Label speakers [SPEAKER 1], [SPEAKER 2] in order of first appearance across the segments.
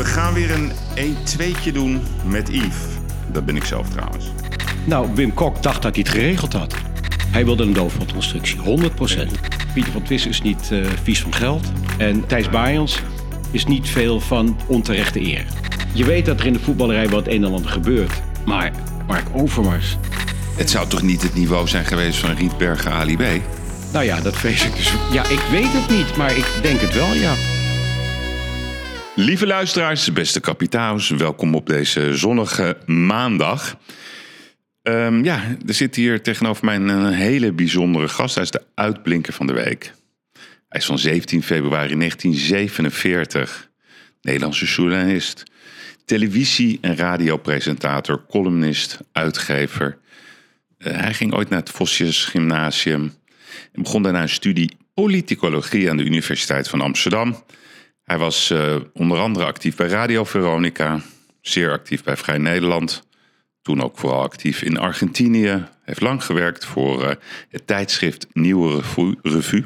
[SPEAKER 1] We gaan weer een 1-2'tje doen met Yves. Dat ben ik zelf trouwens.
[SPEAKER 2] Nou, Wim Kok dacht dat hij het geregeld had. Hij wilde een doofpotconstructie, 100%. Pieter van Twist is niet eh, vies van geld. En Thijs Baaiens is niet veel van onterechte eer. Je weet dat er in de voetballerij wat een en ander gebeurt. Maar Mark Overmars,
[SPEAKER 1] Het zou toch niet het niveau zijn geweest van Rietbergen Ali B?
[SPEAKER 2] nou ja, dat vrees ik dus. Ja, ik weet het niet, maar ik denk het wel, ja.
[SPEAKER 1] Lieve luisteraars, beste kapitaals, welkom op deze zonnige maandag. Ehm, ja, er zit hier tegenover mij een hele bijzondere gast. Hij is de uitblinker van de week. Hij is van 17 februari 1947. Nederlandse journalist, televisie- en radiopresentator, columnist, uitgever. Eh, hij ging ooit naar het Vosjes Gymnasium en begon daarna een studie politicologie aan de Universiteit van Amsterdam. Hij was eh, onder andere actief bij Radio Veronica, zeer actief bij Vrij Nederland. Toen ook vooral actief in Argentinië. Heeft lang gewerkt voor eh, het tijdschrift Nieuwe Revu- Revue.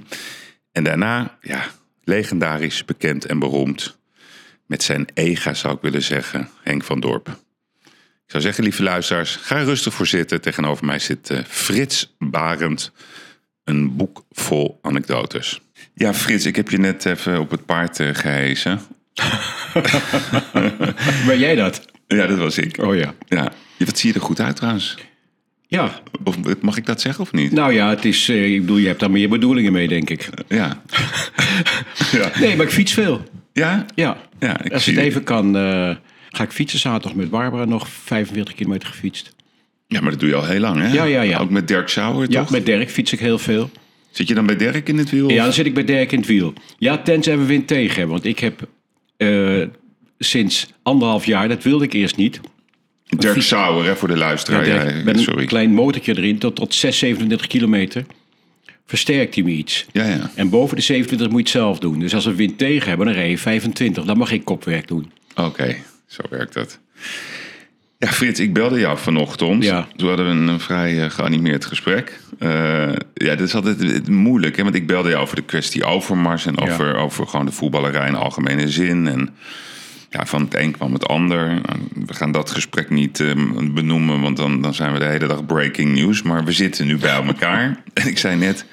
[SPEAKER 1] En daarna, ja, legendarisch bekend en beroemd. Met zijn ega zou ik willen zeggen, Henk van Dorp. Ik zou zeggen, lieve luisteraars, ga rustig voor zitten. Tegenover mij zit eh, Frits Barend, een boek vol anekdotes. Ja, Frits, ik heb je net even op het paard eh, gehezen.
[SPEAKER 2] Ben jij dat?
[SPEAKER 1] Ja, dat was ik.
[SPEAKER 2] Oh ja.
[SPEAKER 1] Ja. Wat zie je er goed uit trouwens?
[SPEAKER 2] Ja,
[SPEAKER 1] Of mag ik dat zeggen of niet?
[SPEAKER 2] nou ja, het is, eh, ik bedoel, je hebt daar meer bedoelingen mee, denk ik.
[SPEAKER 1] Ja. ja.
[SPEAKER 2] Nee, maar ik fiets veel.
[SPEAKER 1] Ja?
[SPEAKER 2] Ja,
[SPEAKER 1] Ja, ik
[SPEAKER 2] als
[SPEAKER 1] zie
[SPEAKER 2] het
[SPEAKER 1] het.
[SPEAKER 2] even kan, eh, ga ik fietsen. Zaterdag met Barbara nog 45 kilometer gefietst.
[SPEAKER 1] Ja, maar dat doe je al heel lang, hè?
[SPEAKER 2] Ja, ja, ja.
[SPEAKER 1] Ook met Dirk Sauer,
[SPEAKER 2] Ja,
[SPEAKER 1] toch?
[SPEAKER 2] met Dirk fiets ik heel veel.
[SPEAKER 1] Zit je dan bij Dirk in het wiel?
[SPEAKER 2] Ja, dan zit ik bij Dirk in het wiel. Ja, tenzij we wind tegen hebben. Want ik heb eh, sinds anderhalf jaar, dat wilde ik eerst niet.
[SPEAKER 1] Dirk Sauer, hè, voor de luisteraar.
[SPEAKER 2] Ja, Dirk, met een klein motortje erin, tot, tot 6, 27 kilometer. Versterkt hij me iets.
[SPEAKER 1] Ja, ja.
[SPEAKER 2] En boven de 27 moet je het zelf doen. Dus als we wind tegen hebben, dan rij je 25. Dan mag ik kopwerk doen.
[SPEAKER 1] Oké, zo werkt dat. Ja, Frits, ik belde jou vanochtend.
[SPEAKER 2] Ja.
[SPEAKER 1] Toen hadden we een, een vrij eh, geanimeerd gesprek. Eh, ja, dat is altijd het- moeilijk, hè? want ik belde jou over de kwestie Overmars... en over, over gewoon de voetballerij in algemene zin. En ja, van het een kwam het ander. We gaan dat gesprek niet eh, benoemen, want dan, dan zijn we de hele dag breaking news. Maar we zitten nu bij elkaar. en ik zei net,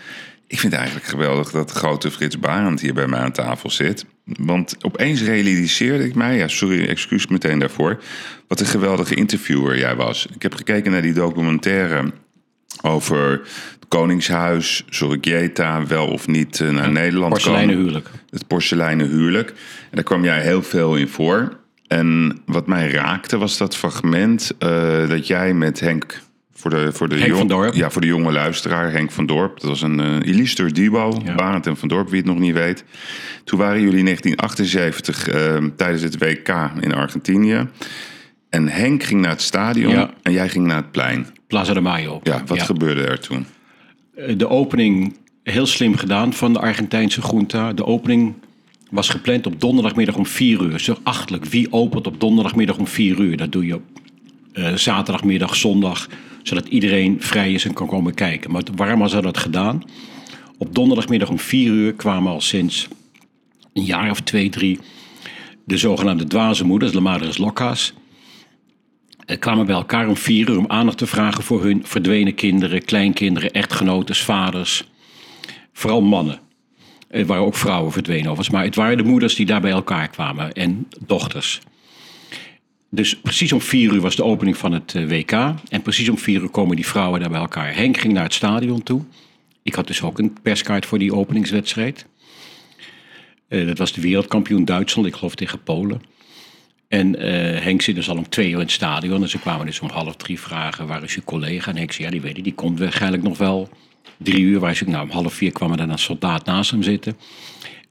[SPEAKER 1] ik vind het eigenlijk geweldig dat de grote Frits Barend hier bij mij aan tafel zit. Want opeens realiseerde ik mij, ja, sorry, excuus meteen daarvoor, wat een geweldige interviewer jij was. Ik heb gekeken naar die documentaire over het Koningshuis, Zorregieta, wel of niet eh, naar Nederland
[SPEAKER 2] Porseleinen
[SPEAKER 1] komen.
[SPEAKER 2] huwelijk.
[SPEAKER 1] Het porseleinen huwelijk. En daar kwam jij heel veel in voor. En wat mij raakte was dat fragment eh, dat jij met Henk... Voor de, voor de
[SPEAKER 2] Henk
[SPEAKER 1] jong-
[SPEAKER 2] van Dorp.
[SPEAKER 1] Ja, voor de jonge luisteraar, Henk van Dorp. Dat was een uh, illuster duo,
[SPEAKER 2] Ja.
[SPEAKER 1] Barend en van Dorp, wie het nog niet weet. Toen waren jullie in 1978 eh, tijdens het WK in Argentinië. En Henk ging naar het stadion
[SPEAKER 2] Ja.
[SPEAKER 1] en jij ging naar het plein.
[SPEAKER 2] Plaza de Mayo.
[SPEAKER 1] Ja, wat gebeurde er toen?
[SPEAKER 2] Eh, De opening, heel slim gedaan van de Argentijnse junta. De opening was gepland op donderdagmiddag om 4 uur. Zo achtelijk. Wie opent op donderdagmiddag om 4 uur? Dat doe je op eh, zaterdagmiddag, zondag. Zodat iedereen vrij is en kan komen kijken. Maar waarom was dat gedaan? Op donderdagmiddag om 4 uur kwamen al sinds een jaar of twee, drie... de zogenaamde dwaze moeders, de madres locas... eh, kwamen bij elkaar om vier uur om aandacht te vragen voor hun verdwenen kinderen, kleinkinderen, echtgenotes, vaders. Vooral mannen. Er waren ook vrouwen verdwenen overigens, maar het waren de moeders die daar bij elkaar kwamen en dochters. Dus precies om vier uur was de opening van het eh, WK. En precies om vier uur komen die vrouwen daar bij elkaar. Henk ging naar het stadion toe. Ik had dus ook een perskaart voor die openingswedstrijd. Eh, dat was de wereldkampioen Duitsland, ik geloof tegen Polen. En eh, Henk zit dus al om twee uur in het stadion. En ze kwamen dus om half drie vragen, waar is je collega? En Henk zei, ja, die weet ik, die komt waarschijnlijk nog wel drie uur. Waar ik? Nou, om half vier kwam er dan een soldaat naast hem zitten.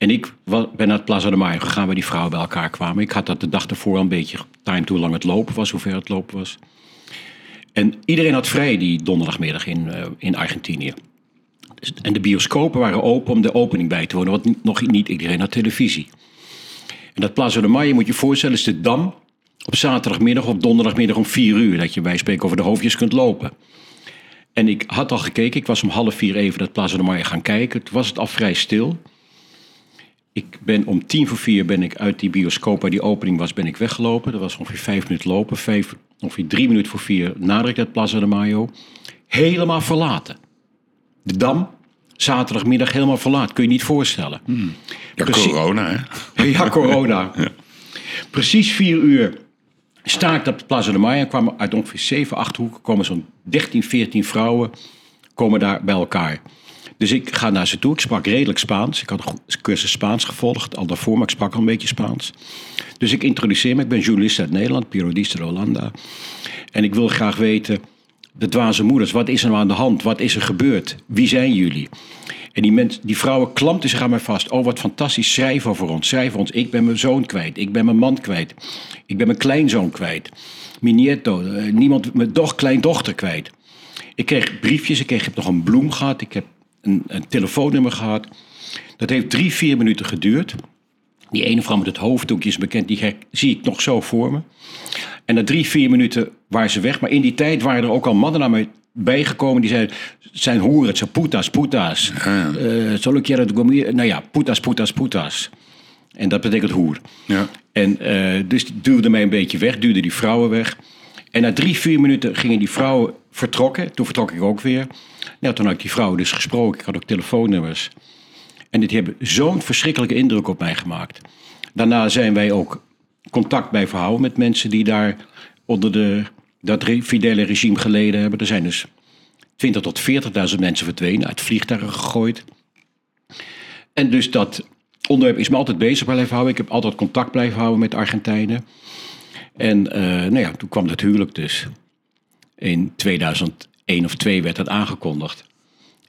[SPEAKER 2] En ik ben naar het Plaza de Mayo gegaan, waar die vrouwen bij elkaar kwamen. Ik had dat de dag ervoor al een beetje getimed hoe lang het lopen was, hoe ver het lopen was. En iedereen had vrij die donderdagmiddag in, eh, in Argentinië. Dus- En de bioscopen waren open om de opening bij te wonen, want nog niet iedereen had televisie. En dat Plaza de Mayo, moet je je voorstellen, is de Dam op zaterdagmiddag of donderdagmiddag om vier uur. Dat je bij spreken over de hoofdjes kunt lopen. En ik had al gekeken, ik was om half vier even dat Plaza de Mayo gaan kijken. Toen was het al vrij stil. Ik ben om tien voor vier ben ik uit die bioscoop waar die opening was, ben ik weggelopen. Dat was ongeveer vijf minuten lopen. Vijf, ongeveer drie minuten voor vier nader ik het Plaza de Mayo. Helemaal verlaten. De Dam, zaterdagmiddag helemaal verlaten. Kun je niet voorstellen.
[SPEAKER 1] Ja,
[SPEAKER 2] Precies.
[SPEAKER 1] corona, hè?
[SPEAKER 2] Ja, corona. Precies vier uur sta ik op de Plaza de Mayo. kwamen uit ongeveer 7, 8 hoeken. komen zo'n 13, 14 vrouwen komen daar bij elkaar. Dus ik ga naar ze toe. Ik sprak redelijk Spaans. Ik had een cursus Spaans gevolgd. Al daarvoor, maar ik sprak al een beetje Spaans. Dus ik introduceer me. Ik ben journalist uit Nederland. Periodista de Hollanda. En ik wil graag weten... De dwaze moeders, wat is er nou aan de hand? Wat is er gebeurd? Wie zijn jullie? En die, die vrouwen klampten zich aan mij vast. Oh, wat fantastisch. Schrijf over ons. Schrijf ons. Ik ben mijn zoon kwijt. Ik ben mijn man kwijt. Ik ben mijn kleinzoon kwijt. Mijn nieto. eh, niemand, mijn doch, kleindochter kwijt. Ik kreeg briefjes. Ik, kreeg, ik heb nog een bloem gehad. Ik heb een, een telefoonnummer gehad. Dat heeft drie, vier minuten geduurd. Die ene vrouw met het hoofddoekje is bekend. Die her- zie ik nog zo voor me. En na drie, vier minuten waren ze weg. Maar in die tijd waren er ook al mannen naar mij bijgekomen. Die zeiden, zijn hoeren, het zijn putas, putas. Eh, Solo quiero. Nou ja, putas, putas, putas. En dat betekent hoer.
[SPEAKER 1] Ja.
[SPEAKER 2] En eh, dus die duwde mij een beetje weg, duwde die vrouwen weg. En na drie, vier minuten gingen die vrouwen vertrokken. Toen vertrok ik ook weer. Nou, toen had ik die vrouwen dus gesproken. Ik had ook telefoonnummers. En dit hebben zo'n verschrikkelijke indruk op mij gemaakt. Daarna zijn wij ook contact blijven houden met mensen die daar onder de, dat fidele regime geleden hebben. Er zijn dus 20.000 tot 40.000 mensen verdwenen, uit vliegtuigen gegooid. En dus dat onderwerp is me altijd bezig blijven houden. Ik heb altijd contact blijven houden met Argentijnen. En eh, nou ja, toen kwam dat huwelijk dus. In 2001 of 2 werd dat aangekondigd.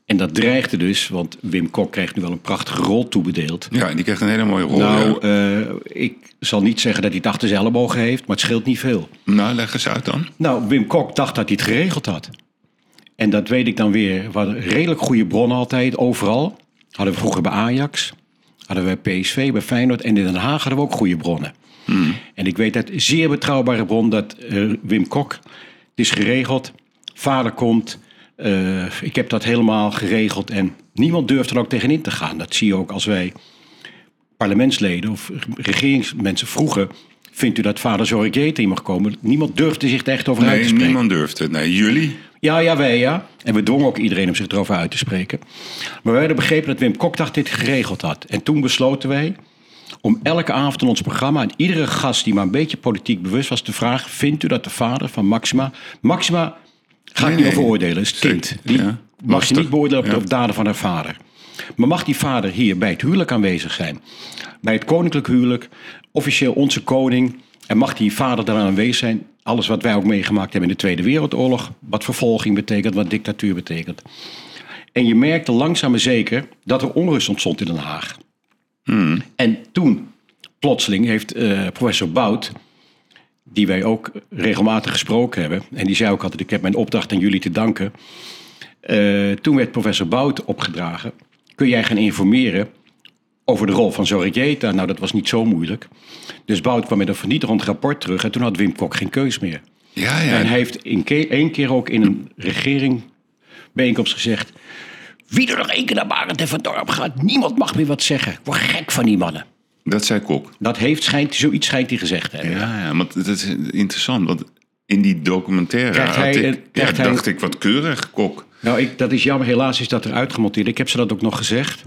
[SPEAKER 2] En dat dreigde dus, want Wim Kok kreeg nu wel een prachtige rol toebedeeld.
[SPEAKER 1] Ja, en die krijgt een hele mooie rol.
[SPEAKER 2] Nou,
[SPEAKER 1] ja.
[SPEAKER 2] eh, ik zal niet zeggen dat hij het achter zijn ellebogen heeft, maar het scheelt niet veel.
[SPEAKER 1] nou, leg eens uit dan.
[SPEAKER 2] Nou, Wim Kok dacht dat hij het geregeld had. En dat weet ik dan weer. We hadden redelijk goede bronnen altijd, overal. Hadden we vroeger bij Ajax, hadden we bij PSV, bij Feyenoord. En in Den Haag hadden we ook goede bronnen. En ik weet uit zeer betrouwbare bron dat eh, Wim Kok, het is geregeld, vader komt. eh, ik heb dat helemaal geregeld en niemand durft er ook tegenin te gaan. Dat zie je ook als wij parlementsleden of regeringsmensen vroegen... vindt u dat vader Zorrigete mag komen? Niemand durfde zich er echt over uit te
[SPEAKER 1] Nee,
[SPEAKER 2] spreken.
[SPEAKER 1] niemand durft het. Nee, jullie?
[SPEAKER 2] Ja, ja, wij ja. En we dwongen ook iedereen om zich erover uit te spreken. Maar wij hadden begrepen dat Wim Kok dacht dit geregeld had. En toen besloten wij om elke avond in ons programma... aan iedere gast die maar een beetje politiek bewust was te vragen... vindt u dat de vader van Maxima... Maxima ga ik niet over oordelen, is het kind. Die mag je niet beoordelen op de daden van haar vader. Maar mag die vader hier bij het huwelijk aanwezig zijn? Bij het koninklijk huwelijk, officieel onze koning... en mag die vader daaraan aanwezig zijn? Alles wat wij ook meegemaakt hebben in de Tweede Wereldoorlog... wat vervolging betekent, wat dictatuur betekent. En je merkte langzaam maar zeker dat er onrust ontstond in Den Haag. En toen, plotseling, heeft eh, professor Bout, die wij ook regelmatig gesproken hebben, en die zei ook altijd: Ik heb mijn opdracht aan jullie te danken. Eh, toen werd professor Bout opgedragen: Kun jij gaan informeren over de rol van Zorrigeta? Nou, dat was niet zo moeilijk. Dus Bout kwam met een vernietigend rapport terug en toen had Wim Kok geen keus meer.
[SPEAKER 1] Ja, ja.
[SPEAKER 2] En hij heeft in ke- één keer ook in een regering bijeenkomst gezegd... Wie er nog één keer naar Barend en Van Dorp gaat, niemand mag meer wat zeggen. Ik word gek van die mannen.
[SPEAKER 1] Dat zei Kok.
[SPEAKER 2] Dat heeft, schijnt, zoiets schijnt hij gezegd te hebben.
[SPEAKER 1] Ja, ja, want dat is interessant. Want in die documentaire
[SPEAKER 2] Krijgt
[SPEAKER 1] had
[SPEAKER 2] hij
[SPEAKER 1] ik,
[SPEAKER 2] een-
[SPEAKER 1] ja,
[SPEAKER 2] krijgt hij-
[SPEAKER 1] dacht ik wat keurig, Kok.
[SPEAKER 2] Nou, ik, dat is jammer. Helaas is dat eruit gemonteerd. Ik heb ze dat ook nog gezegd.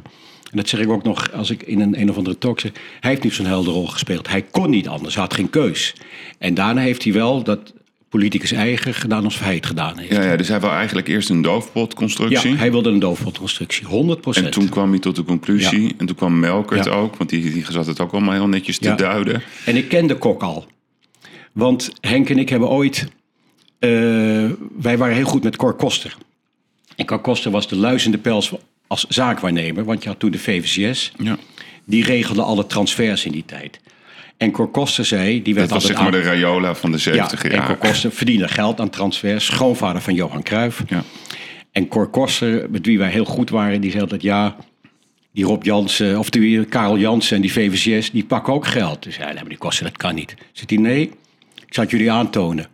[SPEAKER 2] En dat zeg ik ook nog als ik in een, een of andere talk zeg. Hij heeft niet zo'n helder rol gespeeld. Hij kon niet anders. Hij had geen keus. En daarna heeft hij wel dat politicus eigen gedaan als hij het gedaan heeft.
[SPEAKER 1] Ja, ja, dus hij wil eigenlijk eerst een
[SPEAKER 2] Ja,
[SPEAKER 1] doofpotconstructie.
[SPEAKER 2] hij wilde een doofpotconstructie. 100%
[SPEAKER 1] En toen kwam hij tot de conclusie.
[SPEAKER 2] Ja.
[SPEAKER 1] En toen kwam Melkert
[SPEAKER 2] Ja.
[SPEAKER 1] ook. Want die, die zat het ook allemaal heel netjes te
[SPEAKER 2] Ja.
[SPEAKER 1] duiden.
[SPEAKER 2] En ik ken de kok al. Want Henk en ik hebben ooit... eh, wij waren heel goed met Cor Koster. En Cor Koster was de luizende pels als zaakwaarnemer. Want je had toen de VVCS.
[SPEAKER 1] Ja.
[SPEAKER 2] Die regelde alle transfers in die tijd. En Cor Koster zei... Die werd
[SPEAKER 1] Dat was zeg maar de Rayola van de 70
[SPEAKER 2] ja, en
[SPEAKER 1] jaar.
[SPEAKER 2] Cor Koster verdiende geld aan transfers. Schoonvader van Johan Cruijff.
[SPEAKER 1] Ja.
[SPEAKER 2] En Cor Koster, met wie wij heel goed waren, die zei altijd... ja, die Rob Jansen, of die Karel Jansen en die VVCS, die pakken ook geld. Dus ja, nee, maar die Koster, dat kan niet. Zegt hij, nee, ik zal het jullie aantonen.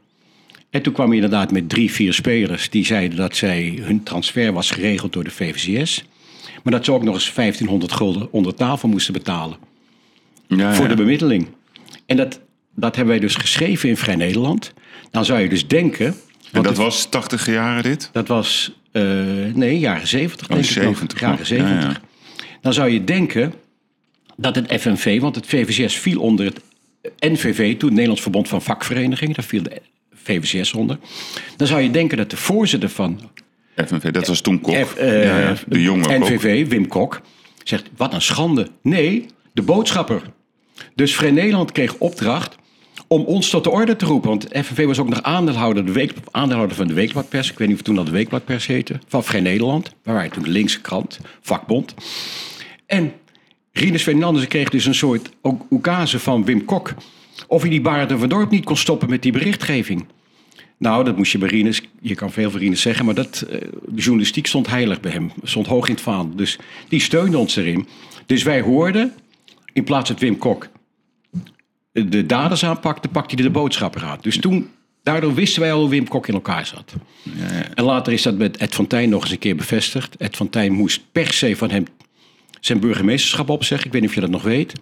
[SPEAKER 2] En toen kwam hij inderdaad met drie, vier spelers... die zeiden dat zij, hun transfer was geregeld door de VVCS. Maar dat ze ook nog eens 1500 gulden onder tafel moesten betalen
[SPEAKER 1] Ja,
[SPEAKER 2] voor de bemiddeling. En dat, dat hebben wij dus geschreven in Vrij Nederland. Dan zou je dus denken...
[SPEAKER 1] En dat
[SPEAKER 2] het-
[SPEAKER 1] was 80 jaren dit?
[SPEAKER 2] dat was, eh, nee, jaren 70 denk ik nog.
[SPEAKER 1] 70
[SPEAKER 2] Jaren
[SPEAKER 1] nog,
[SPEAKER 2] 70.
[SPEAKER 1] ja, ja.
[SPEAKER 2] Dan zou je denken dat het FNV, want het VVCS viel onder het NVV, toen het Nederlands Verbond van Vakverenigingen, daar viel de VVCS onder. Dan zou je denken dat de voorzitter van
[SPEAKER 1] FNV, dat was toen Kok.
[SPEAKER 2] F, eh,
[SPEAKER 1] ja, ja, de jonge Kok.
[SPEAKER 2] NVV, Wim Kok, zegt: Wat een schande. Nee, de boodschapper. Dus Vrij Nederland kreeg opdracht om ons tot de orde te roepen. Want FNV was ook nog aandeelhouder, de week, van de Weekbladpers. Ik weet niet of toen dat de Weekbladpers heette. Van Vrij Nederland. We waren toen de linkse krant, vakbond. En Rinus Fernandes kreeg dus een soort oekase van Wim Kok. Of hij die Barend van Dorp niet kon stoppen met die berichtgeving. Nou, dat moest je bij Rinus, je kan veel van Rinus zeggen, maar dat, eh, de journalistiek stond heilig bij hem. Stond hoog in het vaandel. Dus die steunde ons erin. Dus wij hoorden, in plaats dat Wim Kok de daders aanpakte, pakte hij de boodschapper aan. Dus toen, daardoor wisten wij al hoe Wim Kok in elkaar zat. En later is dat met Ed van Tijn nog eens een keer bevestigd. Ed van Tijn moest per se van hem zijn burgemeesterschap opzeggen. Ik weet niet of je dat nog weet.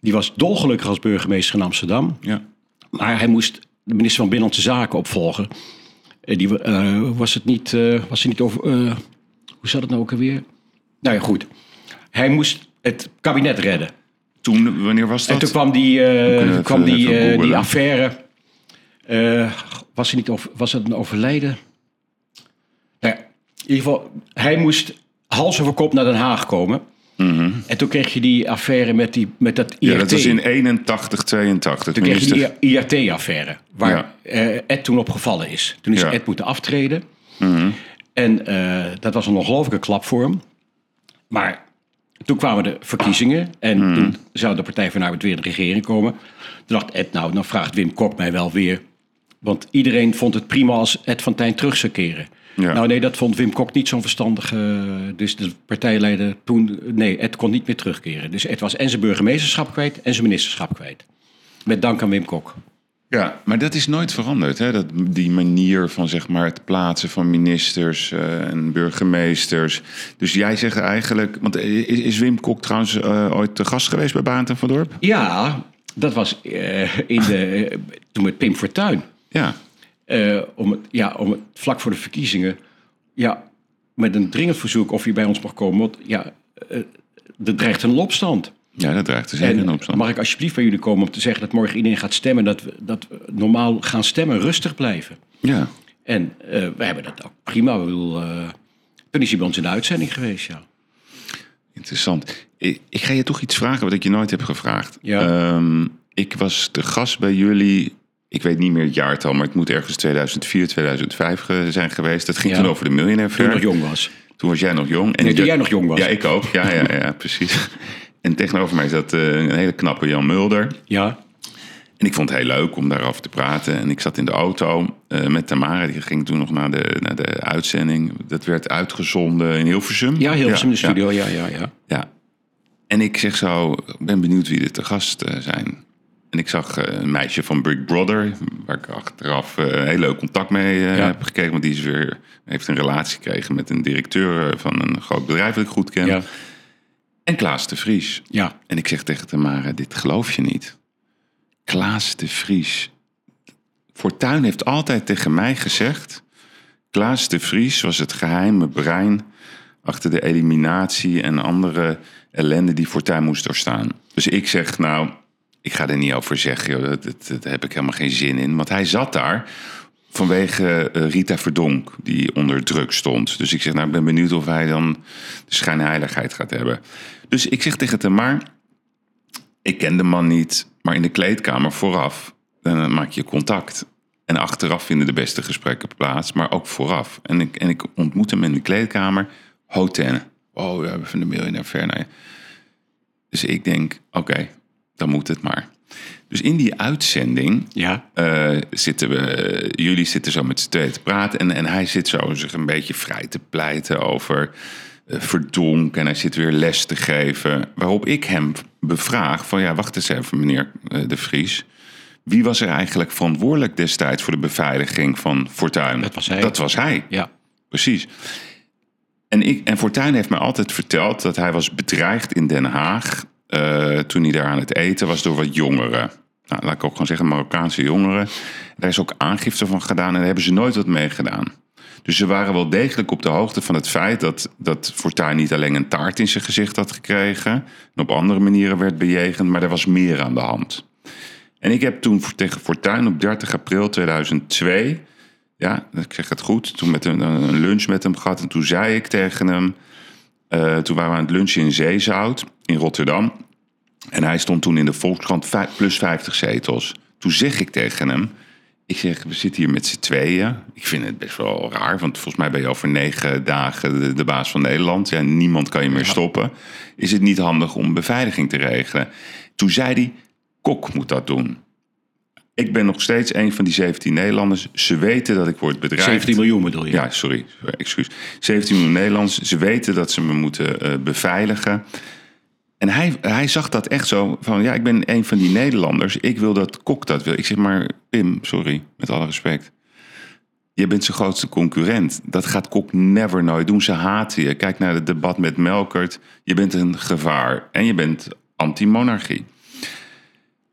[SPEAKER 2] Die was dolgelukkig als burgemeester in Amsterdam.
[SPEAKER 1] Ja.
[SPEAKER 2] Maar hij moest de minister van Binnenlandse Zaken opvolgen. Eh, Die, eh, was het niet, eh, was het niet over. hoe zat het nou ook alweer? Nou ja, goed. Hij moest het kabinet redden.
[SPEAKER 1] Toen, wanneer was dat?
[SPEAKER 2] En toen kwam die, eh, kwam
[SPEAKER 1] even-
[SPEAKER 2] die,
[SPEAKER 1] even
[SPEAKER 2] eh, die affaire. eh, was, er niet over, was het een overlijden? Nou ja, in ieder geval, hij moest hals over kop naar Den Haag komen. En toen kreeg je die affaire met, die, met dat IRT.
[SPEAKER 1] Mhm. ja, dat was in 81, 82.
[SPEAKER 2] Toen kreeg je
[SPEAKER 1] minister.
[SPEAKER 2] die IRT-affaire, waar
[SPEAKER 1] Ja.
[SPEAKER 2] eh, Ed toen op gevallen is. Toen is
[SPEAKER 1] Ja. Mhm.
[SPEAKER 2] Ed moeten aftreden. En eh, dat was een ongelofelijke klap voor hem. Maar toen kwamen de verkiezingen en
[SPEAKER 1] Mhm.
[SPEAKER 2] toen zou de Partij van Arbeid weer in de regering komen. Toen dacht Ed, nou, dan vraagt Wim Kok mij wel weer. Want iedereen vond het prima als Ed van Tijn terug zou keren.
[SPEAKER 1] Ja.
[SPEAKER 2] Nou nee, dat vond Wim Kok niet zo'n verstandige... Dus de partijleider toen... Nee, Ed kon niet meer terugkeren. Dus Ed was en zijn burgemeesterschap kwijt en zijn ministerschap kwijt. Met dank aan Wim Kok.
[SPEAKER 1] Ja, maar dat is nooit veranderd. Hè? Dat, die manier van zeg maar, het plaatsen van ministers eh, en burgemeesters. Dus jij zegt eigenlijk. Want is, is Wim Kok trouwens eh, ooit te gast geweest bij Baant en van Dorp?
[SPEAKER 2] Ja, dat was eh, in de, toen met Pim Fortuyn.
[SPEAKER 1] Ja.
[SPEAKER 2] Om, het, ja, om het vlak voor de verkiezingen. Ja, met een dringend verzoek of je bij ons mag komen. Want ja, er dreigt een opstand.
[SPEAKER 1] Ja, dat draagt er zeker
[SPEAKER 2] En
[SPEAKER 1] in op.
[SPEAKER 2] mag ik alsjeblieft bij jullie komen om te zeggen dat morgen iedereen gaat stemmen. Dat we, dat we normaal gaan stemmen, rustig blijven.
[SPEAKER 1] Ja.
[SPEAKER 2] En eh we hebben dat ook prima. Ik bedoel, eh, toen is hij bij ons in de uitzending geweest, ja.
[SPEAKER 1] Interessant. Ik, ik ga je toch iets vragen wat ik je nooit heb gevraagd.
[SPEAKER 2] Ja.
[SPEAKER 1] Ehm, ik was de gast bij jullie. Ik weet niet meer het jaartal, maar het moet ergens 2004, 2005 ge- zijn geweest. Dat ging
[SPEAKER 2] Ja.
[SPEAKER 1] toen over de Millionaire
[SPEAKER 2] Toen ik nog jong was.
[SPEAKER 1] Toen was jij nog jong. En
[SPEAKER 2] Nee, toen jij nog jong was.
[SPEAKER 1] Ja, ik ook. Ja, ja, ja, precies. En tegenover mij zat eh, een hele knappe Jan Mulder.
[SPEAKER 2] Ja,
[SPEAKER 1] En ik vond het heel leuk om daarover te praten. En ik zat in de auto eh, met Tamara. Die ging toen nog naar de, naar de uitzending. Dat werd uitgezonden in Hilversum.
[SPEAKER 2] ja in de studio. Ja, ja, ja.
[SPEAKER 1] Ja. En ik zeg zo, ik ben benieuwd wie er te gast eh, zijn. En ik zag een meisje van Big Brother, waar ik achteraf een heel leuk contact mee
[SPEAKER 2] Ja.
[SPEAKER 1] heb gekregen. Want die is weer, heeft een relatie gekregen met een directeur van een groot bedrijf dat ik goed ken.
[SPEAKER 2] Ja,
[SPEAKER 1] En Klaas de Vries.
[SPEAKER 2] ja.
[SPEAKER 1] En ik zeg tegen Tamara, dit geloof je niet. Klaas de Vries. Fortuyn heeft altijd tegen mij gezegd... Klaas de Vries was het geheime brein achter de eliminatie en andere ellende die Fortuyn moest doorstaan. Dus ik zeg, nou, ik ga er niet over zeggen, joh, dat, dat, dat heb ik helemaal geen zin in. Want hij zat daar vanwege eh, Rita Verdonk, die onder druk stond. Dus ik zeg, nou, ik ben benieuwd of hij dan de schijnheiligheid gaat hebben. Dus ik zeg tegen Tamar, ik ken de man niet, maar in de kleedkamer vooraf, dan maak je contact. En achteraf vinden de beste gesprekken plaats, maar ook vooraf. En ik, en ik ontmoet hem in de kleedkamer, Hoten. Oh, we hebben van de miljonair ver naar je. Dus ik denk, oké, dan moet het maar. Dus in die uitzending
[SPEAKER 2] Ja,
[SPEAKER 1] eh, zitten we, jullie zitten zo met z'n tweeën te praten. En, en hij zit zo zich een beetje vrij te pleiten over eh, verdonk. En hij zit weer les te geven. Waarop ik hem bevraag van ja, wacht eens even meneer eh, De Vries. Wie was er eigenlijk verantwoordelijk destijds voor de beveiliging van Fortuin?
[SPEAKER 2] Dat was hij.
[SPEAKER 1] Dat was hij,
[SPEAKER 2] ja.
[SPEAKER 1] precies. En, ik, en Fortuyn heeft mij altijd verteld dat hij was bedreigd in Den Haag. Eh, toen hij daar aan het eten was door wat jongeren. Nou, laat ik ook gewoon zeggen, Marokkaanse jongeren. Daar is ook aangifte van gedaan en daar hebben ze nooit wat mee gedaan. Dus ze waren wel degelijk op de hoogte van het feit dat, dat Fortuyn niet alleen een taart in zijn gezicht had gekregen. En op andere manieren werd bejegend, maar er was meer aan de hand. En ik heb toen tegen Fortuyn op 30 april 2002, ja, ik zeg het goed, toen met een, een lunch met hem gehad. En toen zei ik tegen hem, eh, toen waren we aan het lunchen in Zeezout in Rotterdam. En hij stond toen in de Volkskrant plus 50 zetels. Toen zeg ik tegen hem, ik zeg, we zitten hier met z'n tweeën. Ik vind het best wel raar, want volgens mij ben je over negen dagen de, de baas van Nederland. Ja, niemand kan je meer stoppen. Is het niet handig om beveiliging te regelen? Toen zei hij, Kok moet dat doen. Ik ben nog steeds een van die 17 Nederlanders. Ze weten dat ik word bedreigd.
[SPEAKER 2] 17 miljoen bedoel je?
[SPEAKER 1] Ja, sorry, excuus. 17 miljoen Nederlands. Ze weten dat ze me moeten eh, beveiligen. En hij, hij zag dat echt zo van, ja, ik ben een van die Nederlanders. Ik wil dat Kok dat wil. Ik zeg maar, Pim, sorry, met alle respect. Je bent zijn grootste concurrent. Dat gaat Kok never nooit doen. Ze haten je. Kijk naar het debat met Melkert. Je bent een gevaar. En je bent anti-monarchie.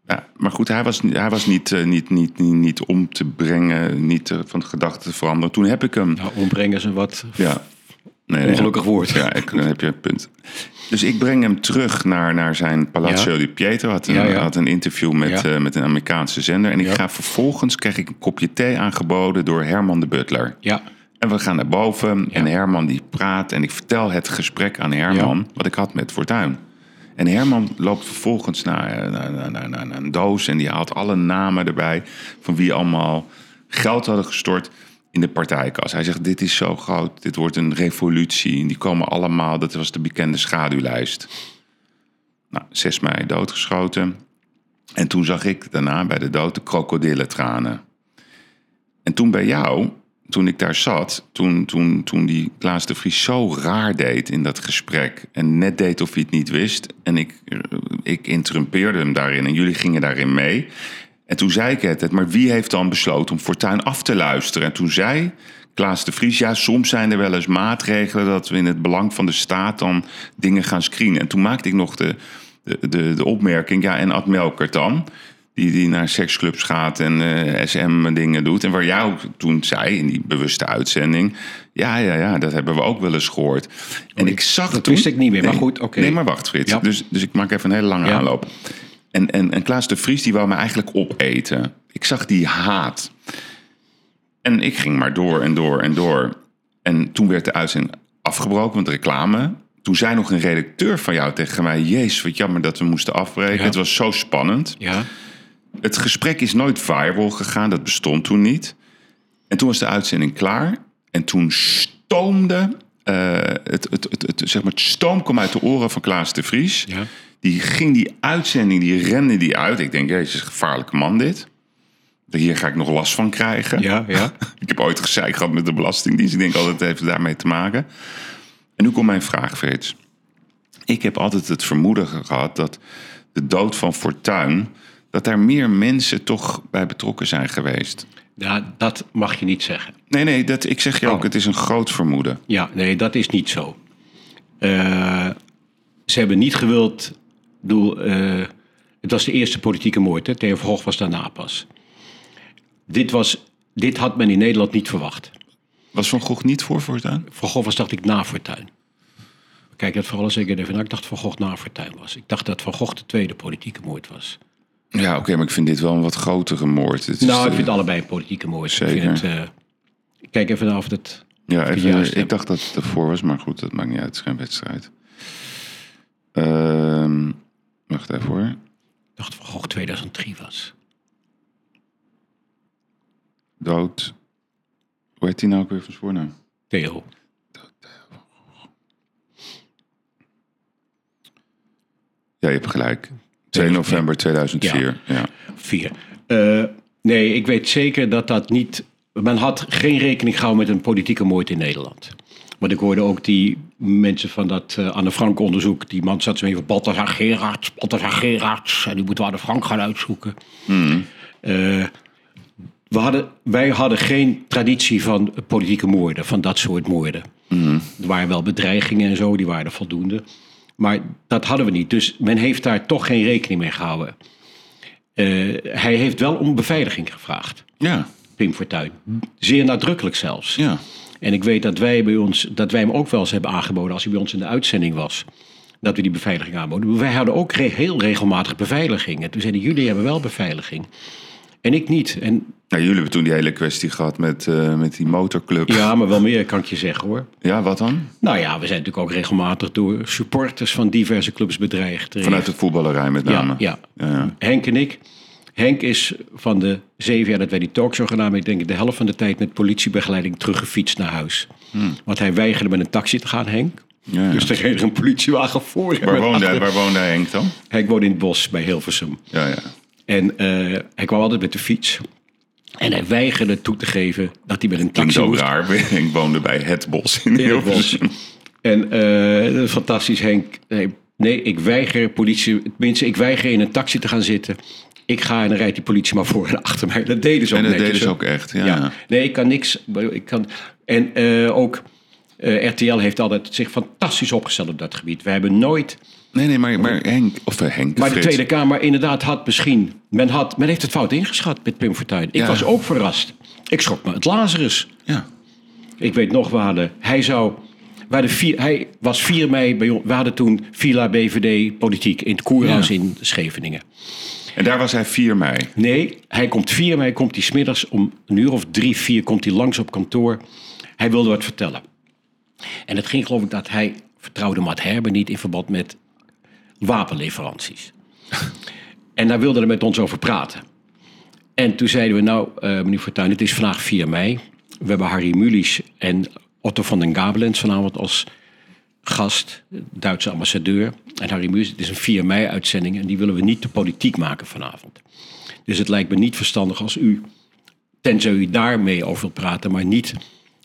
[SPEAKER 1] Ja, maar goed, hij was, hij was niet, eh, niet, niet, niet, niet om te brengen, niet eh, van gedachten te veranderen. Toen heb ik hem.
[SPEAKER 2] Nou, ombrengen ze wat
[SPEAKER 1] Ja. Nee, nee,
[SPEAKER 2] ongelukkig woord.
[SPEAKER 1] Ja, ik, dan heb je een punt. Dus ik breng hem terug naar, naar zijn Palazzo
[SPEAKER 2] Ja.
[SPEAKER 1] di Pietro. Had een,
[SPEAKER 2] Ja, ja.
[SPEAKER 1] had een interview met, eh, met een Amerikaanse zender. En ik ga vervolgens krijg ik een kopje thee aangeboden door Herman de Butler.
[SPEAKER 2] Ja,
[SPEAKER 1] En we gaan naar boven en Herman die praat. En ik vertel het gesprek aan Herman wat ik had met Fortuyn. En Herman loopt vervolgens naar, naar, een doos en die haalt alle namen erbij van wie allemaal geld hadden gestort in de partijkas. Hij zegt, dit is zo groot, dit wordt een revolutie. Die komen allemaal, dat was de bekende schaduwlijst. Nou, 6 mei doodgeschoten. En toen zag ik daarna bij de dood de krokodillentranen. En toen bij jou, toen ik daar zat, toen, toen, toen die Klaas de Vries zo raar deed in dat gesprek. En net deed of hij het niet wist. En ik, eh, ik interrumpeerde hem daarin en jullie gingen daarin mee. En toen zei ik het, maar wie heeft dan besloten om Fortuin af te luisteren? En toen zei Klaas de Vries, ja, soms zijn er wel eens maatregelen dat we in het belang van de staat dan dingen gaan screenen. En toen maakte ik nog de, de, de, de opmerking, ja, en Ad Melkert dan? Die, die naar seksclubs gaat en eh, SM-dingen doet. En waar jij ook toen zei, in die bewuste uitzending... ja, ja, ja, dat hebben we ook wel eens gehoord. En ik zag
[SPEAKER 2] dat
[SPEAKER 1] toen...
[SPEAKER 2] wist ik niet meer, maar goed, oké.
[SPEAKER 1] Nee, maar wacht, Frits.
[SPEAKER 2] Ja.
[SPEAKER 1] Dus, dus ik maak even een hele lange
[SPEAKER 2] Ja.
[SPEAKER 1] aanloop. En, en, en Klaas de Vries, die wou me eigenlijk opeten. Ik zag die haat. En ik ging maar door en door en door. En toen werd de uitzending afgebroken, want reclame. Toen zei nog een redacteur van jou tegen mij... Jezus, wat jammer dat we moesten afbreken.
[SPEAKER 2] Ja.
[SPEAKER 1] Het was zo spannend.
[SPEAKER 2] ja.
[SPEAKER 1] Het gesprek is nooit viral gegaan, dat bestond toen niet. En toen was de uitzending klaar. En toen stoomde... eh, het, het, het, het, zeg maar, het stoom kwam uit de oren van Klaas de Vries.
[SPEAKER 2] Ja.
[SPEAKER 1] Die ging die uitzending, die rende die uit. Ik denk, jezus, gevaarlijke man dit. Hier ga ik nog last van krijgen.
[SPEAKER 2] Ja, ja.
[SPEAKER 1] Ik heb ooit gezeik gehad met de Belastingdienst. Ik denk altijd, heeft daarmee te maken. En nu komt mijn vraag, Frits. Ik heb altijd het vermoeden gehad dat de dood van Fortuyn... dat daar meer mensen toch bij betrokken zijn geweest.
[SPEAKER 2] Ja, dat mag je niet zeggen.
[SPEAKER 1] Nee, nee, dat, ik zeg je ook,
[SPEAKER 2] Oh.
[SPEAKER 1] het is een groot vermoeden.
[SPEAKER 2] Ja, nee, dat is niet zo. Eh, ze hebben niet gewild. Doel, eh, het was de eerste politieke moord. Hè? Theo was daarna pas. Dit, was, dit had men in Nederland niet verwacht.
[SPEAKER 1] Was Van Gogh niet voor Fortuyn?
[SPEAKER 2] Van Gogh was, dacht ik, na Fortuyn. Kijk dat vooral zeker even na. Ik dacht Van Gogh na Fortuyn was. Ik dacht dat Van Gogh de tweede politieke moord was.
[SPEAKER 1] Ja, oké, maar ik vind dit wel een wat grotere moord. Het is,
[SPEAKER 2] nou, ik
[SPEAKER 1] eh,
[SPEAKER 2] vind allebei een politieke moord.
[SPEAKER 1] Zeker.
[SPEAKER 2] Ik vind het, eh, kijk even of het...
[SPEAKER 1] Ja,
[SPEAKER 2] het
[SPEAKER 1] even, ik dacht dat het ervoor was, maar goed, dat maakt niet uit. Het is geen wedstrijd. Ehm, wacht even hoor.
[SPEAKER 2] Ik dacht Van Gogh 2003 was.
[SPEAKER 1] Dood. Hoe heet die nou ook weer van voornaam?
[SPEAKER 2] Theo.
[SPEAKER 1] Ja, je hebt gelijk. 2 november 2004. Ja.
[SPEAKER 2] Vier. Eh, nee, ik weet zeker dat dat niet. Men had geen rekening gehouden met een politieke moord in Nederland. Want ik hoorde ook die mensen van dat eh, Anne Frank onderzoek. Die man zat zo even Balthasar Gerards, Balthasar Gerards. En die moeten we Anne Frank gaan uitzoeken. Eh, we hadden, wij hadden geen traditie van politieke moorden, van dat soort moorden. Er waren wel bedreigingen en zo, die waren er voldoende. Maar dat hadden we niet. Dus men heeft daar toch geen rekening mee gehouden. Eh, hij heeft wel om beveiliging gevraagd,
[SPEAKER 1] Ja,
[SPEAKER 2] Pim Fortuyn. Zeer nadrukkelijk zelfs.
[SPEAKER 1] ja.
[SPEAKER 2] En ik weet dat wij, bij ons, dat wij hem ook wel eens hebben aangeboden als hij bij ons in de uitzending was. Dat we die beveiliging aanboden. Wij hadden ook re- heel regelmatig beveiliging. En toen zeiden jullie hebben wel beveiliging. En ik niet. En
[SPEAKER 1] Nou, jullie hebben toen die hele kwestie gehad met, eh, met die motorclub.
[SPEAKER 2] ja, maar wel meer kan ik je zeggen hoor.
[SPEAKER 1] Ja, wat dan?
[SPEAKER 2] Nou ja, we zijn natuurlijk ook regelmatig door supporters van diverse clubs bedreigd.
[SPEAKER 1] Vanuit de voetballerij met name.
[SPEAKER 2] ja, ja.
[SPEAKER 1] Ja.
[SPEAKER 2] Henk en ik. Henk is van de zeven jaar dat wij die talkshow gedaan hebben, ik denk de helft van de tijd met politiebegeleiding teruggefietst naar huis. Want hij weigerde met een taxi te gaan, Henk.
[SPEAKER 1] Hmm. Ja.
[SPEAKER 2] Dus er er een politiewagen voor.
[SPEAKER 1] Waar, woonde,
[SPEAKER 2] achter.
[SPEAKER 1] waar woonde Henk dan?
[SPEAKER 2] Henk woonde in het bos bij Hilversum.
[SPEAKER 1] Ja, ja.
[SPEAKER 2] En eh, hij kwam altijd met de fiets. En hij weigerde toe te geven dat hij met een
[SPEAKER 1] Klinkt
[SPEAKER 2] taxi
[SPEAKER 1] zo
[SPEAKER 2] moest.
[SPEAKER 1] raar. Henk woonde bij Het Bos in. Hilversum.
[SPEAKER 2] En eh, fantastisch, Henk. Nee, nee, ik weiger politie. Tenminste, ik weiger in een taxi te gaan zitten. Ik ga en dan rijdt die politie maar voor en achter mij. Dat deden ze ook
[SPEAKER 1] En dat
[SPEAKER 2] netjes,
[SPEAKER 1] deden ze ook echt. Ja.
[SPEAKER 2] Ja. Nee, ik kan niks. Ik kan, en eh, ook eh, RTL heeft altijd zich fantastisch opgesteld op dat gebied. We hebben nooit.
[SPEAKER 1] Nee, nee, maar, maar Henk, of eh, Henk de
[SPEAKER 2] Maar de
[SPEAKER 1] Frits.
[SPEAKER 2] Tweede Kamer inderdaad had misschien. Men, had, men heeft het fout ingeschat met Pim Fortuyn. Ik
[SPEAKER 1] Ja.
[SPEAKER 2] was ook verrast. Ik schrok me het Lazarus.
[SPEAKER 1] Ja.
[SPEAKER 2] Ik weet nog, we hadden, hij zou, we hadden vier, hij was 4 mei bij we hadden toen Villa BVD politiek in het Koerhuis
[SPEAKER 1] Ja.
[SPEAKER 2] in Scheveningen.
[SPEAKER 1] En daar was hij 4 mei.
[SPEAKER 2] Nee, hij komt 4 mei, komt hij smiddags om een uur of drie, vier, komt hij langs op kantoor. Hij wilde wat vertellen. En het ging geloof ik dat hij vertrouwde Matt Herber niet in verband met wapenleveranties. en daar wilde hij met ons over praten. En toen zeiden we, nou, eh, meneer Fortuyn, het is vandaag 4 mei. We hebben Harry Mulisch en Otto van den Gabelens vanavond als gast, Duitse ambassadeur. En Harry Mulisch, het is een 4 mei-uitzending en die willen we niet de politiek maken vanavond. Dus het lijkt me niet verstandig als u, tenzij u daarmee over wilt praten, maar niet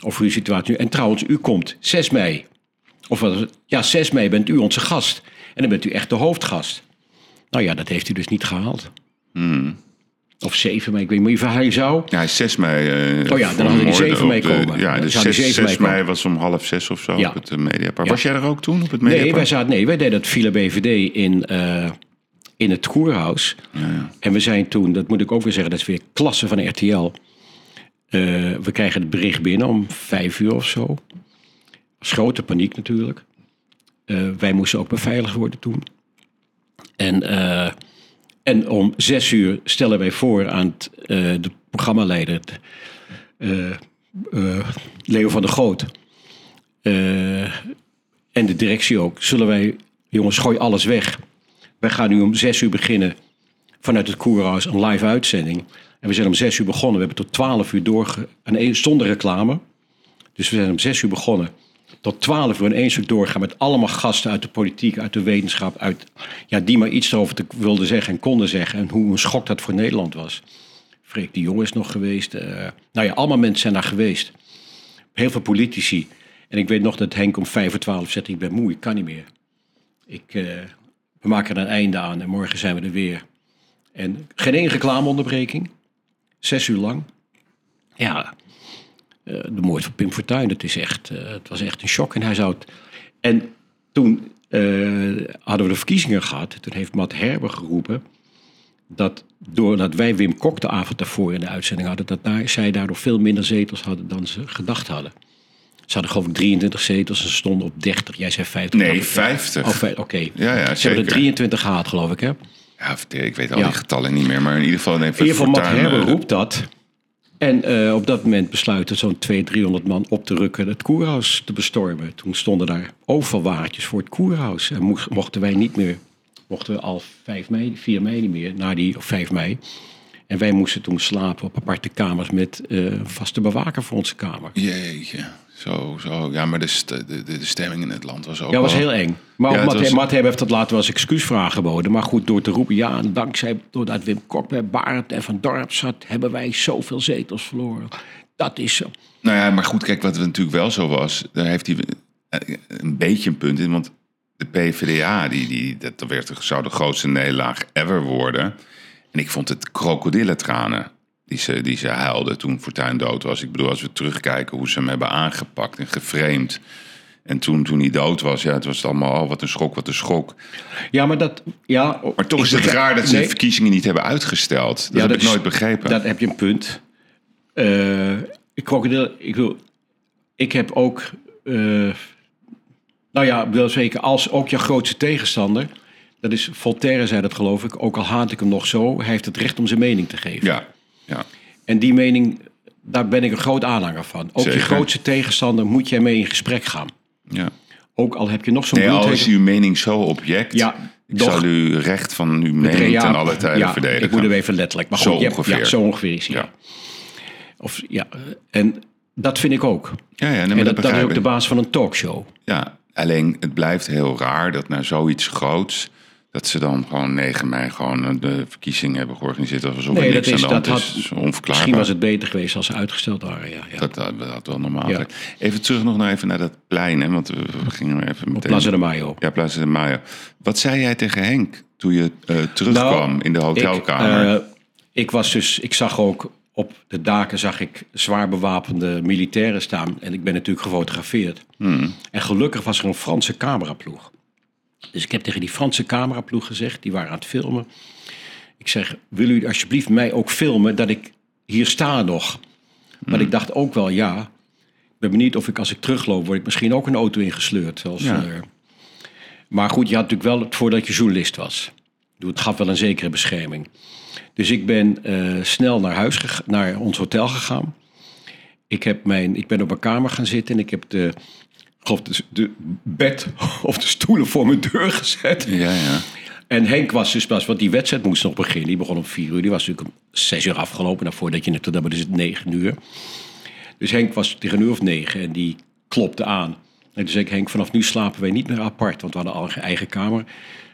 [SPEAKER 2] over uw situatie. En trouwens, u komt 6 mei. Of? Ja, 6 mei bent u onze gast. En dan bent u echt de hoofdgast. Nou ja, dat heeft u dus niet gehaald. Of 7 mei, ik weet niet, maar hij zou.
[SPEAKER 1] Ja, hij is 6 mei. eh,
[SPEAKER 2] Oh ja, dan had hij
[SPEAKER 1] vermoord
[SPEAKER 2] 7 mei komen.
[SPEAKER 1] Ja, dus
[SPEAKER 2] zou hij
[SPEAKER 1] 6,
[SPEAKER 2] 7 mei
[SPEAKER 1] 6 was om half zes of zo
[SPEAKER 2] Ja.
[SPEAKER 1] op het uh, Mediapark.
[SPEAKER 2] Ja.
[SPEAKER 1] Was jij er ook toen op het Mediapark?
[SPEAKER 2] Nee, wij, zaten, nee, wij deden het Villa BVD in, eh, in het Koerhuis. En we zijn toen, dat moet ik ook weer zeggen, dat is weer klasse van RTL. Eh, we krijgen het bericht binnen om vijf uur of zo. Was grote paniek natuurlijk. Eh, wij moesten ook beveiligd worden toen. En, eh, en om zes uur stellen wij voor aan eh, de programmaleider, Leo van der Goot. En de directie ook. Zullen wij, jongens, gooi alles weg. Wij gaan nu om zes uur beginnen vanuit het Koerhuis een live uitzending. En we zijn om zes uur begonnen. We hebben tot twaalf uur. En één- zonder reclame. Dus we zijn om zes uur begonnen. Tot twaalf uur in één stuk doorgaan met allemaal gasten uit de politiek, uit de wetenschap, uit, ja, die maar iets erover te, wilden zeggen en konden zeggen. En hoe een schok dat voor Nederland was. Freek de Jong is nog geweest. eh, nou ja, allemaal mensen zijn daar geweest. Heel veel politici. En ik weet nog dat Henk om vijf voor twaalf zegt, ik ben moe, ik kan niet meer. Ik, eh, we maken er een einde aan en morgen zijn we er weer. En geen één reclameonderbreking. Zes uur lang. Ja, de moord van Pim Fortuyn, dat is echt, eh, het was echt een shock. En hij zou het... En toen eh, hadden we de verkiezingen gehad. Toen heeft Matt Herber geroepen dat doordat wij Wim Kok de avond daarvoor in de uitzending hadden, dat daar, zij daardoor veel minder zetels hadden dan ze gedacht hadden. Ze hadden geloof ik 23 zetels en ze stonden op 30. Jij zei 50.
[SPEAKER 1] Nee,
[SPEAKER 2] dacht ik.
[SPEAKER 1] 50.
[SPEAKER 2] Oh, vij- Oké.
[SPEAKER 1] Ja, ja,
[SPEAKER 2] Ze hebben er 23 gehad, geloof ik, hè?
[SPEAKER 1] Ja, ik weet al
[SPEAKER 2] Ja.
[SPEAKER 1] die getallen niet meer, maar in ieder geval... In
[SPEAKER 2] In ieder geval, Matt Herber
[SPEAKER 1] eh,
[SPEAKER 2] roept dat. En eh, op dat moment besluiten zo'n 200, 300 man op te rukken het koerhuis te bestormen. Toen stonden daar overal wagentjes voor het koerhuis. En mo- mochten wij niet meer, mochten we al 5 mei, 4 mei niet meer, na die, of 5 mei. En wij moesten toen slapen op aparte kamers met een vaste bewaker voor onze kamer.
[SPEAKER 1] Jeetje, zo, zo. Ja, maar de, st- de, de, stemming in het land was ook
[SPEAKER 2] Ja, was
[SPEAKER 1] wel-
[SPEAKER 2] heel eng. Maar
[SPEAKER 1] Ja, het
[SPEAKER 2] Matt,
[SPEAKER 1] was-
[SPEAKER 2] Matt Herber heeft dat later als excuusvraag geboden. Maar goed, door te roepen, ja, dankzij doordat Wim Kok bij Barend en Van Dorp zat, hebben wij zoveel zetels verloren. Dat is zo.
[SPEAKER 1] Nou ja, maar goed, kijk, wat natuurlijk wel zo was, daar heeft hij een beetje een punt in. Want de PvdA, die, die, dat werd, zou de grootste nederlaag ever worden. En ik vond het krokodillentranen die ze, die ze huilde toen Fortuyn dood was. Ik bedoel, als we terugkijken hoe ze hem hebben aangepakt en geframed. En toen, toen hij dood was, ja, het was allemaal, oh, wat een schok, wat een schok.
[SPEAKER 2] Ja, maar dat... Ja,
[SPEAKER 1] Maar toch is het
[SPEAKER 2] begrijp-
[SPEAKER 1] raar dat ze
[SPEAKER 2] nee,
[SPEAKER 1] de verkiezingen niet hebben uitgesteld. Dat
[SPEAKER 2] Ja,
[SPEAKER 1] heb
[SPEAKER 2] dat
[SPEAKER 1] ik
[SPEAKER 2] is-
[SPEAKER 1] nooit begrepen.
[SPEAKER 2] Dat heb je een punt. Eh ik, krokodil, ik, wil, ik heb ook... eh, nou ja, wel zeker, als ook je grootste tegenstander... Dat is, Voltaire zei dat geloof ik, ook al haat ik hem nog zo... hij heeft het recht om zijn mening te geven.
[SPEAKER 1] Ja, ja.
[SPEAKER 2] En die mening, daar ben ik een groot aanhanger van. Ook
[SPEAKER 1] Zeker.
[SPEAKER 2] je grootste tegenstander moet jij mee in gesprek gaan.
[SPEAKER 1] ja.
[SPEAKER 2] Ook al heb je nog zo'n
[SPEAKER 1] Nee, al is uw mening zo object.
[SPEAKER 2] Ja,
[SPEAKER 1] ik
[SPEAKER 2] doch-
[SPEAKER 1] zal uw recht van uw mening
[SPEAKER 2] Ja,
[SPEAKER 1] ten alle tijden
[SPEAKER 2] ja,
[SPEAKER 1] verdedigen.
[SPEAKER 2] Ik moet hem even letterlijk. Maar
[SPEAKER 1] Zo
[SPEAKER 2] goed, je hebt-
[SPEAKER 1] ongeveer.
[SPEAKER 2] Ja, zo ongeveer is hij.
[SPEAKER 1] Ja.
[SPEAKER 2] Ja. Of, ja, en dat vind ik ook.
[SPEAKER 1] Ja, ja, nee,
[SPEAKER 2] en
[SPEAKER 1] dat,
[SPEAKER 2] dat, dat is ook de baas van een talkshow.
[SPEAKER 1] Ja, alleen het blijft heel raar dat na zoiets groots... dat ze dan gewoon 9 mei gewoon de verkiezingen hebben georganiseerd. Alsof er niks
[SPEAKER 2] dat is,
[SPEAKER 1] aan de
[SPEAKER 2] dat
[SPEAKER 1] hand
[SPEAKER 2] had,
[SPEAKER 1] is. Onverklaarbaar.
[SPEAKER 2] misschien was het beter geweest als ze uitgesteld waren. Ja, ja.
[SPEAKER 1] Dat, dat, dat wel normaal.
[SPEAKER 2] Ja.
[SPEAKER 1] Even terug nog naar, even naar dat plein, hè, want we, gingen even meteen...
[SPEAKER 2] Plaza de Mayo.
[SPEAKER 1] Ja, Plaza de Mayo. Wat zei jij tegen Henk toen je eh, terugkwam
[SPEAKER 2] Nou,
[SPEAKER 1] in de hotelkamer?
[SPEAKER 2] Ik, eh, ik was dus, ik zag ook op de daken zag ik zwaar bewapende militairen staan. En ik ben natuurlijk gefotografeerd.
[SPEAKER 1] Hmm.
[SPEAKER 2] En gelukkig was er een Franse cameraploeg. Dus ik heb tegen die Franse cameraploeg gezegd, die waren aan het filmen. Ik zeg, wil u alsjeblieft mij ook filmen dat ik hier sta nog? Maar
[SPEAKER 1] Hmm.
[SPEAKER 2] ik dacht ook wel, ja. Ik ben benieuwd of ik als ik terugloop, word ik misschien ook een auto ingesleurd.
[SPEAKER 1] Ja.
[SPEAKER 2] eh, maar goed, je had natuurlijk wel het voordat je journalist was. Het gaf wel een zekere bescherming. Dus ik ben eh, snel naar huis, naar ons hotel gegaan. Ik, heb mijn, ik ben op mijn kamer gaan zitten en ik heb de, ik geloof de, de bed of de stoelen voor mijn deur gezet.
[SPEAKER 1] ja, ja.
[SPEAKER 2] En Henk was dus pas, want die wedstrijd moest nog beginnen. Die begon om vier uur. Die was natuurlijk om zes uur afgelopen. Daarvoor dat je net, dat is het negen uur. Dus Henk was tegen een uur of negen en die klopte aan. En toen zei ik, Henk, vanaf nu slapen wij niet meer apart. Want we hadden al een eigen kamer.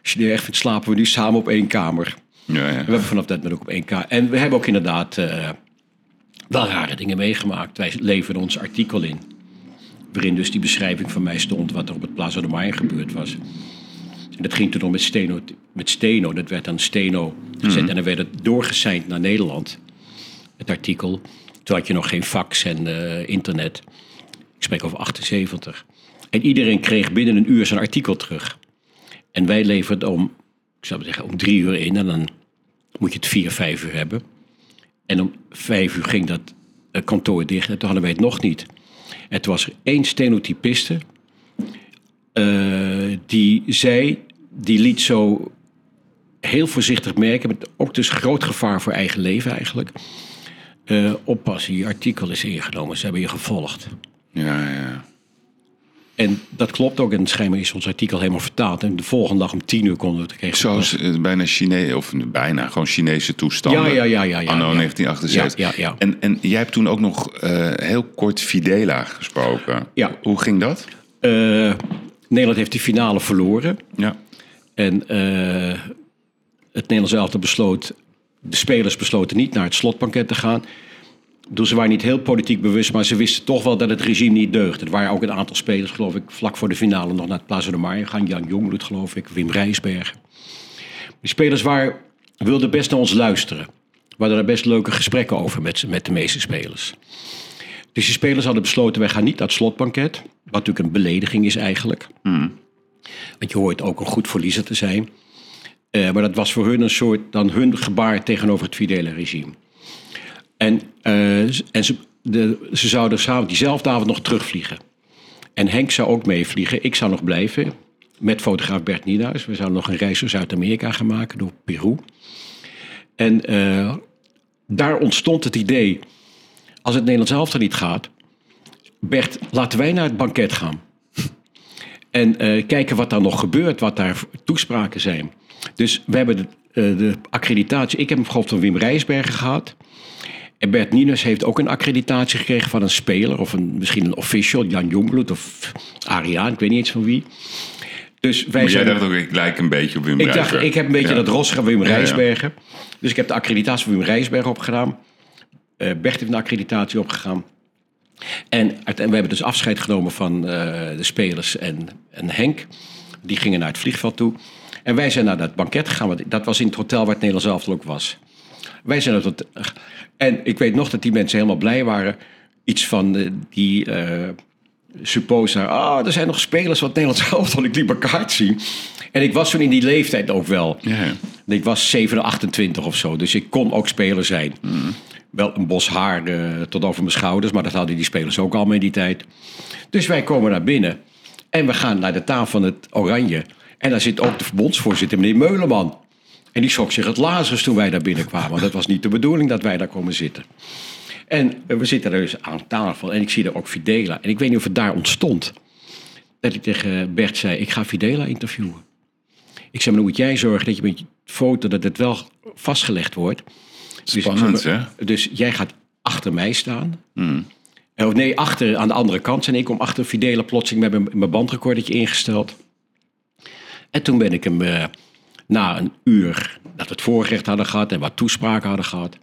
[SPEAKER 2] Als je die echt vindt, slapen we nu samen op één kamer.
[SPEAKER 1] ja, ja.
[SPEAKER 2] We hebben vanaf dat moment ook op één kamer. En we hebben ook inderdaad eh, wel rare dingen meegemaakt. Wij leverden ons artikel in. Waarin dus die beschrijving van mij stond wat er op het Plaza de Mayo gebeurd was. En dat ging toen nog met Steno. Met Steno. Dat werd aan Steno gezet. En dan werd het doorgeseind naar Nederland. Het artikel. Toen had je nog geen fax en eh, internet. Ik spreek over 78. En iedereen kreeg binnen een uur zijn artikel terug. En wij leverden om, ik zou zeggen, om drie uur in. En dan moet je het vier, vijf uur hebben. En om vijf uur ging dat eh, kantoor dicht. En toen hadden wij het nog niet. Toen was er één stenotypiste. eh, die zei, die liet zo heel voorzichtig merken. Met ook dus groot gevaar voor eigen leven eigenlijk. eh, oppassen, je artikel is ingenomen. Ze hebben je gevolgd.
[SPEAKER 1] ja, ja.
[SPEAKER 2] En dat klopt ook. En schijnbaar is ons artikel helemaal vertaald. En de volgende dag om tien uur konden we het kregen. we
[SPEAKER 1] Zoals eh, bijna Chinees, of bijna gewoon Chinese toestanden.
[SPEAKER 2] Ja, ja, ja, ja, ja,
[SPEAKER 1] Anno
[SPEAKER 2] ja.
[SPEAKER 1] 1978.
[SPEAKER 2] Ja.
[SPEAKER 1] En, en jij hebt toen ook nog eh, heel kort Fidela gesproken.
[SPEAKER 2] Ja.
[SPEAKER 1] Hoe ging dat?
[SPEAKER 2] Eh, Nederland heeft die finale verloren.
[SPEAKER 1] Ja.
[SPEAKER 2] En het Nederlands elftal besloot... De spelers besloten niet naar het slotbanket te gaan. Dus ze waren niet heel politiek bewust... maar ze wisten toch wel dat het regime niet deugde. Er waren ook een aantal spelers, geloof ik... vlak voor de finale nog naar het Plaza de Mayo gaan. Jan Jongbloed, geloof ik. Wim Rijsbergen. Die spelers waren, wilden best naar ons luisteren. We hadden daar best leuke gesprekken over met, met de meeste spelers. Dus die spelers hadden besloten, wij gaan niet naar het slotbanket. Wat natuurlijk een belediging is eigenlijk. Want je hoort ook een goed verliezer te zijn. Eh, maar dat was voor hun een soort, dan hun gebaar tegenover het fidele regime. En, eh, en ze, de, ze zouden samen diezelfde avond nog terugvliegen. En Henk zou ook meevliegen. Ik zou nog blijven met fotograaf Bert Nienhuis. We zouden nog een reis door Zuid-Amerika gaan maken, door Peru. En eh, daar ontstond het idee, als het Nederlands elftal niet gaat... Bert, laten wij naar het banket gaan. En eh, kijken wat daar nog gebeurt, wat daar toespraken zijn. Dus we hebben de, eh, de accreditatie. Ik heb hem ik van Wim Rijsbergen gehad. En Bert Nienhuis heeft ook een accreditatie gekregen van een speler. Of een, misschien een official, Jan Jongbloed of Ariaan, ik weet niet eens van wie. Dus wij
[SPEAKER 1] Maar jij
[SPEAKER 2] zijn...
[SPEAKER 1] dacht ook, ik lijk een beetje op Wim
[SPEAKER 2] Ik dacht, ik heb een beetje
[SPEAKER 1] Ja.
[SPEAKER 2] dat rossige Wim
[SPEAKER 1] Ja, ja.
[SPEAKER 2] Rijsbergen. Dus ik heb de accreditatie van Wim Rijsbergen opgedaan. Eh Bert heeft een accreditatie opgegaan. En, we hebben dus afscheid genomen van eh, de spelers en, en Henk. Die gingen naar het vliegveld toe. En wij zijn naar dat banket gegaan. Want dat was in het hotel waar het Nederlands elftal ook was. Wij zijn dat. En ik weet nog dat die mensen helemaal blij waren. Iets van eh, die eh supposer. Ah, er zijn nog spelers wat Nederlands elftal. Ik liep een kaart zien. En ik was toen in die leeftijd ook wel. Ik was 7, 28 of zo. Dus ik kon ook speler zijn. Wel een bos haar eh, tot over mijn schouders. Maar dat hadden die spelers ook allemaal in die tijd. Dus wij komen naar binnen. En we gaan naar de tafel van het Oranje. En daar zit ook de verbondsvoorzitter, meneer Meuleman. En die schrok zich het lazarus toen wij daar binnenkwamen. Want dat was niet de bedoeling dat wij daar komen zitten. En eh, we zitten er dus aan tafel. En ik zie er ook Fidela. En ik weet niet of het daar ontstond. Dat ik tegen Bert zei, ik ga Fidela interviewen. Ik zei, maar dan moet jij zorgen dat je met je foto... dat het wel vastgelegd wordt. Dus
[SPEAKER 1] Spannend,
[SPEAKER 2] zeg,
[SPEAKER 1] hè?
[SPEAKER 2] Dus jij gaat achter mij staan. Eh, Of nee, achter, aan de andere kant. En ik kom achter Fidela plotseling met mijn, mijn bandrecordertje ingesteld. En toen ben ik hem eh, na een uur dat we het voorgerecht hadden gehad en wat toespraken hadden gehad,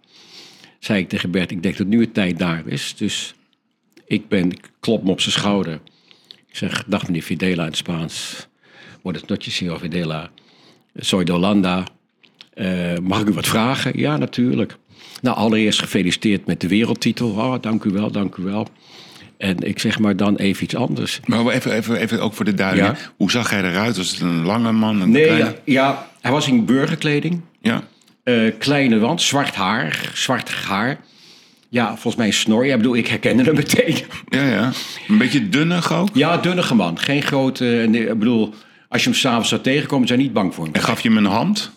[SPEAKER 2] zei ik tegen Bert, ik denk dat nu het tijd daar is. Dus ik ben, klop hem op zijn schouder. Ik zeg, dag meneer Fidela in het Spaans. Buenas noches, señor Fidela. Soy de Holanda. Eh, mag ik u wat vragen? Ja, natuurlijk. Nou, allereerst gefeliciteerd met de wereldtitel. Oh, dank u wel, dank u wel. En ik zeg maar dan even iets anders.
[SPEAKER 1] Maar even, even, even ook voor de.
[SPEAKER 2] Ja.
[SPEAKER 1] Hoe zag hij eruit? Was het een lange man? Een
[SPEAKER 2] Nee,
[SPEAKER 1] kleine?
[SPEAKER 2] ja, ja, hij was in burgerkleding.
[SPEAKER 1] Ja.
[SPEAKER 2] Eh, kleine wand, zwart haar, zwart haar. Ja, volgens mij een snor. Ja, ik bedoel, ik herkende hem meteen.
[SPEAKER 1] Ja, ja. Een beetje dunnig ook.
[SPEAKER 2] Ja, dunnige man. Geen grote... Nee, ik bedoel, als je hem s'avonds zou tegenkomen, je niet bang voor hem.
[SPEAKER 1] En gaf je hem een hand?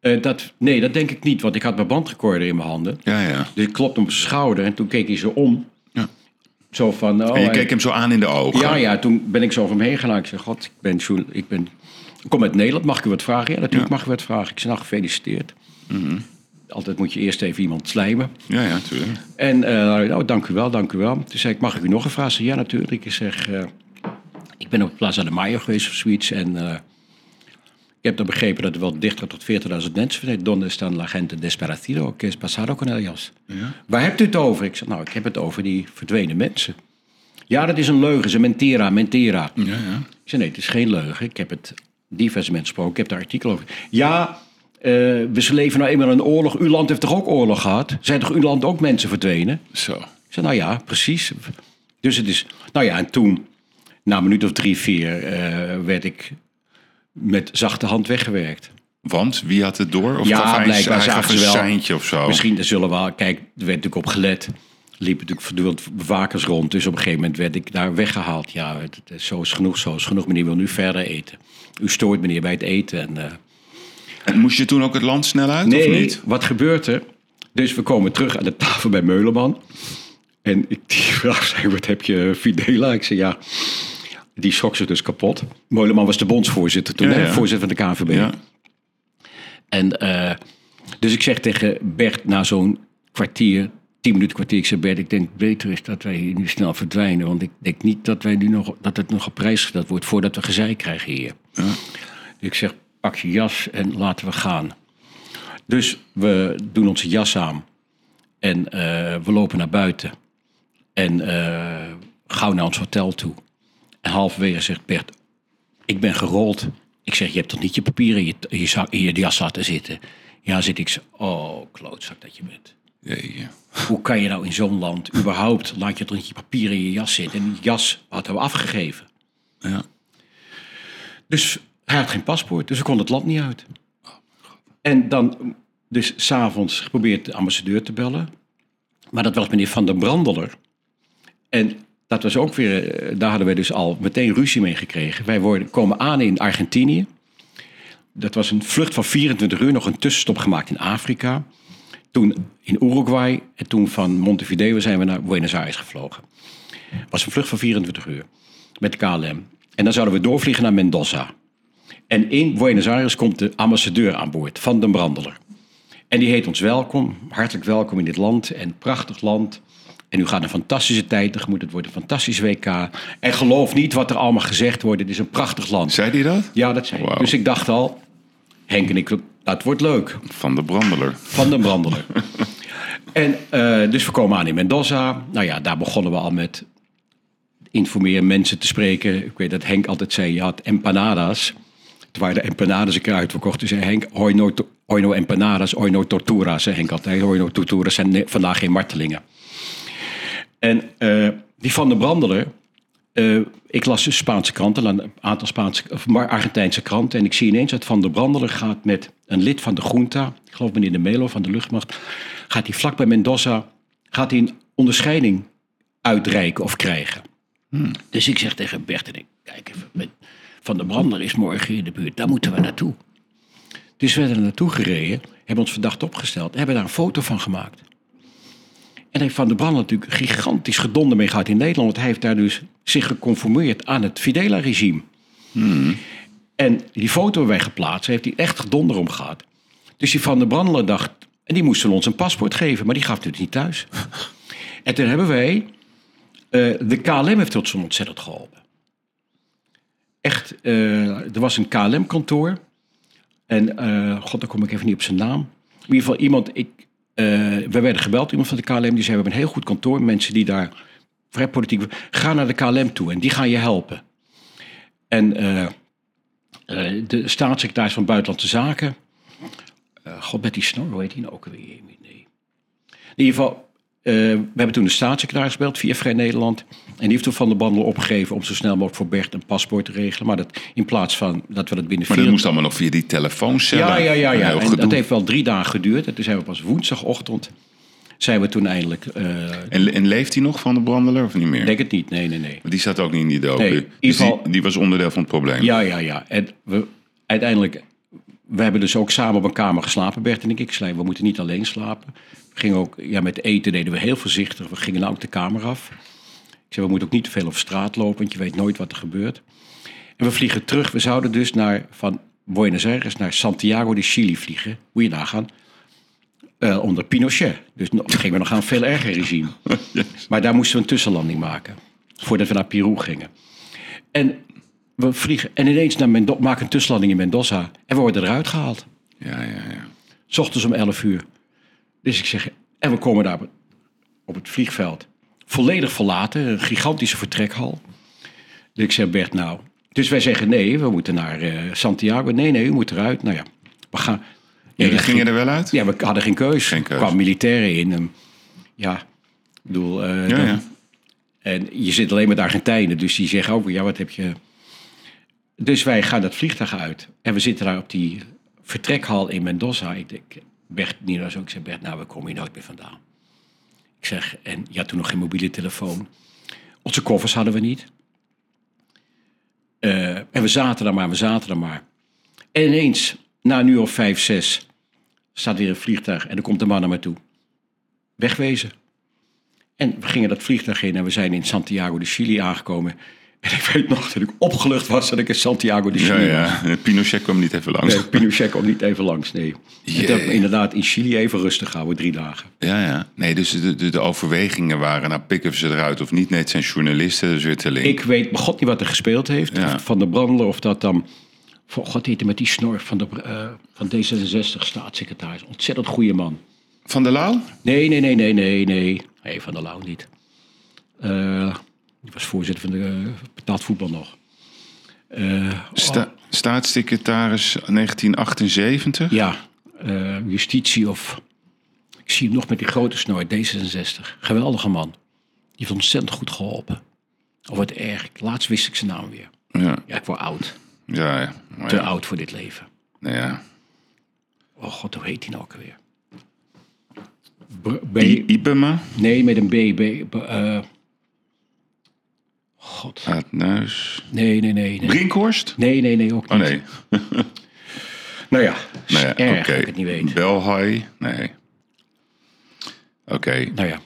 [SPEAKER 2] Eh, dat, nee, dat denk ik niet, want ik had mijn bandrecorder in mijn handen.
[SPEAKER 1] Ja, ja.
[SPEAKER 2] Dus ik klopte hem op zijn schouder en toen keek hij zo om. Zo van... Oh,
[SPEAKER 1] En je keek hem zo aan in de ogen.
[SPEAKER 2] Ja, ja, toen ben ik zo over hem heen gegaan. Ik zei, god, ik ben, ik ben... Ik kom uit Nederland, mag ik u wat vragen? Ja, natuurlijk mag ik u wat vragen. Ik zei, nou, gefeliciteerd.
[SPEAKER 1] Mhm.
[SPEAKER 2] Altijd moet je eerst even iemand slijmen.
[SPEAKER 1] Ja, ja, tuurlijk.
[SPEAKER 2] En, eh nou, dank u wel, dank u wel. Toen zei ik, mag ik u nog een vraag? Zei, Ja, natuurlijk. Ik zeg, eh, ik ben op Plaza de Mayo geweest of zoiets. En eh, ik heb dan begrepen dat er wel 30 tot 40.000 mensen zijn. Donde están la gente desperatido? ¿Qué es pasado con ellos? Waar hebt u het over? Ik zeg, nou, ik heb het over die verdwenen mensen. Ja, dat is een leugen. Ze mentira, mentira.
[SPEAKER 1] Ja, ja.
[SPEAKER 2] Ik zei, nee, het is geen leugen. Ik heb het diverse mensen gesproken. Ik heb daar artikel over. Ja, eh, we leven nou eenmaal in een oorlog. Uw land heeft toch ook oorlog gehad? Zijn toch uw land ook mensen verdwenen?
[SPEAKER 1] Zo.
[SPEAKER 2] Ik zei, nou ja, precies. Dus het is... Nou ja, en toen, na een minuut of drie, vier, eh, werd ik met zachte hand weggewerkt.
[SPEAKER 1] Want wie had het door? Of
[SPEAKER 2] Ja,
[SPEAKER 1] hij,
[SPEAKER 2] blijkbaar
[SPEAKER 1] hij gaf
[SPEAKER 2] zagen
[SPEAKER 1] een
[SPEAKER 2] ze wel.
[SPEAKER 1] seintje of zo?
[SPEAKER 2] Misschien, zullen we wel... Kijk, er werd natuurlijk op gelet. Liepen natuurlijk voortdurend bewakers rond. Dus op een gegeven moment werd ik daar weggehaald. Ja, het, het- zo is genoeg, zo is genoeg. Meneer wil nu verder eten. U stoort meneer bij het eten. En, eh,
[SPEAKER 1] En moest je toen ook het land snel uit,
[SPEAKER 2] Nee,
[SPEAKER 1] of niet?
[SPEAKER 2] wat gebeurt er? Dus we komen terug aan de tafel bij Meuleman. En ik die vraag zei, wat heb je Fidela? Ik zei, ja, die schrok zich dus kapot. Meuleman was de bondsvoorzitter toen,
[SPEAKER 1] Ja, ja.
[SPEAKER 2] voorzitter van de KNVB.
[SPEAKER 1] Ja.
[SPEAKER 2] En eh, dus ik zeg tegen Bert na zo'n kwartier, tien minuten kwartier, ik zeg Bert, ik denk beter is dat wij hier nu snel verdwijnen. Want ik denk niet dat, wij nu nog, dat het nog op prijs gesteld wordt voordat we gezeik krijgen hier. Dus ik zeg, pak je jas en laten we gaan. Dus we doen onze jas aan en eh, we lopen naar buiten. En eh, gauw naar ons hotel toe. En halverwege zegt Bert, ik ben gerold. Ik zeg, je hebt toch niet je papieren in je, je, zak, in je jas laten zitten? Ja, zit ik zo. Oh, klootzak dat je bent.
[SPEAKER 1] Jeetje.
[SPEAKER 2] Hoe kan je nou in zo'n land überhaupt, laat je toch niet je papieren in je jas zitten? En die jas hadden we afgegeven.
[SPEAKER 1] Ja.
[SPEAKER 2] Dus hij had geen paspoort, dus we konden het land niet uit. En dan, dus s'avonds geprobeerd de ambassadeur te bellen. Maar dat was meneer Van der Brandeler. En dat was ook weer, eh, daar hadden wij dus al meteen ruzie mee gekregen. Wij worden, komen aan in Argentinië. Dat was een vlucht van 24 uur, nog een tussenstop gemaakt in Afrika. Toen in Uruguay en toen van Montevideo zijn we naar Buenos Aires gevlogen. was een vlucht van 24 uur met KLM. En dan zouden we doorvliegen naar Mendoza. En in Buenos Aires komt de ambassadeur aan boord van den Brandeler. En die heet ons welkom, hartelijk welkom in dit land. En prachtig land. En u gaat een fantastische tijd tegemoet. Het wordt een fantastisch WK. En geloof niet wat er allemaal gezegd wordt. Het is een prachtig land.
[SPEAKER 1] Zei hij dat?
[SPEAKER 2] Ja, dat zei. Dus ik dacht al, Henk en ik, dat wordt leuk.
[SPEAKER 1] Van de brandeler.
[SPEAKER 2] Van den Brandeler. en eh, dus we komen aan in Mendoza. Nou ja, daar begonnen we al met informeren, mensen te spreken. Ik weet dat Henk altijd zei, je had empanadas. Toen waren de empanadas een keer uitverkocht. Toen zei Henk, hoi no, hoi no empanadas, hoi no torturas, zei Henk altijd. Hoi no torturas zijn vandaag geen martelingen. En eh, die Van der Brandelen, eh, ik las de Spaanse kranten, een aantal Spaanse, of maar Argentijnse kranten. En ik zie ineens dat Van der Brandelen gaat met een lid van de junta, ik geloof meneer de Melo van de luchtmacht, gaat hij vlak bij Mendoza, gaat hij een onderscheiding uitreiken of krijgen. Dus ik zeg tegen Bert, en ik, kijk even, Van der Brandelen is morgen in de buurt, daar moeten we naartoe. Dus we zijn er naartoe gereden, hebben ons verdacht opgesteld, hebben daar een foto van gemaakt. En heeft Van der Brand natuurlijk gigantisch gedonder mee gehad in Nederland. Want hij heeft daar dus zich geconformeerd aan het Fidela-regime. En die foto hebben wij geplaatst. Heeft hij echt gedonder om gehad. Dus die Van der Brandelen dacht... En die moesten ons een paspoort geven. Maar die gaf het niet thuis. en toen hebben wij... eh, de KLM heeft ons ontzettend geholpen. Echt, eh, er was een KLM-kantoor. En, eh, god, daar kom ik even niet op zijn naam. In ieder geval iemand, ik, we werden gebeld, iemand van de KLM, die zei, we hebben een heel goed kantoor. Mensen die daar vrij politiek... Ga naar de KLM toe en die gaan je helpen. En eh, eh, de staatssecretaris van Buitenlandse Zaken... eh, god, die snor, hoe heet die nou ook weer? In ieder geval, eh, we hebben toen de staatssecretaris gebeld via Vrij Nederland. En die heeft toen Van de Bandel opgegeven om zo snel mogelijk voor Bert een paspoort te regelen. Maar dat in plaats van dat we dat binnen
[SPEAKER 1] Maar dat moest allemaal nog via die telefooncellen.
[SPEAKER 2] Ja, ja, ja. Ja. En
[SPEAKER 1] gedoe.
[SPEAKER 2] dat heeft wel drie dagen geduurd. En toen zijn we pas woensdagochtend... zijn we toen eindelijk... eh,
[SPEAKER 1] en, en leeft hij nog van de brandeler of niet meer?
[SPEAKER 2] ik denk het niet, nee, nee, nee.
[SPEAKER 1] Die staat ook niet in die docu.
[SPEAKER 2] Nee,
[SPEAKER 1] Dus die, die was onderdeel van het probleem.
[SPEAKER 2] Ja, ja, ja. En we, uiteindelijk... We hebben dus ook samen op een kamer geslapen, Bert en ik. Ik zei, we moeten niet alleen slapen. We gingen ook, ja, met eten deden we heel voorzichtig. We gingen nou ook de kamer af. Ik zei, we moeten ook niet te veel op straat lopen, want je weet nooit wat er gebeurt. En we vliegen terug. We zouden dus naar, van Buenos Aires naar Santiago de Chili vliegen. Moet je nagaan. Eh, onder Pinochet. Dus nog- gingen we nog aan een veel erger regime. Maar daar moesten we een tussenlanding maken. Voordat we naar Peru gingen. En we vliegen en ineens naar Mendo maken een tussenlanding in Mendoza. En we worden eruit gehaald.
[SPEAKER 1] ja, ja. ja.
[SPEAKER 2] S ochtends om 11 uur. Dus ik zeg, en we komen daar op het vliegveld. Volledig verlaten, een gigantische vertrekhal. Dus ik zeg, Bert, nou. Dus wij zeggen, nee, we moeten naar eh, Santiago. Nee, nee, u moet eruit. Nou ja, we gaan.
[SPEAKER 1] Jullie
[SPEAKER 2] dat
[SPEAKER 1] gingen
[SPEAKER 2] ging-
[SPEAKER 1] er wel uit?
[SPEAKER 2] Ja, we hadden geen keus.
[SPEAKER 1] Geen
[SPEAKER 2] Er
[SPEAKER 1] keus.
[SPEAKER 2] kwamen militairen in. En, ja, ik bedoel... eh,
[SPEAKER 1] Ja,
[SPEAKER 2] dan-
[SPEAKER 1] ja.
[SPEAKER 2] En je zit alleen met Argentijnen, dus die zeggen ook, ja, wat heb je... Dus wij gaan dat vliegtuig uit. En we zitten daar op die vertrekhal in Mendoza. Ik denk, Bert, Nino zo, ik zeg, Bert, nou, we komen hier nooit meer vandaan. Ik zeg, en ja, toen nog geen mobiele telefoon. Onze koffers hadden we niet. Eh, en we zaten daar maar, we zaten daar maar. En ineens, na een uur of vijf, zes, staat weer een vliegtuig en er komt een man naar me toe. Wegwezen. En we gingen dat vliegtuig in en we zijn in Santiago de Chili aangekomen. En ik weet nog dat ik opgelucht was dat ik in Santiago de
[SPEAKER 1] Ja,
[SPEAKER 2] Chili was.
[SPEAKER 1] ja. Pinochet kwam niet even langs.
[SPEAKER 2] Nee, Pinochet kwam niet even langs, nee. Toen heb ik inderdaad in Chili even rustig gehouden, drie dagen.
[SPEAKER 1] Ja, ja. Nee, dus de, de, de overwegingen waren, nou pikken ze eruit of niet. Nee, het zijn journalisten, dus weer te link.
[SPEAKER 2] Ik weet god niet wat er gespeeld heeft.
[SPEAKER 1] Ja.
[SPEAKER 2] Van de Brandler of dat dan... Voor god heette met die snor van, de, eh, van D66 staatssecretaris. Ontzettend goede man.
[SPEAKER 1] Van der Lauw?
[SPEAKER 2] Nee, nee, nee, nee, nee, nee. Nee, Van der Lauw niet. Eh, die was voorzitter van de uh, betaald voetbal nog. Eh,
[SPEAKER 1] Sta- staatssecretaris 1978?
[SPEAKER 2] ja, eh, justitie of... Ik zie hem nog met die grote snor, D66. Geweldige man. Die heeft ontzettend goed geholpen. Of wat erg. Laatst wist ik zijn naam weer.
[SPEAKER 1] Ja,
[SPEAKER 2] Ja, ik word oud.
[SPEAKER 1] ja. ja. Maar
[SPEAKER 2] Te
[SPEAKER 1] ja.
[SPEAKER 2] oud voor dit leven.
[SPEAKER 1] Nou ja.
[SPEAKER 2] Oh god, hoe heet die nou ook weer? B, B-
[SPEAKER 1] I- Ibema?
[SPEAKER 2] nee, met een B. B, B- eh, god.
[SPEAKER 1] Aadnuis.
[SPEAKER 2] Nee, nee, nee. Nee,
[SPEAKER 1] Brinkhorst?
[SPEAKER 2] nee, nee, nee ook
[SPEAKER 1] Oh
[SPEAKER 2] niet.
[SPEAKER 1] nee.
[SPEAKER 2] Nou ja,
[SPEAKER 1] Nou ja,
[SPEAKER 2] erg ik het niet weet.
[SPEAKER 1] Belhai? Nee. Oké,
[SPEAKER 2] Nou ja,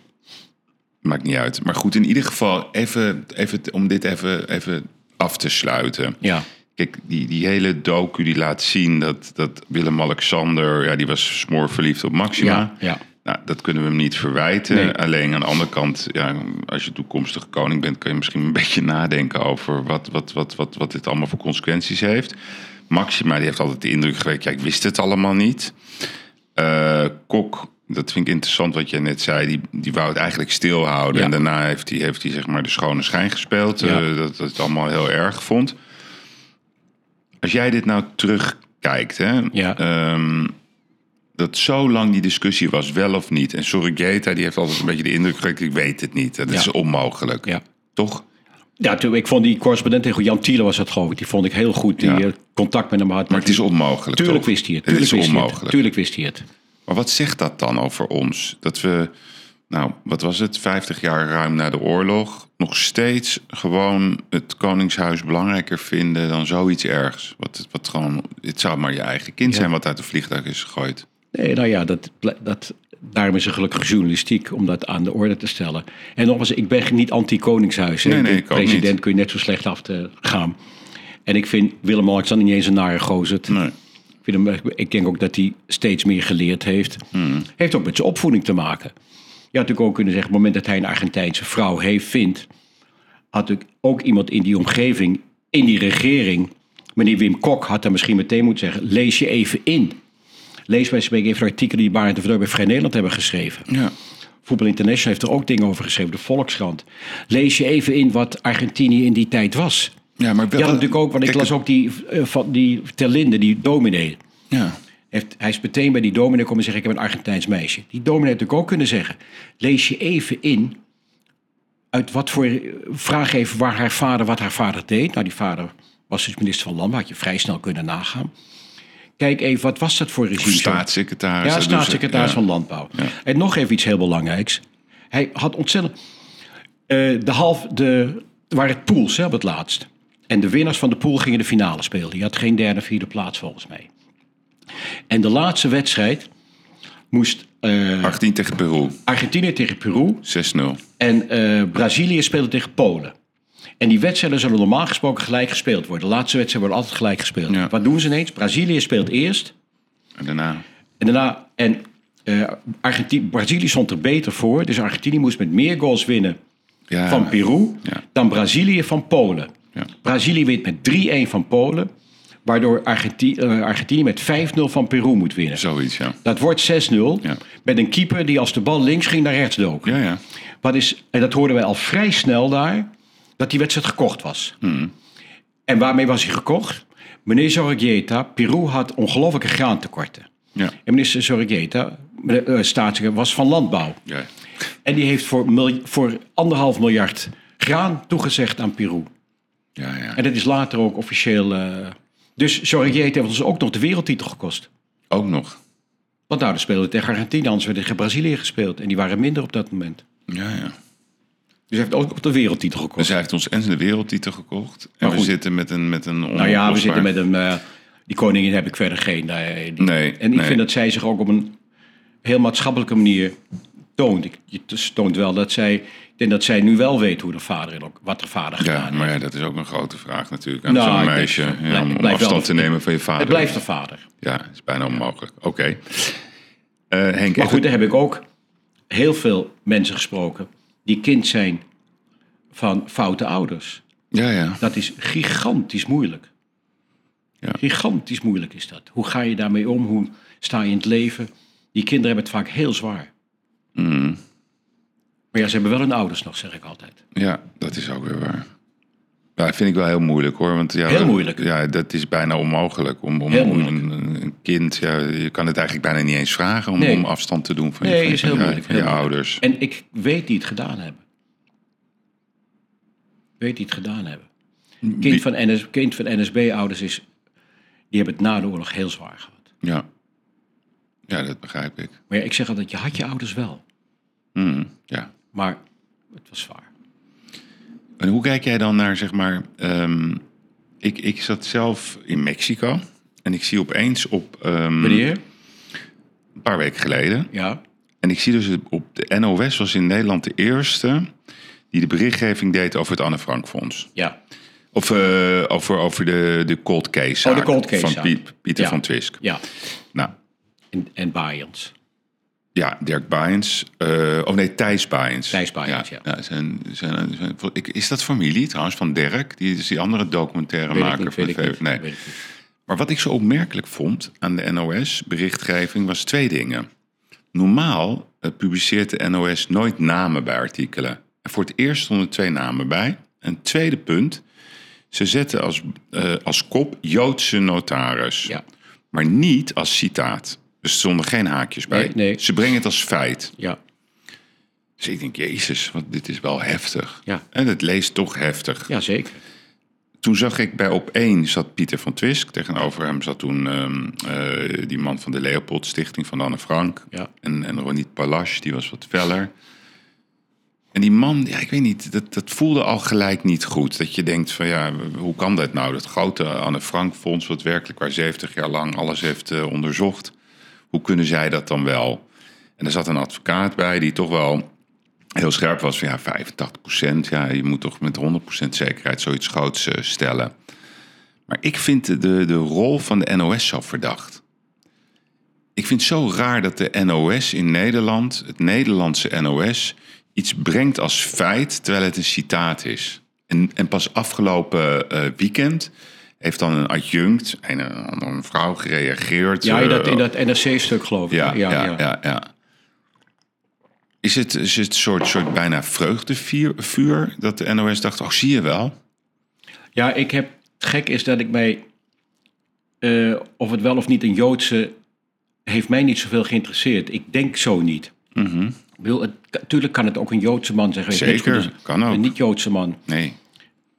[SPEAKER 1] maakt niet uit. Maar goed, in ieder geval, even, even, om dit even, even af te sluiten.
[SPEAKER 2] ja.
[SPEAKER 1] Kijk, die, die hele docu die laat zien dat, dat Willem-Alexander... Ja, die was smoorverliefd op Maxima.
[SPEAKER 2] Ja, ja.
[SPEAKER 1] Nou, dat kunnen we hem niet verwijten.
[SPEAKER 2] Nee.
[SPEAKER 1] Alleen aan de andere kant, ja, als je toekomstig koning bent... kan je misschien een beetje nadenken over wat, wat, wat, wat, wat dit allemaal voor consequenties heeft. Maxima die heeft altijd de indruk gewekt, ja, ik wist het allemaal niet. Eh, Kok, dat vind ik interessant wat jij net zei, die, die wou het eigenlijk stilhouden.
[SPEAKER 2] Ja.
[SPEAKER 1] En daarna heeft hij, heeft zeg maar de schone schijn gespeeld,
[SPEAKER 2] Ja.
[SPEAKER 1] eh, dat dat het allemaal heel erg vond. Als jij dit nou terugkijkt, hè,
[SPEAKER 2] Ja.
[SPEAKER 1] ehm, dat zo lang die discussie was, wel of niet. En Sorigeta, die heeft altijd een beetje de indruk gewekt, ik weet het niet. Dat
[SPEAKER 2] Ja.
[SPEAKER 1] is onmogelijk.
[SPEAKER 2] Ja.
[SPEAKER 1] Toch?
[SPEAKER 2] Ja, toen, ik vond die correspondent tegen Jan Thiele was dat geloof ik. Die vond ik heel goed. Die
[SPEAKER 1] Ja.
[SPEAKER 2] eh, contact met hem had.
[SPEAKER 1] Maar het is onmogelijk,
[SPEAKER 2] Tuurlijk
[SPEAKER 1] toch?
[SPEAKER 2] wist hij het.
[SPEAKER 1] Het
[SPEAKER 2] Tuurlijk
[SPEAKER 1] is
[SPEAKER 2] wist hij het.
[SPEAKER 1] onmogelijk.
[SPEAKER 2] Tuurlijk wist hij het.
[SPEAKER 1] Maar wat zegt dat dan over ons? Dat we, nou, wat was het, 50 jaar ruim na de oorlog, nog steeds gewoon het Koningshuis belangrijker vinden dan zoiets ergs. Wat, wat gewoon, het zou maar je eigen kind zijn wat uit de vliegtuig is gegooid.
[SPEAKER 2] Nee, nou ja, dat, dat, daarom is er gelukkig journalistiek om dat aan de orde te stellen. En nogmaals, ik ben niet anti-Koningshuis.
[SPEAKER 1] Nee, nee, ik
[SPEAKER 2] president
[SPEAKER 1] niet.
[SPEAKER 2] kun je net zo slecht af te gaan. En ik vind Willem-Alexander niet eens een nare gozer.
[SPEAKER 1] Nee.
[SPEAKER 2] Ik, vind hem, ik denk ook dat hij steeds meer geleerd heeft.
[SPEAKER 1] Hmm.
[SPEAKER 2] Heeft ook met zijn opvoeding te maken. Je had natuurlijk ook kunnen zeggen, op het moment dat hij een Argentijnse vrouw heeft, vindt, had natuurlijk ook iemand in die omgeving, in die regering, meneer Wim Kok had daar misschien meteen moeten zeggen, lees je even in. Lees bij spreken even de artikelen die Barend de bij Vrij Nederland hebben geschreven.
[SPEAKER 1] Ja.
[SPEAKER 2] Voetbal International heeft er ook dingen over geschreven, de Volkskrant. Lees je even in wat Argentinië in die tijd was.
[SPEAKER 1] Ja, maar
[SPEAKER 2] had natuurlijk ook, want ik las ook die, eh, van die Terlinde, die dominee.
[SPEAKER 1] Ja.
[SPEAKER 2] Heeft, hij is meteen bij die dominee komen zeggen: Ik heb een Argentijns meisje. Die dominee had natuurlijk ook kunnen zeggen: Lees je even in. Uit wat voor. Vraag even waar haar vader, wat haar vader deed. Nou, die vader was dus minister van Landbouw, had je vrij snel kunnen nagaan. Kijk even, wat was dat voor regime?
[SPEAKER 1] Staatssecretaris.
[SPEAKER 2] Ja,
[SPEAKER 1] dus,
[SPEAKER 2] staatssecretaris van Landbouw. En nog even iets heel belangrijks. Hij had ontzettend... eh, de half, de, er waren pools hè, op het laatst. En de winnaars van de pool gingen de finale spelen. Die had geen derde, vierde plaats volgens mij. En de laatste wedstrijd moest eh,
[SPEAKER 1] 18 tegen Peru, 6-0.
[SPEAKER 2] Argentinië tegen Peru en eh, Brazilië speelde tegen Polen. En die wedstrijden zullen normaal gesproken gelijk gespeeld worden. De laatste wedstrijden worden altijd gelijk gespeeld.
[SPEAKER 1] Ja.
[SPEAKER 2] Wat doen ze ineens? Brazilië speelt eerst.
[SPEAKER 1] En daarna.
[SPEAKER 2] En daarna, en Argentinië, Brazilië stond er beter voor. Dus Argentinië moest met meer goals winnen
[SPEAKER 1] Ja,
[SPEAKER 2] van Peru
[SPEAKER 1] Ja.
[SPEAKER 2] dan Brazilië van Polen.
[SPEAKER 1] Ja.
[SPEAKER 2] Brazilië wint met 3-1 van Polen, waardoor eh, Argentinië met 5-0 van Peru moet winnen.
[SPEAKER 1] Zoiets, ja.
[SPEAKER 2] Dat wordt 6-0
[SPEAKER 1] Ja.
[SPEAKER 2] met een keeper die als de bal links ging naar rechts dook.
[SPEAKER 1] Ja, ja.
[SPEAKER 2] Wat is, en dat hoorden wij al vrij snel daar, dat die wedstrijd gekocht was. En waarmee was hij gekocht? Meneer Zorregieta, Peru had ongelooflijke graantekorten.
[SPEAKER 1] Ja.
[SPEAKER 2] En minister Zorregieta, uh, staatssecretaris, was van Landbouw.
[SPEAKER 1] ja.
[SPEAKER 2] En die heeft voor, mil- voor anderhalf miljard graan toegezegd aan Peru.
[SPEAKER 1] Ja, ja.
[SPEAKER 2] En dat is later ook officieel... eh, dus Zorregieta heeft ons ook nog de wereldtitel gekost.
[SPEAKER 1] Ook nog.
[SPEAKER 2] Want nou, dan speelden we tegen Argentinië, anders werd tegen Brazilië gespeeld. En die waren minder op dat moment.
[SPEAKER 1] Ja, ja.
[SPEAKER 2] Dus hij heeft ook de wereldtitel gekost.
[SPEAKER 1] Dus hij heeft ons en de wereldtitel gekocht. En we zitten met een met een
[SPEAKER 2] Nou ja, we zitten met een... eh, die koningin heb ik verder geen... eh, die-
[SPEAKER 1] Nee,
[SPEAKER 2] en ik
[SPEAKER 1] nee.
[SPEAKER 2] vind dat zij zich ook op een heel maatschappelijke manier toont. Ik, je toont wel dat zij... Ik denk dat zij nu wel weet hoe de vader en ook wat de vader gedaan
[SPEAKER 1] Ja,
[SPEAKER 2] heeft.
[SPEAKER 1] maar ja, dat is ook een grote vraag natuurlijk. Aan
[SPEAKER 2] Nou,
[SPEAKER 1] zo'n
[SPEAKER 2] denk-
[SPEAKER 1] meisje. ja, om afstand te nemen van je vader.
[SPEAKER 2] Het blijft de vader.
[SPEAKER 1] Ja, is bijna onmogelijk. Oké. Eh, Henk,
[SPEAKER 2] Maar goed, daar heb ik ook heel veel mensen gesproken... die kind zijn van foute ouders.
[SPEAKER 1] Ja, ja.
[SPEAKER 2] Dat is gigantisch moeilijk.
[SPEAKER 1] Ja.
[SPEAKER 2] Gigantisch moeilijk is dat. Hoe ga je daarmee om? Hoe sta je in het leven? Die kinderen hebben het vaak heel zwaar.
[SPEAKER 1] Mm,
[SPEAKER 2] Maar ja, ze hebben wel hun ouders nog, zeg ik altijd.
[SPEAKER 1] ja, dat is ook weer waar. Ja, dat vind ik wel heel moeilijk hoor. Want ja,
[SPEAKER 2] Heel moeilijk.
[SPEAKER 1] Ja, dat is bijna onmogelijk. Om, om,
[SPEAKER 2] Heel
[SPEAKER 1] om een, een kind, ja, je kan het eigenlijk bijna niet eens vragen om,
[SPEAKER 2] Nee.
[SPEAKER 1] om afstand te doen van je,
[SPEAKER 2] Nee,
[SPEAKER 1] van,
[SPEAKER 2] is heel
[SPEAKER 1] je-
[SPEAKER 2] moeilijk,
[SPEAKER 1] van je
[SPEAKER 2] heel moeilijk.
[SPEAKER 1] ouders.
[SPEAKER 2] En ik weet die het gedaan hebben. Weet die het gedaan hebben.
[SPEAKER 1] Wie-
[SPEAKER 2] Kind van, NS, kind van NSB-ouders is... Die hebben het na de oorlog heel zwaar gehad.
[SPEAKER 1] Ja. ja, dat begrijp ik.
[SPEAKER 2] Maar ja, ik zeg altijd, je had je ouders wel.
[SPEAKER 1] Mm, ja.
[SPEAKER 2] Maar het was zwaar.
[SPEAKER 1] En hoe kijk jij dan naar, zeg maar... ehm, ik, ik zat zelf in Mexico en ik zie opeens op... ehm? Een paar weken geleden.
[SPEAKER 2] Ja.
[SPEAKER 1] En ik zie dus op de NOS was in Nederland de eerste... die de berichtgeving deed over het Anne Frank Fonds.
[SPEAKER 2] Ja.
[SPEAKER 1] Of eh, over, over de, de cold case
[SPEAKER 2] Oh, de cold case
[SPEAKER 1] van. Piet- Pieter
[SPEAKER 2] Ja.
[SPEAKER 1] van Twisk.
[SPEAKER 2] Ja.
[SPEAKER 1] Nou,
[SPEAKER 2] En, en Bayerns.
[SPEAKER 1] Ja, Dirk Baens. eh oh nee, Thijs Baens.
[SPEAKER 2] Thijs Baens, ja.
[SPEAKER 1] zijn, zijn, zijn- ik- is dat familie trouwens van Dirk? Die is die andere documentaire
[SPEAKER 2] Weet ik
[SPEAKER 1] maker
[SPEAKER 2] niet,
[SPEAKER 1] van de
[SPEAKER 2] ik
[SPEAKER 1] VV
[SPEAKER 2] niet.
[SPEAKER 1] Nee. Maar wat ik zo opmerkelijk vond aan de NOS-berichtgeving was twee dingen. Normaal eh, publiceert de NOS nooit namen bij artikelen. En voor het eerst stonden twee namen bij. En het tweede punt, Ze zetten als, eh, als kop Joodse notaris.
[SPEAKER 2] Ja.
[SPEAKER 1] Maar niet als citaat. Dus er stonden geen haakjes bij.
[SPEAKER 2] Nee, nee.
[SPEAKER 1] Ze brengen het als feit.
[SPEAKER 2] Ja.
[SPEAKER 1] Dus ik denk, jezus, wat, dit is wel heftig.
[SPEAKER 2] Ja.
[SPEAKER 1] En het leest toch heftig.
[SPEAKER 2] ja, zeker.
[SPEAKER 1] Toen zag ik bij op één zat Pieter van Twisk. Tegenover hem zat toen ehm, eh, die man van de Leopold Stichting van Anne Frank.
[SPEAKER 2] Ja.
[SPEAKER 1] En, en Ronit Palache, die was wat feller. En die man, ja, ik weet niet, dat, dat voelde al gelijk niet goed. Dat je denkt van ja, hoe kan dat nou? Dat grote Anne Frank Fonds, wat werkelijk waar 70 jaar lang alles heeft eh, onderzocht. Hoe kunnen zij dat dan wel? En er zat een advocaat bij die toch wel heel scherp was van ja, 85% Ja, je moet toch met 100% zekerheid zoiets groots eh, stellen. Maar ik vind de, de, rol van de NOS zo verdacht. Ik vind het zo raar dat de NOS in Nederland, het Nederlandse NOS, iets brengt als feit terwijl het een citaat is. En, en pas afgelopen eh, weekend heeft dan een adjunct, een, een, vrouw gereageerd.
[SPEAKER 2] Ja, in dat,
[SPEAKER 1] eh,
[SPEAKER 2] in dat NRC-stuk geloof ik.
[SPEAKER 1] ja, ja, ja, ja. Is het, is het een soort, soort bijna vreugdevuur dat de NOS dacht, oh zie je wel?
[SPEAKER 2] Ja, ik heb. Het gek is dat ik mij. eh, of het wel of niet een Joodse. heeft mij niet zoveel geïnteresseerd. Ik denk zo niet. Ik bedoel, het, natuurlijk kan het ook een Joodse man zijn. geweest.
[SPEAKER 1] Zeker,
[SPEAKER 2] als
[SPEAKER 1] kan ook.
[SPEAKER 2] Een niet-Joodse man.
[SPEAKER 1] Nee.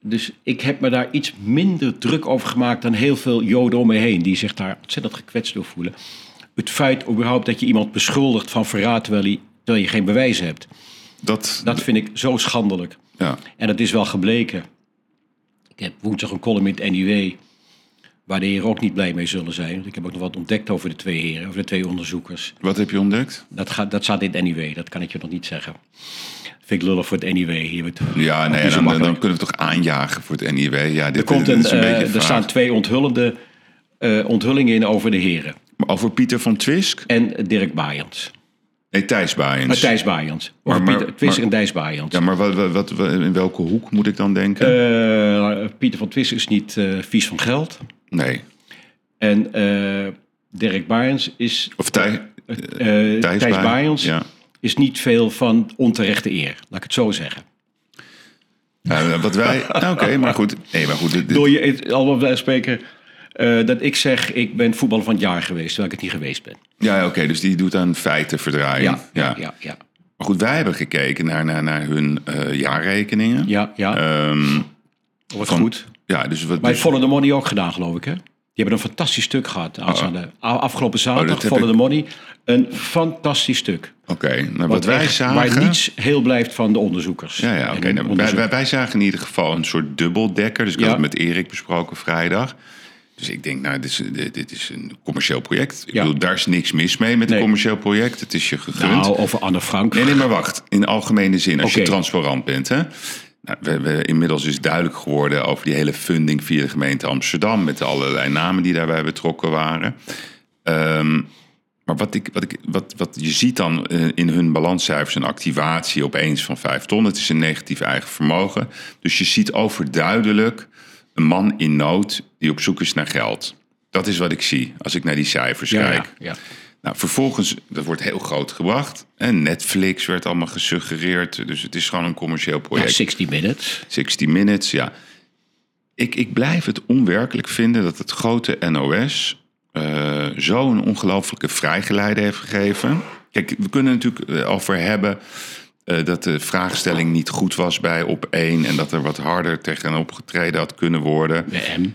[SPEAKER 2] Dus ik heb me daar iets minder druk over gemaakt dan heel veel Joden om me heen. Die zich daar ontzettend gekwetst door voelen. Het feit überhaupt dat je iemand beschuldigt van verraad terwijl, hij, terwijl je geen bewijs hebt.
[SPEAKER 1] Dat,
[SPEAKER 2] Dat vind ik zo schandelijk.
[SPEAKER 1] ja.
[SPEAKER 2] En dat is wel gebleken. Ik heb woensdag een column in het NIW. Waar de heren ook niet blij mee zullen zijn. Want ik heb ook nog wat ontdekt over de twee heren, over de twee onderzoekers.
[SPEAKER 1] Wat heb je ontdekt?
[SPEAKER 2] Dat, gaat, dat staat in het NIW, dat kan ik je nog niet zeggen. Vind ik lullig voor het NIW. Hier wordt-
[SPEAKER 1] Ja, nee, dan, dan, kunnen we toch aanjagen voor het NIW. Ja, dit,
[SPEAKER 2] Er, komt
[SPEAKER 1] dit
[SPEAKER 2] een,
[SPEAKER 1] is een
[SPEAKER 2] eh,
[SPEAKER 1] beetje
[SPEAKER 2] er staan twee onthullende eh, onthullingen in over de heren.
[SPEAKER 1] Maar Over Pieter van Twisk?
[SPEAKER 2] En Dirk Baaiens.
[SPEAKER 1] Nee, Thijs Baaiens.
[SPEAKER 2] Uh, Thijs Baaiens. Over
[SPEAKER 1] Maar- maar-
[SPEAKER 2] Pieter
[SPEAKER 1] maar-
[SPEAKER 2] en Thijs Baaiens.
[SPEAKER 1] Ja, maar wat, wat, in welke hoek moet ik dan denken?
[SPEAKER 2] Eh, Pieter van Twisser is niet eh, vies van geld.
[SPEAKER 1] nee.
[SPEAKER 2] En eh, Dirk Baaiens is...
[SPEAKER 1] Of Thij,
[SPEAKER 2] eh,
[SPEAKER 1] Thijs,
[SPEAKER 2] Thijs
[SPEAKER 1] Baaiens Ja.
[SPEAKER 2] Is niet veel van onterechte eer. Laat ik het zo zeggen.
[SPEAKER 1] Ja, wat wij... nou, Oké, maar goed. Nee, maar goed. dit-
[SPEAKER 2] Door je allemaal bij spreken eh, dat ik zeg ik ben voetballer van het jaar geweest, terwijl ik het niet geweest ben.
[SPEAKER 1] ja, oké, dus die doet aan feiten verdraaien.
[SPEAKER 2] Ja, ja, ja, ja.
[SPEAKER 1] Maar goed, wij hebben gekeken naar, naar, naar hun eh, jaarrekeningen.
[SPEAKER 2] Ja, ja. Wat
[SPEAKER 1] van-
[SPEAKER 2] goed.
[SPEAKER 1] ja, dus wat...
[SPEAKER 2] Bij
[SPEAKER 1] dus-
[SPEAKER 2] Follow the Money ook gedaan, geloof ik, hè? Die hebben een fantastisch stuk gehad. aanstaande- a- Afgelopen zaterdag,
[SPEAKER 1] Oh, dat heb
[SPEAKER 2] Follow
[SPEAKER 1] ik-
[SPEAKER 2] the Money. Een fantastisch stuk.
[SPEAKER 1] Oké, nou, wat
[SPEAKER 2] Wat
[SPEAKER 1] wij
[SPEAKER 2] echt-
[SPEAKER 1] zagen...
[SPEAKER 2] Waar niets heel blijft van de onderzoekers.
[SPEAKER 1] Ja, ja oké. nou, wij, wij, wij zagen in ieder geval een soort dubbeldekker. Dus ik
[SPEAKER 2] Ja.
[SPEAKER 1] had het met Erik besproken vrijdag. Dus ik denk, nou, dit is, dit, is een commercieel project. Ik
[SPEAKER 2] Ja.
[SPEAKER 1] bedoel, daar is niks mis mee met een commercieel project. Het is je gegund.
[SPEAKER 2] Nou, over Anne Frank.
[SPEAKER 1] Nee, nee, maar wacht. In algemene zin, als je transparant bent. Hè? Nou, we, we, inmiddels is duidelijk geworden over die hele funding via de gemeente Amsterdam. Met allerlei namen die daarbij betrokken waren. Ehm, maar wat, ik, wat, ik, wat, wat je ziet dan eh, in hun balanscijfers een activatie opeens van 5 ton. Het is een negatief eigen vermogen. Dus je ziet overduidelijk een man in nood die op zoek is naar geld. Dat is wat ik zie als ik naar die cijfers
[SPEAKER 2] ja,
[SPEAKER 1] kijk.
[SPEAKER 2] ja, ja.
[SPEAKER 1] Nou, vervolgens, dat wordt heel groot gebracht. En Netflix werd allemaal gesuggereerd. Dus het is gewoon een commercieel
[SPEAKER 2] Ja,
[SPEAKER 1] project.
[SPEAKER 2] 60 minutes.
[SPEAKER 1] 60 Minutes, ja. Ik, ik blijf het onwerkelijk vinden dat het grote NOS eh, zo'n ongelooflijke vrijgeleide heeft gegeven. Kijk, we kunnen natuurlijk eh, over hebben eh, dat de vraagstelling niet goed was bij op één en dat er wat harder tegenop getreden had kunnen worden.
[SPEAKER 2] M.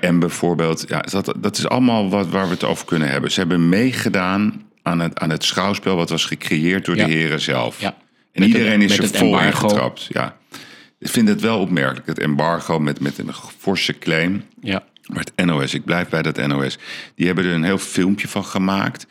[SPEAKER 1] Bij M bijvoorbeeld, ja, dat, dat is allemaal wat, waar we het over kunnen hebben. Ze hebben meegedaan aan het, aan het schouwspel wat was gecreëerd door
[SPEAKER 2] Ja.
[SPEAKER 1] de heren zelf.
[SPEAKER 2] Ja.
[SPEAKER 1] En
[SPEAKER 2] Met
[SPEAKER 1] iedereen
[SPEAKER 2] het-
[SPEAKER 1] is er vol in getrapt. Ja. Ik vind het wel opmerkelijk, het embargo met, met een forse claim.
[SPEAKER 2] Ja.
[SPEAKER 1] Maar het NOS, ik blijf bij dat NOS. Die hebben er een heel filmpje van gemaakt.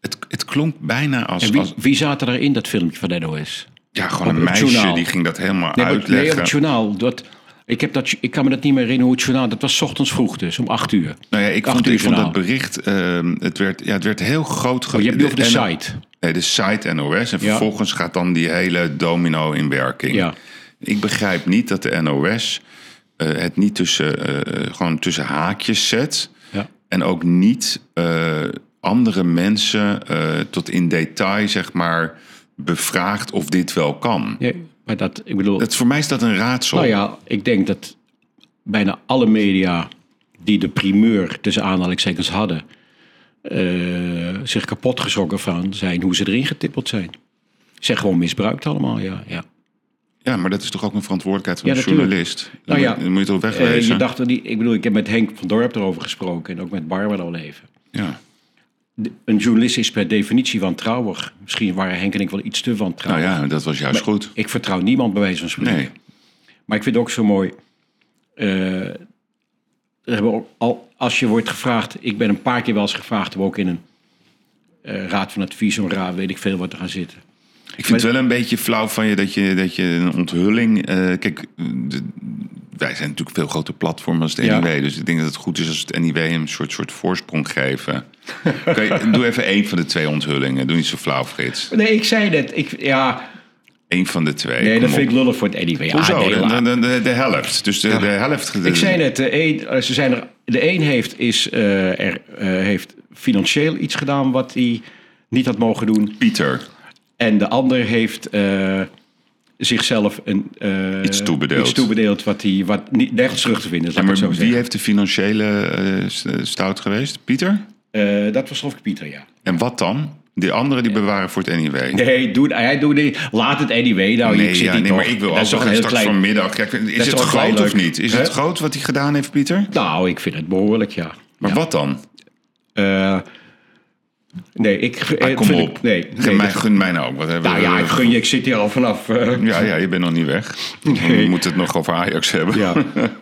[SPEAKER 1] Het, het klonk bijna als,
[SPEAKER 2] En wie,
[SPEAKER 1] als
[SPEAKER 2] wie zaten er in dat filmpje van de NOS?
[SPEAKER 1] ja, gewoon
[SPEAKER 2] op
[SPEAKER 1] een meisje
[SPEAKER 2] journaal?
[SPEAKER 1] die ging dat helemaal
[SPEAKER 2] Nee, nee,
[SPEAKER 1] uitleggen.
[SPEAKER 2] op het journaal. Dat, ik, heb dat, ik kan me dat niet meer herinneren hoe het journaal... Dat was ochtends vroeg dus, om 8 uur.
[SPEAKER 1] nou ja, ik
[SPEAKER 2] Acht
[SPEAKER 1] vond,
[SPEAKER 2] uur
[SPEAKER 1] ik vond dat bericht, ehm, het, werd, ja, het werd heel groot. ge-
[SPEAKER 2] Oh, je hebt over de site.
[SPEAKER 1] Nee, de site NOS. En
[SPEAKER 2] Ja.
[SPEAKER 1] vervolgens gaat dan die hele domino in werking.
[SPEAKER 2] Ja.
[SPEAKER 1] Ik begrijp niet dat de NOS eh, het niet tussen, eh, gewoon tussen haakjes zet.
[SPEAKER 2] Ja.
[SPEAKER 1] En ook niet eh, andere mensen tot in detail, zeg maar, bevraagt of dit wel kan.
[SPEAKER 2] Nee, maar dat, ik bedoel...
[SPEAKER 1] Dat, voor mij is dat een raadsel.
[SPEAKER 2] nou ja, ik denk dat bijna alle media die de primeur tussen aanhalingstekens hadden, eh, zich kapot geschrokken van zijn hoe ze erin getippeld zijn. Zijn gewoon misbruikt allemaal, ja. ja.
[SPEAKER 1] Ja, maar dat is toch ook een verantwoordelijkheid van
[SPEAKER 2] Ja,
[SPEAKER 1] een
[SPEAKER 2] natuurlijk.
[SPEAKER 1] journalist?
[SPEAKER 2] Nou ja,
[SPEAKER 1] Dan moet je toch
[SPEAKER 2] Eh,
[SPEAKER 1] wegwezen?
[SPEAKER 2] je dacht ik bedoel, ik heb met Henk van Dorp erover gesproken en ook met Barbara al even.
[SPEAKER 1] Ja.
[SPEAKER 2] Een journalist is per definitie wantrouwig. Misschien waren Henk en ik wel iets te
[SPEAKER 1] Nou
[SPEAKER 2] wantrouwig.
[SPEAKER 1] ja, dat was juist goed.
[SPEAKER 2] Ik vertrouw niemand bij wijze van spreken.
[SPEAKER 1] Nee.
[SPEAKER 2] Maar ik vind het ook zo mooi. er hebben ook al, als je wordt gevraagd, ik ben een paar keer wel eens gevraagd om ook in een eh, raad van advies, een raad, weet ik veel wat te gaan zitten.
[SPEAKER 1] Ik vind het wel een beetje flauw van je dat je, dat je een onthulling... eh, kijk, de- wij zijn natuurlijk veel groter platform als het
[SPEAKER 2] Ja.
[SPEAKER 1] NIW. Dus ik denk dat het goed is als het NIW een soort, soort voorsprong geven. Je, doe even één van de twee onthullingen. Doe niet zo flauw, Frits.
[SPEAKER 2] Nee, ik zei net. Ik, ja,
[SPEAKER 1] Eén van de twee.
[SPEAKER 2] nee, dat vind ik lullig voor het. Ja,
[SPEAKER 1] Hoezo? de,
[SPEAKER 2] laat.
[SPEAKER 1] de, de, de helft. Dus de, de helft...
[SPEAKER 2] Ik zei net, de een, eh, ze zijn er, de een heeft, is, eh, er, eh, heeft financieel iets gedaan wat hij niet had mogen doen.
[SPEAKER 1] Pieter.
[SPEAKER 2] En de ander heeft zichzelf een, eh,
[SPEAKER 1] Iets toebedeeld.
[SPEAKER 2] iets toebedeeld wat, hij, wat niet, nergens terug te vinden is.
[SPEAKER 1] Ja, maar
[SPEAKER 2] zo
[SPEAKER 1] wie
[SPEAKER 2] zeggen.
[SPEAKER 1] heeft de financiële st- stout geweest? Pieter?
[SPEAKER 2] Dat was geloof ik Pieter, ja.
[SPEAKER 1] En wat dan? Die anderen die bewaren voor het NIW.
[SPEAKER 2] Nee, doe, hij doet niet. Laat het anyway. Nou,
[SPEAKER 1] Nee,
[SPEAKER 2] ik zit
[SPEAKER 1] ja,
[SPEAKER 2] niet
[SPEAKER 1] nee maar ik wil
[SPEAKER 2] Dat
[SPEAKER 1] ook
[SPEAKER 2] een
[SPEAKER 1] straks
[SPEAKER 2] klein...
[SPEAKER 1] vanmiddag. Kijk, is
[SPEAKER 2] is
[SPEAKER 1] het groot of niet? Is het groot wat hij gedaan heeft, Pieter?
[SPEAKER 2] Nou, ik vind het behoorlijk, ja.
[SPEAKER 1] Maar wat dan?
[SPEAKER 2] Nee, ik,
[SPEAKER 1] Ah,
[SPEAKER 2] ik
[SPEAKER 1] kom op.
[SPEAKER 2] het- nee,
[SPEAKER 1] gun,
[SPEAKER 2] nee,
[SPEAKER 1] mij,
[SPEAKER 2] dat-
[SPEAKER 1] gun mij nou ook. Wat hebben
[SPEAKER 2] nou
[SPEAKER 1] we-
[SPEAKER 2] ja, ik gun je. Ik zit hier al vanaf... eh,
[SPEAKER 1] Ja, ja, je bent nog niet weg. We moeten het nog over Ajax hebben.
[SPEAKER 2] Ja.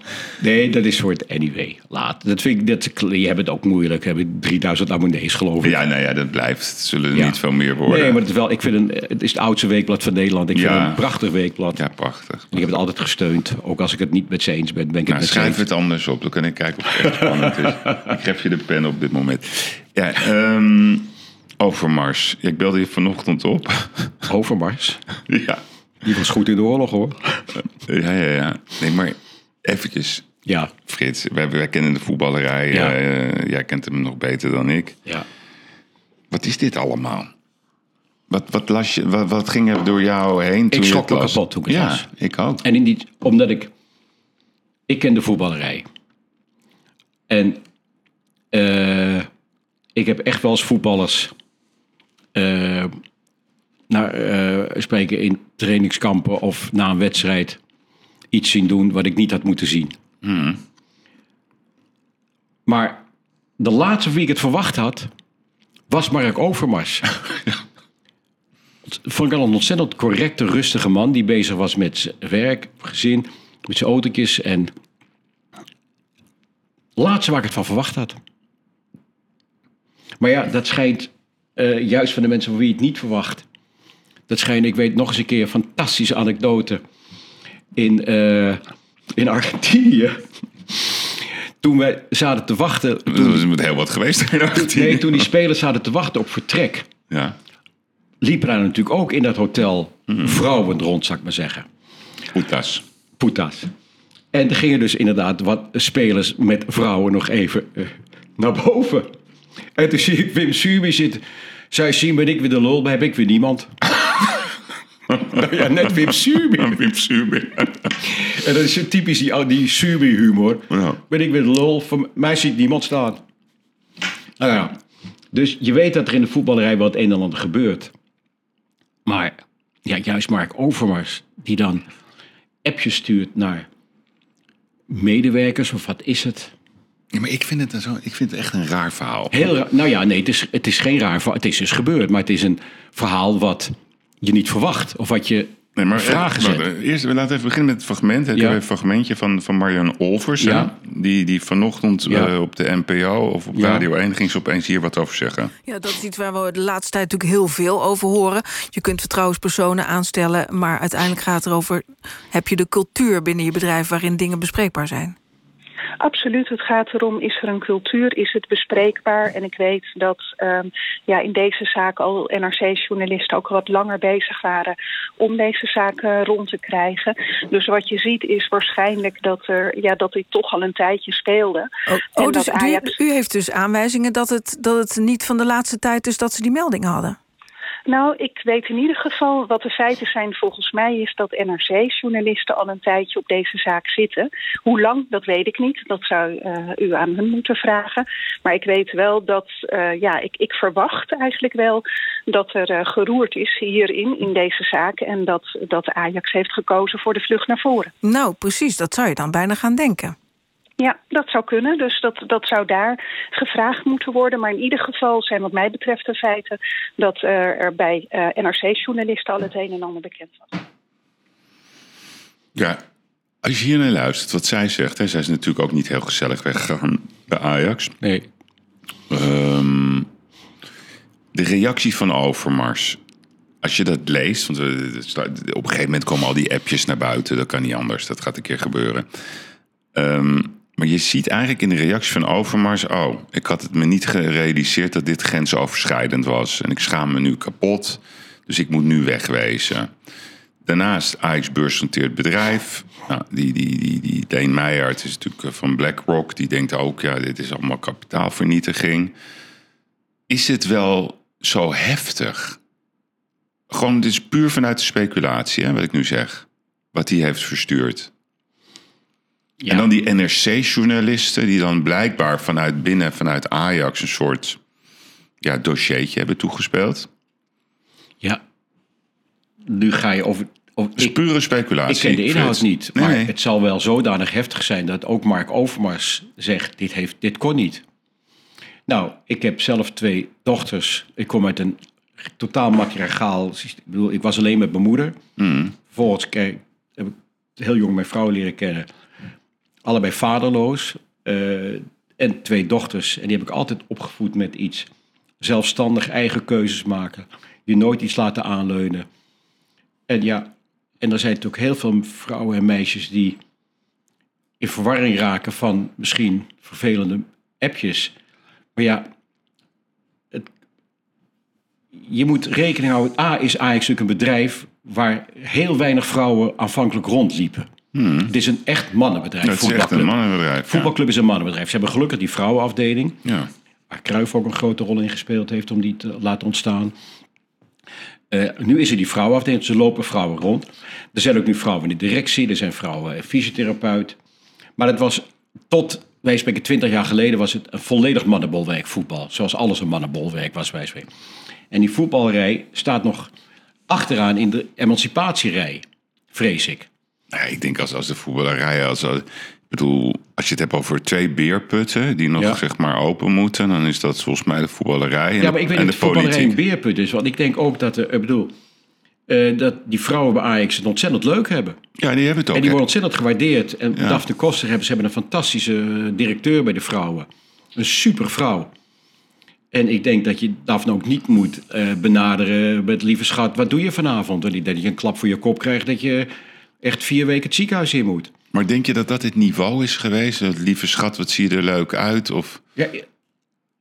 [SPEAKER 2] Nee, dat is voor het anyway. Laat. Dat vind ik, dat, je hebt het ook moeilijk. Hebben 3000 abonnees geloof ik.
[SPEAKER 1] Ja, nou ja, dat blijft. Het zullen er
[SPEAKER 2] Ja.
[SPEAKER 1] niet veel meer worden.
[SPEAKER 2] Nee, maar het is, wel, ik vind een, het is het oudste weekblad van Nederland. Ik vind
[SPEAKER 1] Ja.
[SPEAKER 2] het een prachtig weekblad.
[SPEAKER 1] Ja, prachtig.
[SPEAKER 2] Ik heb het altijd gesteund. Ook als ik het niet met ze eens ben, ben ik
[SPEAKER 1] Nou,
[SPEAKER 2] het met ze
[SPEAKER 1] schrijf
[SPEAKER 2] eens.
[SPEAKER 1] het anders op. Dan kan ik kijken of het echt spannend is. Ik geef je de pen op dit moment. Ja, ehm, Overmars. Ik belde je vanochtend op.
[SPEAKER 2] Overmars.
[SPEAKER 1] ja.
[SPEAKER 2] Die was goed in de oorlog hoor.
[SPEAKER 1] ja, ja, ja. Nee, maar eventjes.
[SPEAKER 2] Ja,
[SPEAKER 1] Frits, wij, wij kennen de voetballerij.
[SPEAKER 2] Ja.
[SPEAKER 1] eh, jij kent hem nog beter dan ik.
[SPEAKER 2] ja.
[SPEAKER 1] Wat is dit allemaal? Wat, wat, las je, wat, wat ging er door jou heen toen je
[SPEAKER 2] schrok
[SPEAKER 1] het
[SPEAKER 2] me
[SPEAKER 1] las?
[SPEAKER 2] kapot toen ik het
[SPEAKER 1] ja, ik ook.
[SPEAKER 2] En in die, omdat ik... Ik ken de voetballerij. En eh, ik heb echt wel eens voetballers... eh, naar, eh, spreken in trainingskampen of na een wedstrijd... iets zien doen wat ik niet had moeten zien. Maar de laatste wie ik het verwacht had... was Mark Overmars. vond ik al een ontzettend correcte, rustige man... die bezig was met zijn werk, gezin, met zijn autootjes. En laatste waar ik het van verwacht had. Maar ja, dat schijnt eh, juist van de mensen van wie je het niet verwacht. Dat schijnt, ik weet nog eens een keer een fantastische anekdote. In, eh, in Argentinië. Toen wij zaten te wachten.
[SPEAKER 1] Dat
[SPEAKER 2] Toen,
[SPEAKER 1] is heel wat geweest in Argentinië.
[SPEAKER 2] nee, toen die spelers zaten te wachten op vertrek.
[SPEAKER 1] Ja,
[SPEAKER 2] liepen daar natuurlijk ook in dat hotel vrouwen rond, zou ik maar zeggen.
[SPEAKER 1] Oetas.
[SPEAKER 2] Putas. En er gingen dus inderdaad wat spelers met vrouwen nog even eh, naar boven. En toen zie ik Wim Subi zitten. Zij zien ben ik weer de lul, maar heb ik weer niemand. nou ja, net Wim
[SPEAKER 1] Suber.
[SPEAKER 2] En dat is zo typisch die, die Subi-humor.
[SPEAKER 1] Ja.
[SPEAKER 2] Ben ik weer de lul, voor mij ziet niemand staan. Nou ja, dus je weet dat er in de voetballerij wat een en ander gebeurt. Maar ja, juist Mark Overmars, die dan appjes stuurt naar medewerkers, of wat is het?
[SPEAKER 1] Ja, maar ik vind, het zo, ik vind het echt een raar verhaal.
[SPEAKER 2] Heel raar. Nou ja, nee, het is, het is geen raar verhaal. Het is dus gebeurd, maar het is een verhaal wat je niet verwacht. Of wat je
[SPEAKER 1] Nee, maar
[SPEAKER 2] vragen
[SPEAKER 1] eh,
[SPEAKER 2] zet.
[SPEAKER 1] wacht, Eerst, we laten even beginnen met het fragment. Ik
[SPEAKER 2] Ja.
[SPEAKER 1] heb een fragmentje van, van Marianne Olvers.
[SPEAKER 2] Ja.
[SPEAKER 1] Die, die vanochtend
[SPEAKER 2] Ja.
[SPEAKER 1] eh, op de NPO of op
[SPEAKER 2] Ja.
[SPEAKER 1] Radio 1 ging ze opeens hier wat over zeggen.
[SPEAKER 3] Ja, dat is iets waar we de laatste tijd natuurlijk heel veel over horen. Je kunt vertrouwenspersonen aanstellen, maar uiteindelijk gaat het erover... heb je de cultuur binnen je bedrijf waarin dingen bespreekbaar zijn?
[SPEAKER 4] Absoluut. Het gaat erom, is er een cultuur, is het bespreekbaar? En ik weet dat ehm, ja, in deze zaak al NRC-journalisten ook wat langer bezig waren om deze zaken rond te krijgen. Dus wat je ziet is waarschijnlijk dat, er, ja, dat dit toch al een tijdje speelde.
[SPEAKER 3] Oh, oh dus u, u heeft dus aanwijzingen dat het, dat het niet van de laatste tijd is dat ze die meldingen hadden?
[SPEAKER 4] Nou, ik weet in ieder geval wat de feiten zijn. Volgens mij is dat NRC-journalisten al een tijdje op deze zaak zitten. Hoe lang, dat weet ik niet. Dat zou uh, u aan hen moeten vragen. Maar ik weet wel dat, uh, ja, ik, ik verwacht eigenlijk wel dat er uh, geroerd is hierin, in deze zaak. En dat, dat Ajax heeft gekozen voor de vlucht naar voren.
[SPEAKER 3] Nou, precies, dat zou je dan bijna gaan denken.
[SPEAKER 4] Ja, dat zou kunnen. Dus dat, dat zou daar gevraagd moeten worden. Maar in ieder geval zijn wat mij betreft de feiten... dat er bij uh, NRC-journalisten al het een en ander bekend was.
[SPEAKER 1] Ja, als je hier naar luistert, wat zij zegt... Hè, zij is natuurlijk ook niet heel gezellig weggegaan bij Ajax.
[SPEAKER 2] Nee.
[SPEAKER 1] Um, de reactie van Overmars... Als je dat leest, want op een gegeven moment komen al die appjes naar buiten. Dat kan niet anders, dat gaat een keer gebeuren. Um, maar je ziet eigenlijk in de reactie van Overmars... oh, ik had het me niet gerealiseerd dat dit grensoverschrijdend was. En ik schaam me nu kapot, dus ik moet nu wegwezen. Daarnaast Ajax beursgenoteerd bedrijf. Nou, die, die, die, die Deen Meijer, het is natuurlijk van BlackRock... die denkt ook, ja, dit is allemaal kapitaalvernietiging. Is het wel zo heftig? Gewoon, dit is puur vanuit de speculatie, hè, wat ik nu zeg. Wat hij heeft verstuurd. Ja. En dan die NRC-journalisten die dan blijkbaar vanuit binnen, vanuit Ajax, een soort ja, dossiertje hebben toegespeeld.
[SPEAKER 2] Ja, nu ga je over. over
[SPEAKER 1] is pure speculatie.
[SPEAKER 2] Ik ken de inhoud niet, maar nee. het zal wel zodanig heftig zijn dat ook Mark Overmars zegt: dit, heeft, dit kon niet. Nou, ik heb zelf twee dochters. Ik kom uit een totaal matriarchaal. Ik bedoel, ik was alleen met mijn moeder.
[SPEAKER 1] Mm.
[SPEAKER 2] Vervolgens heb ik heel jong mijn vrouw leren kennen allebei vaderloos. Uh, en twee dochters. En die heb ik altijd opgevoed met iets. Zelfstandig eigen keuzes maken. Je nooit iets laten aanleunen. En ja, en er zijn natuurlijk heel veel vrouwen en meisjes die in verwarring raken van misschien vervelende appjes. Maar ja, het, je moet rekening houden. A is natuurlijk een bedrijf waar heel weinig vrouwen aanvankelijk rondliepen.
[SPEAKER 1] Hmm.
[SPEAKER 2] Het is een echt mannenbedrijf.
[SPEAKER 1] Het is echt een mannenbedrijf.
[SPEAKER 2] Voetbalclub is een mannenbedrijf. Ze hebben gelukkig die vrouwenafdeling.
[SPEAKER 1] Ja.
[SPEAKER 2] Waar Cruijff ook een grote rol in gespeeld heeft om die te laten ontstaan. Uh, nu is er die vrouwenafdeling, ze lopen vrouwen rond. Er zijn ook nu vrouwen in de directie, er zijn vrouwen fysiotherapeut. Maar het was tot, wij spreken twintig jaar geleden, was het een volledig mannenbolwerk voetbal. Zoals alles een mannenbolwerk was, wij spreken. En die voetbalrij staat nog achteraan in de emancipatierij, vrees ik.
[SPEAKER 1] Nee, ik denk als, als de voetballerij, als, als, ik bedoel, als je het hebt over twee beerputten die nog
[SPEAKER 2] Ja.
[SPEAKER 1] zeg maar open moeten, dan is dat volgens mij de voetballerij en,
[SPEAKER 2] Ja, maar ik weet
[SPEAKER 1] en
[SPEAKER 2] niet
[SPEAKER 1] de
[SPEAKER 2] of voetballerij een
[SPEAKER 1] politiek.
[SPEAKER 2] beerput is. Want ik denk ook dat, er, ik bedoel, eh, dat die vrouwen bij Ajax het ontzettend leuk hebben.
[SPEAKER 1] Ja, die hebben het ook.
[SPEAKER 2] En die worden ontzettend gewaardeerd. En
[SPEAKER 1] Ja.
[SPEAKER 2] Daphne Koster hebben, ze hebben een fantastische directeur bij de vrouwen. Een super vrouw. En ik denk dat je Daphne ook niet moet eh, benaderen met lieve schat, wat doe je vanavond? En dat je een klap voor je kop krijgt dat je echt vier weken het ziekenhuis in moet.
[SPEAKER 1] Maar denk je dat dat het niveau is geweest? Dat, lieve schat, wat zie je er leuk uit? Of
[SPEAKER 2] Ja,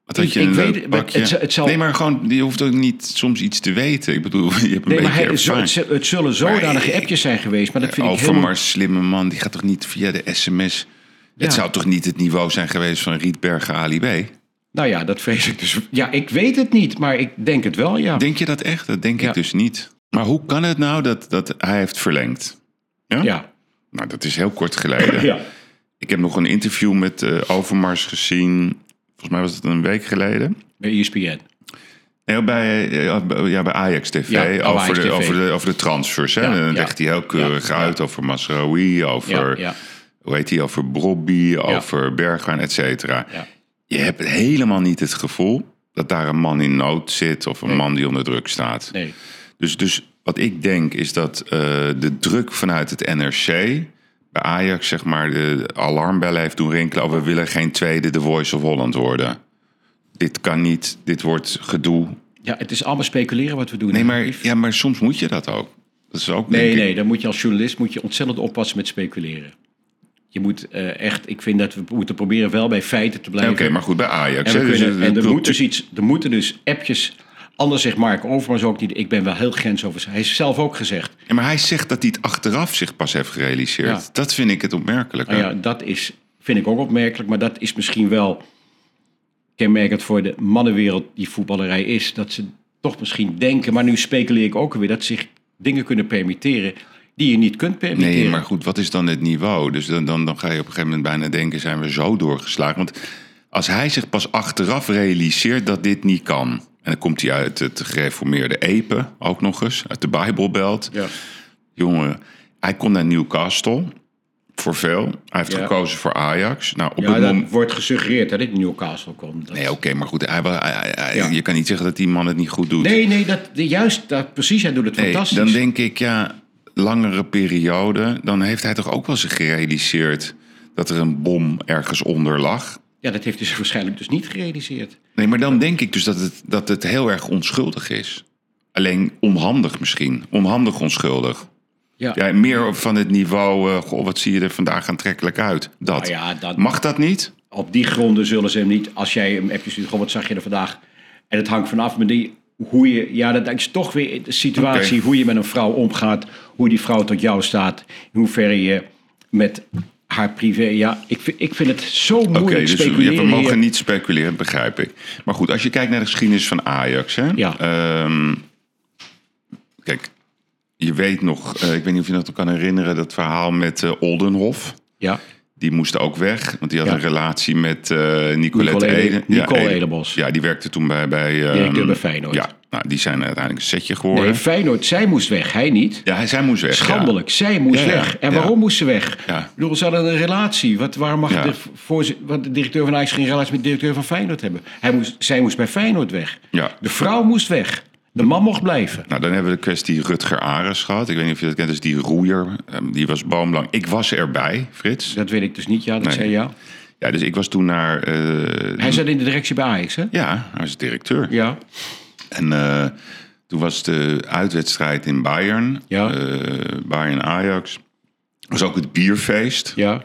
[SPEAKER 1] wat had
[SPEAKER 2] Ik-
[SPEAKER 1] je
[SPEAKER 2] ik
[SPEAKER 1] een
[SPEAKER 2] weet
[SPEAKER 1] pakje?
[SPEAKER 2] het zal- het zal-
[SPEAKER 1] Nee, maar gewoon, je hoeft ook niet soms iets te weten. Ik bedoel, je hebt een
[SPEAKER 2] nee,
[SPEAKER 1] beetje
[SPEAKER 2] maar het,
[SPEAKER 1] ervaring.
[SPEAKER 2] het, het zullen zodanige
[SPEAKER 1] Maar-
[SPEAKER 2] appjes zijn geweest, maar dat vind ik helemaal...
[SPEAKER 1] slimme man, die gaat toch niet via de sms...
[SPEAKER 2] Ja.
[SPEAKER 1] Het zou toch niet het niveau zijn geweest van Rietbergen Ali B?
[SPEAKER 2] Nou ja, dat vrees ik dus. Ja, ik weet het niet, maar ik denk het wel, ja.
[SPEAKER 1] Denk je dat echt? Dat denk
[SPEAKER 2] Ja.
[SPEAKER 1] ik dus niet. Maar hoe kan het nou dat, dat hij heeft verlengd? Ja?
[SPEAKER 2] Ja.
[SPEAKER 1] Nou, dat is heel kort geleden.
[SPEAKER 2] Ja.
[SPEAKER 1] Ik heb nog een interview met eh, Overmars gezien. Volgens mij was het een week geleden.
[SPEAKER 2] Bij ESPN.
[SPEAKER 1] Nee, bij, eh, ja, bij Ajax TV.
[SPEAKER 2] Ja, oh,
[SPEAKER 1] over,
[SPEAKER 2] Ajax
[SPEAKER 1] de,
[SPEAKER 2] TV.
[SPEAKER 1] over, de, over de transfers. Hè?
[SPEAKER 2] Ja,
[SPEAKER 1] En dan legt hij heel keurig uit over Masraoui, over, hoe heet hij, over Brobby, over Bergwijn, et cetera. Je hebt helemaal niet het gevoel dat daar een man in nood zit of een
[SPEAKER 2] Nee.
[SPEAKER 1] man die onder druk staat.
[SPEAKER 2] Nee.
[SPEAKER 1] Dus, dus wat ik denk is dat eh, de druk vanuit het NRC bij Ajax zeg maar de alarmbellen heeft doen rinkelen. Oh, we willen geen tweede The Voice of Holland worden. Dit kan niet, dit wordt gedoe.
[SPEAKER 2] Ja, het is allemaal speculeren wat we doen.
[SPEAKER 1] Nee, maar, ja, maar soms moet je dat ook. Dat is ook
[SPEAKER 2] nee,
[SPEAKER 1] ik-
[SPEAKER 2] nee, dan moet je als journalist moet je ontzettend oppassen met speculeren. Je moet eh, echt, ik vind dat we moeten proberen wel bij feiten te
[SPEAKER 1] Oké,
[SPEAKER 2] blijven.
[SPEAKER 1] maar goed, bij Ajax.
[SPEAKER 2] en,
[SPEAKER 1] dus
[SPEAKER 2] kunnen, en er moet dus iets, er moeten dus appjes. Anders zegt Mark Overmars ook niet. Ik ben wel heel grensover. Hij heeft zelf ook gezegd.
[SPEAKER 1] Ja, maar hij zegt dat hij het achteraf zich pas heeft gerealiseerd.
[SPEAKER 2] Ja.
[SPEAKER 1] Dat vind ik het opmerkelijk.
[SPEAKER 2] Nou ja, dat is, vind ik ook opmerkelijk. Maar dat is misschien wel kenmerkend voor de mannenwereld die voetballerij is. Dat ze toch misschien denken, maar nu speculeer ik ook weer dat zich dingen kunnen permitteren die je niet kunt permitteren.
[SPEAKER 1] Nee, maar goed, wat is dan het niveau? Dus dan, dan, dan ga je op een gegeven moment bijna denken, zijn we zo doorgeslagen? Want als hij zich pas achteraf realiseert dat dit niet kan... en dan komt hij uit het gereformeerde Epe, ook nog eens, uit de Bijbelbelt.
[SPEAKER 2] Ja.
[SPEAKER 1] Jongen, hij komt naar Newcastle voor veel. Hij heeft
[SPEAKER 2] Ja.
[SPEAKER 1] gekozen voor Ajax. Nou, op
[SPEAKER 2] Ja,
[SPEAKER 1] het moment...
[SPEAKER 2] wordt gesuggereerd dat dit Newcastle komt. Dat-
[SPEAKER 1] Nee, oké, maar goed, hij, hij- hij- hij-
[SPEAKER 2] Ja.
[SPEAKER 1] je kan niet zeggen dat die man het niet goed doet.
[SPEAKER 2] nee, nee, dat, juist, dat, precies, hij doet het
[SPEAKER 1] Nee,
[SPEAKER 2] fantastisch.
[SPEAKER 1] dan denk ik, ja, langere periode, dan heeft hij toch ook wel zich gerealiseerd dat er een bom ergens onder lag.
[SPEAKER 2] Ja, dat heeft hij zich waarschijnlijk dus niet gerealiseerd.
[SPEAKER 1] Nee, maar dan denk ik dus dat het, dat het heel erg onschuldig is. Alleen onhandig misschien. Onhandig onschuldig.
[SPEAKER 2] Ja,
[SPEAKER 1] Ja, meer van het niveau, eh, goh, wat zie je er vandaag aantrekkelijk uit. Dat.
[SPEAKER 2] Nou ja, dat-
[SPEAKER 1] Mag dat niet?
[SPEAKER 2] op die gronden zullen ze hem niet, als jij hem stuurt, goh, wat zag je er vandaag? En het hangt vanaf met die, hoe je, ja, dat is toch weer de situatie, hoe je met een vrouw omgaat, hoe die vrouw tot jou staat, in hoeverre je met haar privé, ja, ik vind, ik vind het zo moeilijk
[SPEAKER 1] dus we,
[SPEAKER 2] speculeren.
[SPEAKER 1] we mogen niet speculeren, begrijp ik. Maar goed, als je kijkt naar de geschiedenis van Ajax. Hè,
[SPEAKER 2] Ja.
[SPEAKER 1] ehm, kijk, je weet nog, eh, ik weet niet of je dat kan herinneren, dat verhaal met eh, Oldenhof.
[SPEAKER 2] Ja,
[SPEAKER 1] Die moest ook weg, want die had
[SPEAKER 2] Ja.
[SPEAKER 1] een relatie met eh Nicolette
[SPEAKER 2] Nicole Ede-
[SPEAKER 1] Ede-
[SPEAKER 2] Nicole
[SPEAKER 1] Ede-
[SPEAKER 2] Edebos.
[SPEAKER 1] Ja, die werkte toen bij... bij ehm,
[SPEAKER 2] Directeur bij Feyenoord.
[SPEAKER 1] Ja, nou, die zijn uiteindelijk een setje geworden.
[SPEAKER 2] nee, Feyenoord, zij moest weg, hij niet.
[SPEAKER 1] ja, hij- zij moest weg. ja.
[SPEAKER 2] Schandelijk, zij moest
[SPEAKER 1] Ja, ja,
[SPEAKER 2] weg. En
[SPEAKER 1] ja.
[SPEAKER 2] waarom moest ze weg?
[SPEAKER 1] Ja.
[SPEAKER 2] Ik bedoel, ze hadden een relatie. Wat, waarom mag
[SPEAKER 1] Ja.
[SPEAKER 2] de, voorzi- wat, de directeur van Ajax geen relatie met de directeur van Feyenoord hebben? Hij moest, zij moest bij Feyenoord weg.
[SPEAKER 1] Ja.
[SPEAKER 2] De vrouw moest weg. De man mocht blijven.
[SPEAKER 1] Nou, dan hebben we de kwestie Rutger Ares gehad. Ik weet niet of je dat kent, dus die roeier. ehm, die was boomlang. Ik was erbij, Frits.
[SPEAKER 2] Dat weet ik dus niet. Ja, dat
[SPEAKER 1] Nee.
[SPEAKER 2] zei ja.
[SPEAKER 1] Ja, dus ik was toen naar... eh,
[SPEAKER 2] Hij zat in de directie bij Ajax, hè?
[SPEAKER 1] Ja, hij was directeur.
[SPEAKER 2] Ja.
[SPEAKER 1] En eh, toen was de uitwedstrijd in Bayern.
[SPEAKER 2] Ja.
[SPEAKER 1] eh, Bayern-Ajax. was ook het bierfeest.
[SPEAKER 2] Ja.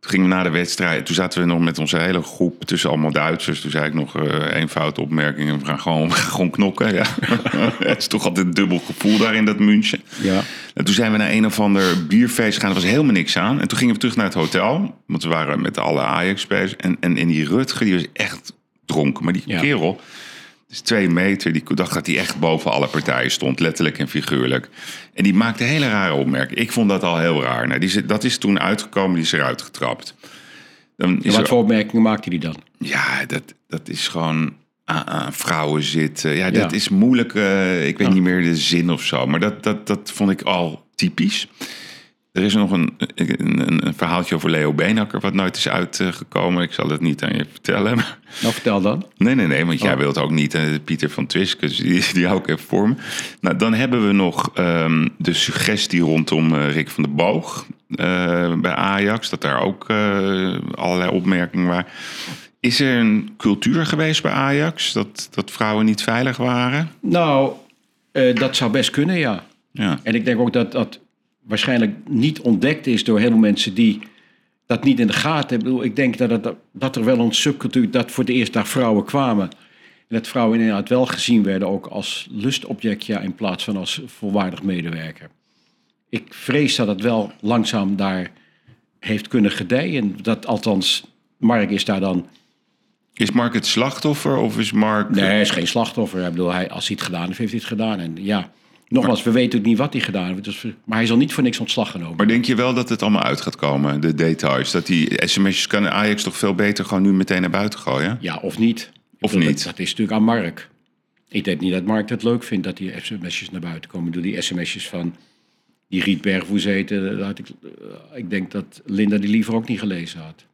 [SPEAKER 1] Toen gingen we na de wedstrijd. Toen zaten we nog met onze hele groep tussen allemaal Duitsers. Toen zei ik nog eh één foute opmerking. We gaan gewoon, we gaan gewoon knokken. Ja. het is toch altijd een dubbel gevoel daar in dat München.
[SPEAKER 2] Ja.
[SPEAKER 1] En toen zijn we naar een of ander bierfeest gegaan. Er was helemaal niks aan. En toen gingen we terug naar het hotel. Want we waren met alle Ajax-spelers. En, en, en die Rutger, die was echt dronken. Maar die
[SPEAKER 2] Ja.
[SPEAKER 1] kerel, is twee meter. Die dacht dat hij echt boven alle partijen stond. Letterlijk en figuurlijk. En die maakte hele rare opmerkingen. Ik vond dat al heel raar. Nou, die, dat is toen uitgekomen. Die is eruit getrapt. Dan is
[SPEAKER 2] wat
[SPEAKER 1] er-
[SPEAKER 2] voor opmerkingen maakte hij dan?
[SPEAKER 1] ja, dat, dat is gewoon aan, aan vrouwen zitten. Ja, dat
[SPEAKER 2] Ja.
[SPEAKER 1] is moeilijk. eh, ik weet
[SPEAKER 2] Ja.
[SPEAKER 1] niet meer de zin of zo. Maar dat, dat, dat vond ik al typisch. Er is nog een, een, een verhaaltje over Leo Beenhakker... wat nooit is uitgekomen. Ik zal het niet aan je vertellen. maar-
[SPEAKER 2] Nou, vertel dan.
[SPEAKER 1] Nee, nee, nee, want jij
[SPEAKER 2] Oh.
[SPEAKER 1] wilt ook niet. eh, Pieter van Twiskus, die, die hou ik even voor me. Nou, dan hebben we nog ehm, de suggestie rondom eh, Rick van der Boog eh, bij Ajax. Dat daar ook allerlei opmerkingen waren. Is er een cultuur geweest bij Ajax dat, dat vrouwen niet veilig waren?
[SPEAKER 2] Nou, dat zou best kunnen, ja.
[SPEAKER 1] Ja,
[SPEAKER 2] En ik denk ook dat dat waarschijnlijk niet ontdekt is door heel veel mensen die dat niet in de gaten hebben. Ik, denk dat, het, dat er wel een subcultuur dat voor de eerste dag vrouwen kwamen. En dat vrouwen inderdaad wel gezien werden ook als lustobject ja, in plaats van als volwaardig medewerker. Ik vrees dat het wel langzaam daar heeft kunnen gedijen. Dat althans, Mark is daar dan
[SPEAKER 1] Is Mark het slachtoffer of is Mark...
[SPEAKER 2] Nee, hij is geen slachtoffer. Ik bedoel, hij, als hij het gedaan heeft, heeft hij het gedaan. En ja, nogmaals, we weten ook niet wat hij gedaan heeft. Dus, maar hij zal niet voor niks ontslag genomen.
[SPEAKER 1] Maar denk je wel dat het allemaal uit gaat komen, de details? Dat die sms'jes kan Ajax toch veel beter gewoon nu meteen naar buiten gooien?
[SPEAKER 2] Ja, of niet.
[SPEAKER 1] Of
[SPEAKER 2] bedoel,
[SPEAKER 1] niet.
[SPEAKER 2] Dat, dat is natuurlijk aan Mark. Ik denk niet dat Mark het leuk vindt dat die sms'jes naar buiten komen. Bedoel, die sms'jes van die Riet Bergvoes eten, dat had ik, eh, ik denk dat Linda die liever ook niet gelezen had.